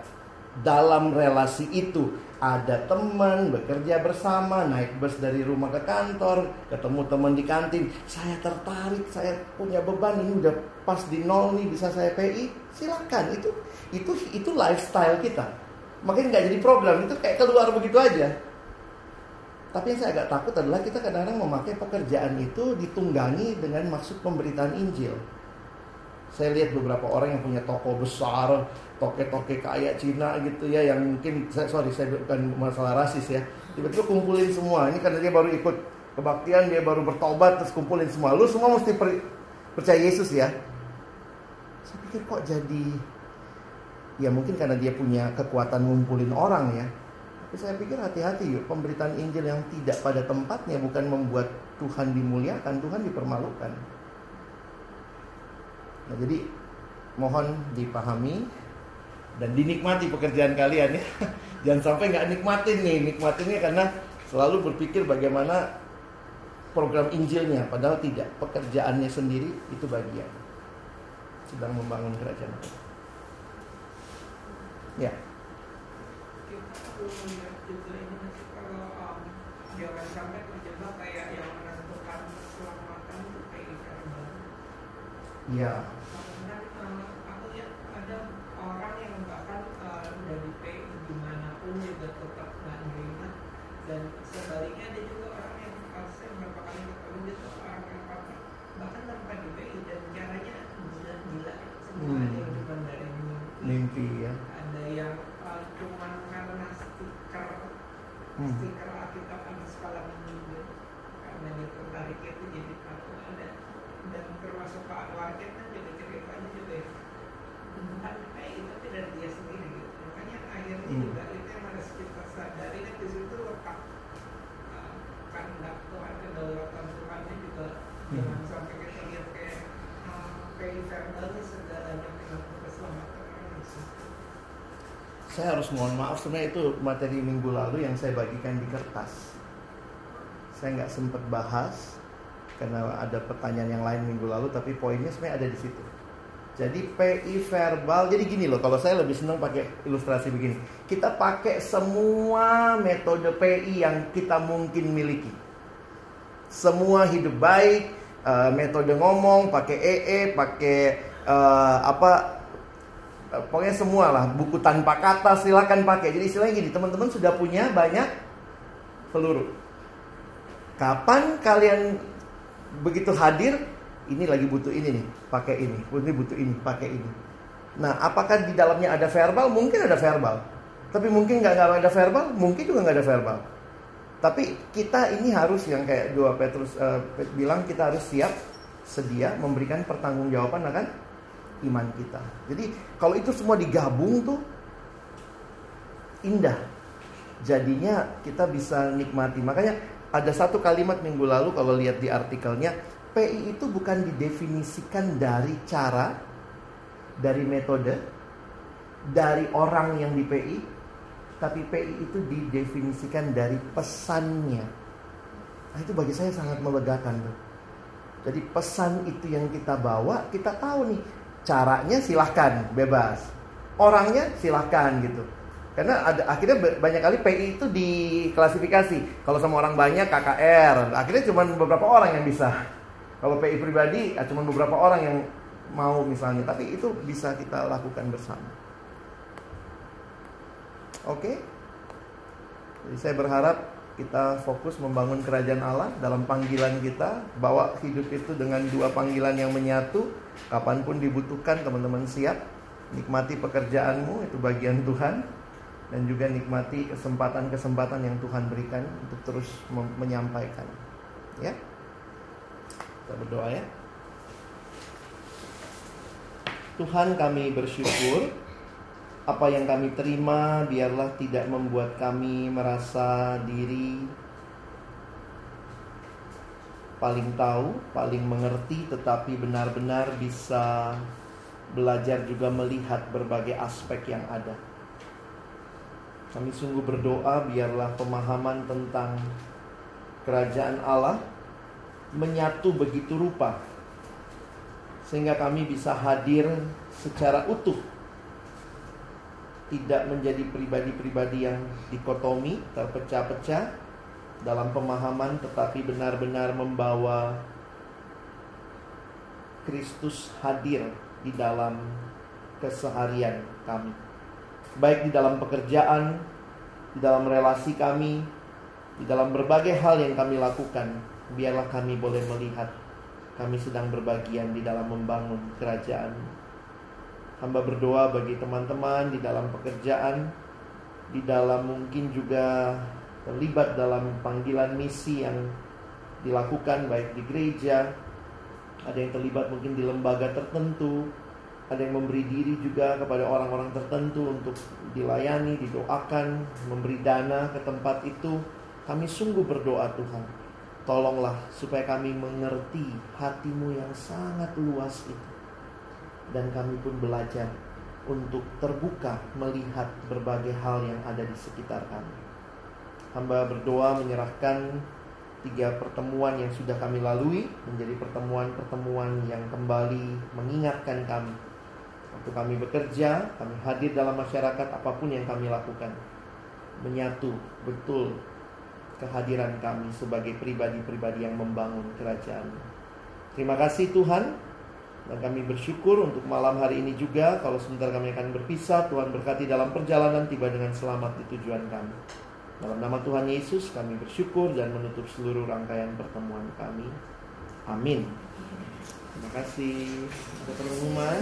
Dalam relasi itu ada teman bekerja bersama, naik bus dari rumah ke kantor, ketemu teman di kantin. Saya tertarik, saya punya beban ini udah pas di nol nih bisa saya PI. Silakan itu itu itu lifestyle kita. Makanya nggak jadi program itu kayak keluar begitu aja. Tapi yang saya agak takut adalah kita kadang-kadang memakai pekerjaan itu ditunggangi dengan maksud pemberitaan Injil. Saya lihat beberapa orang yang punya toko besar, toke-toke kayak Cina gitu ya, yang mungkin saya sorry saya bukan masalah rasis ya. Tiba-tiba kumpulin semua. Ini karena dia baru ikut kebaktian, dia baru bertobat terus kumpulin semua. Lu semua mesti per, percaya Yesus ya. Saya pikir kok jadi ya mungkin karena dia punya kekuatan ngumpulin orang ya. Tapi saya pikir hati-hati yuk, pemberitaan Injil yang tidak pada tempatnya bukan membuat Tuhan dimuliakan, Tuhan dipermalukan. Nah, jadi mohon dipahami dan dinikmati pekerjaan kalian ya. <laughs> Jangan sampai nggak nikmatin nih, nikmatinnya karena selalu berpikir bagaimana program Injilnya, padahal tidak. Pekerjaannya sendiri itu bagian. Sedang membangun kerajaan. Ya. Ya. Karena uh, aku lihat ada orang yang bahkan uh, dari P di mana pun juga tetap nggak nerima dan sebaliknya ada juga orang yang uh, saya beberapa kali ketemu dia tuh orang yang pakai bahkan tanpa di PI dan caranya gila-gila semua Hmm. ada yang cuma dari mimpi Mimpi ya. ada yang uh, cuman karena stiker Hmm. stiker Alkitab ada skala minggu karena dia tertarik itu jadi tahu ada dan termasuk Pak Anwar kan juga ceritanya juga ya bukan kayak itu tapi dari dia sendiri gitu makanya akhirnya Hmm. juga itu yang harus kita sadari kan di situ letak uh, kehendak Tuhan kedaulatan Tuhannya juga Hmm. jangan sampai kita lihat kayak uh, periferbalnya segalanya mengatur keselamatan orang Yesus Saya harus mohon sebenarnya itu materi minggu lalu yang saya bagikan di kertas. Saya nggak sempat bahas karena ada pertanyaan yang lain minggu lalu, tapi poinnya sebenarnya ada di situ. Jadi PI verbal, jadi gini loh, kalau saya lebih senang pakai ilustrasi begini. Kita pakai semua metode PI yang kita mungkin miliki. Semua hidup baik, eh, metode ngomong, pakai EE, pakai eh, apa pokoknya semua lah buku tanpa kata silakan pakai. Jadi istilahnya gini teman-teman sudah punya banyak peluru. Kapan kalian begitu hadir ini lagi butuh ini nih pakai ini ini butuh ini pakai ini. Nah apakah di dalamnya ada verbal? Mungkin ada verbal. Tapi mungkin nggak nggak ada verbal? Mungkin juga nggak ada verbal. Tapi kita ini harus yang kayak dua Petrus eh, bilang kita harus siap sedia memberikan pertanggungjawaban akan iman kita. Jadi kalau itu semua digabung tuh indah. Jadinya kita bisa nikmati. Makanya ada satu kalimat minggu lalu kalau lihat di artikelnya, PI itu bukan didefinisikan dari cara, dari metode, dari orang yang di PI, tapi PI itu didefinisikan dari pesannya. Nah, itu bagi saya sangat melegakan tuh. Jadi pesan itu yang kita bawa, kita tahu nih caranya silahkan bebas. Orangnya silahkan gitu. Karena ada akhirnya ba- banyak kali PI itu diklasifikasi. Kalau sama orang banyak KKR akhirnya cuma beberapa orang yang bisa. Kalau PI pribadi ya cuma beberapa orang yang mau misalnya. Tapi itu bisa kita lakukan bersama. Oke? Jadi saya berharap kita fokus membangun kerajaan Allah dalam panggilan kita bawa hidup itu dengan dua panggilan yang menyatu kapan pun dibutuhkan teman-teman siap nikmati pekerjaanmu itu bagian Tuhan dan juga nikmati kesempatan-kesempatan yang Tuhan berikan untuk terus menyampaikan ya. Kita berdoa ya. Tuhan kami bersyukur apa yang kami terima biarlah tidak membuat kami merasa diri paling tahu, paling mengerti tetapi benar-benar bisa belajar juga melihat berbagai aspek yang ada. Kami sungguh berdoa biarlah pemahaman tentang kerajaan Allah menyatu begitu rupa sehingga kami bisa hadir secara utuh tidak menjadi pribadi-pribadi yang dikotomi, terpecah-pecah dalam pemahaman tetapi benar-benar membawa Kristus hadir di dalam keseharian kami. Baik di dalam pekerjaan, di dalam relasi kami, di dalam berbagai hal yang kami lakukan, biarlah kami boleh melihat kami sedang berbagian di dalam membangun kerajaan. Hamba berdoa bagi teman-teman di dalam pekerjaan, di dalam mungkin juga terlibat dalam panggilan misi yang dilakukan baik di gereja, ada yang terlibat mungkin di lembaga tertentu, ada yang memberi diri juga kepada orang-orang tertentu untuk dilayani, didoakan, memberi dana ke tempat itu. Kami sungguh berdoa Tuhan, tolonglah supaya kami mengerti hatimu yang sangat luas itu. Dan kami pun belajar untuk terbuka melihat berbagai hal yang ada di sekitar kami. Hamba berdoa menyerahkan tiga pertemuan yang sudah kami lalui menjadi pertemuan-pertemuan yang kembali mengingatkan kami Waktu kami bekerja, kami hadir dalam masyarakat apa pun yang kami lakukan. Menyatu betul kehadiran kami sebagai pribadi-pribadi yang membangun kerajaan. Terima kasih Tuhan dan kami bersyukur untuk malam hari ini juga Kalau sebentar kami akan berpisah Tuhan berkati dalam perjalanan tiba dengan selamat di tujuan kami. Dalam nama Tuhan Yesus kami bersyukur dan menutup seluruh rangkaian pertemuan kami. Amin. Terima kasih. Ada pengumuman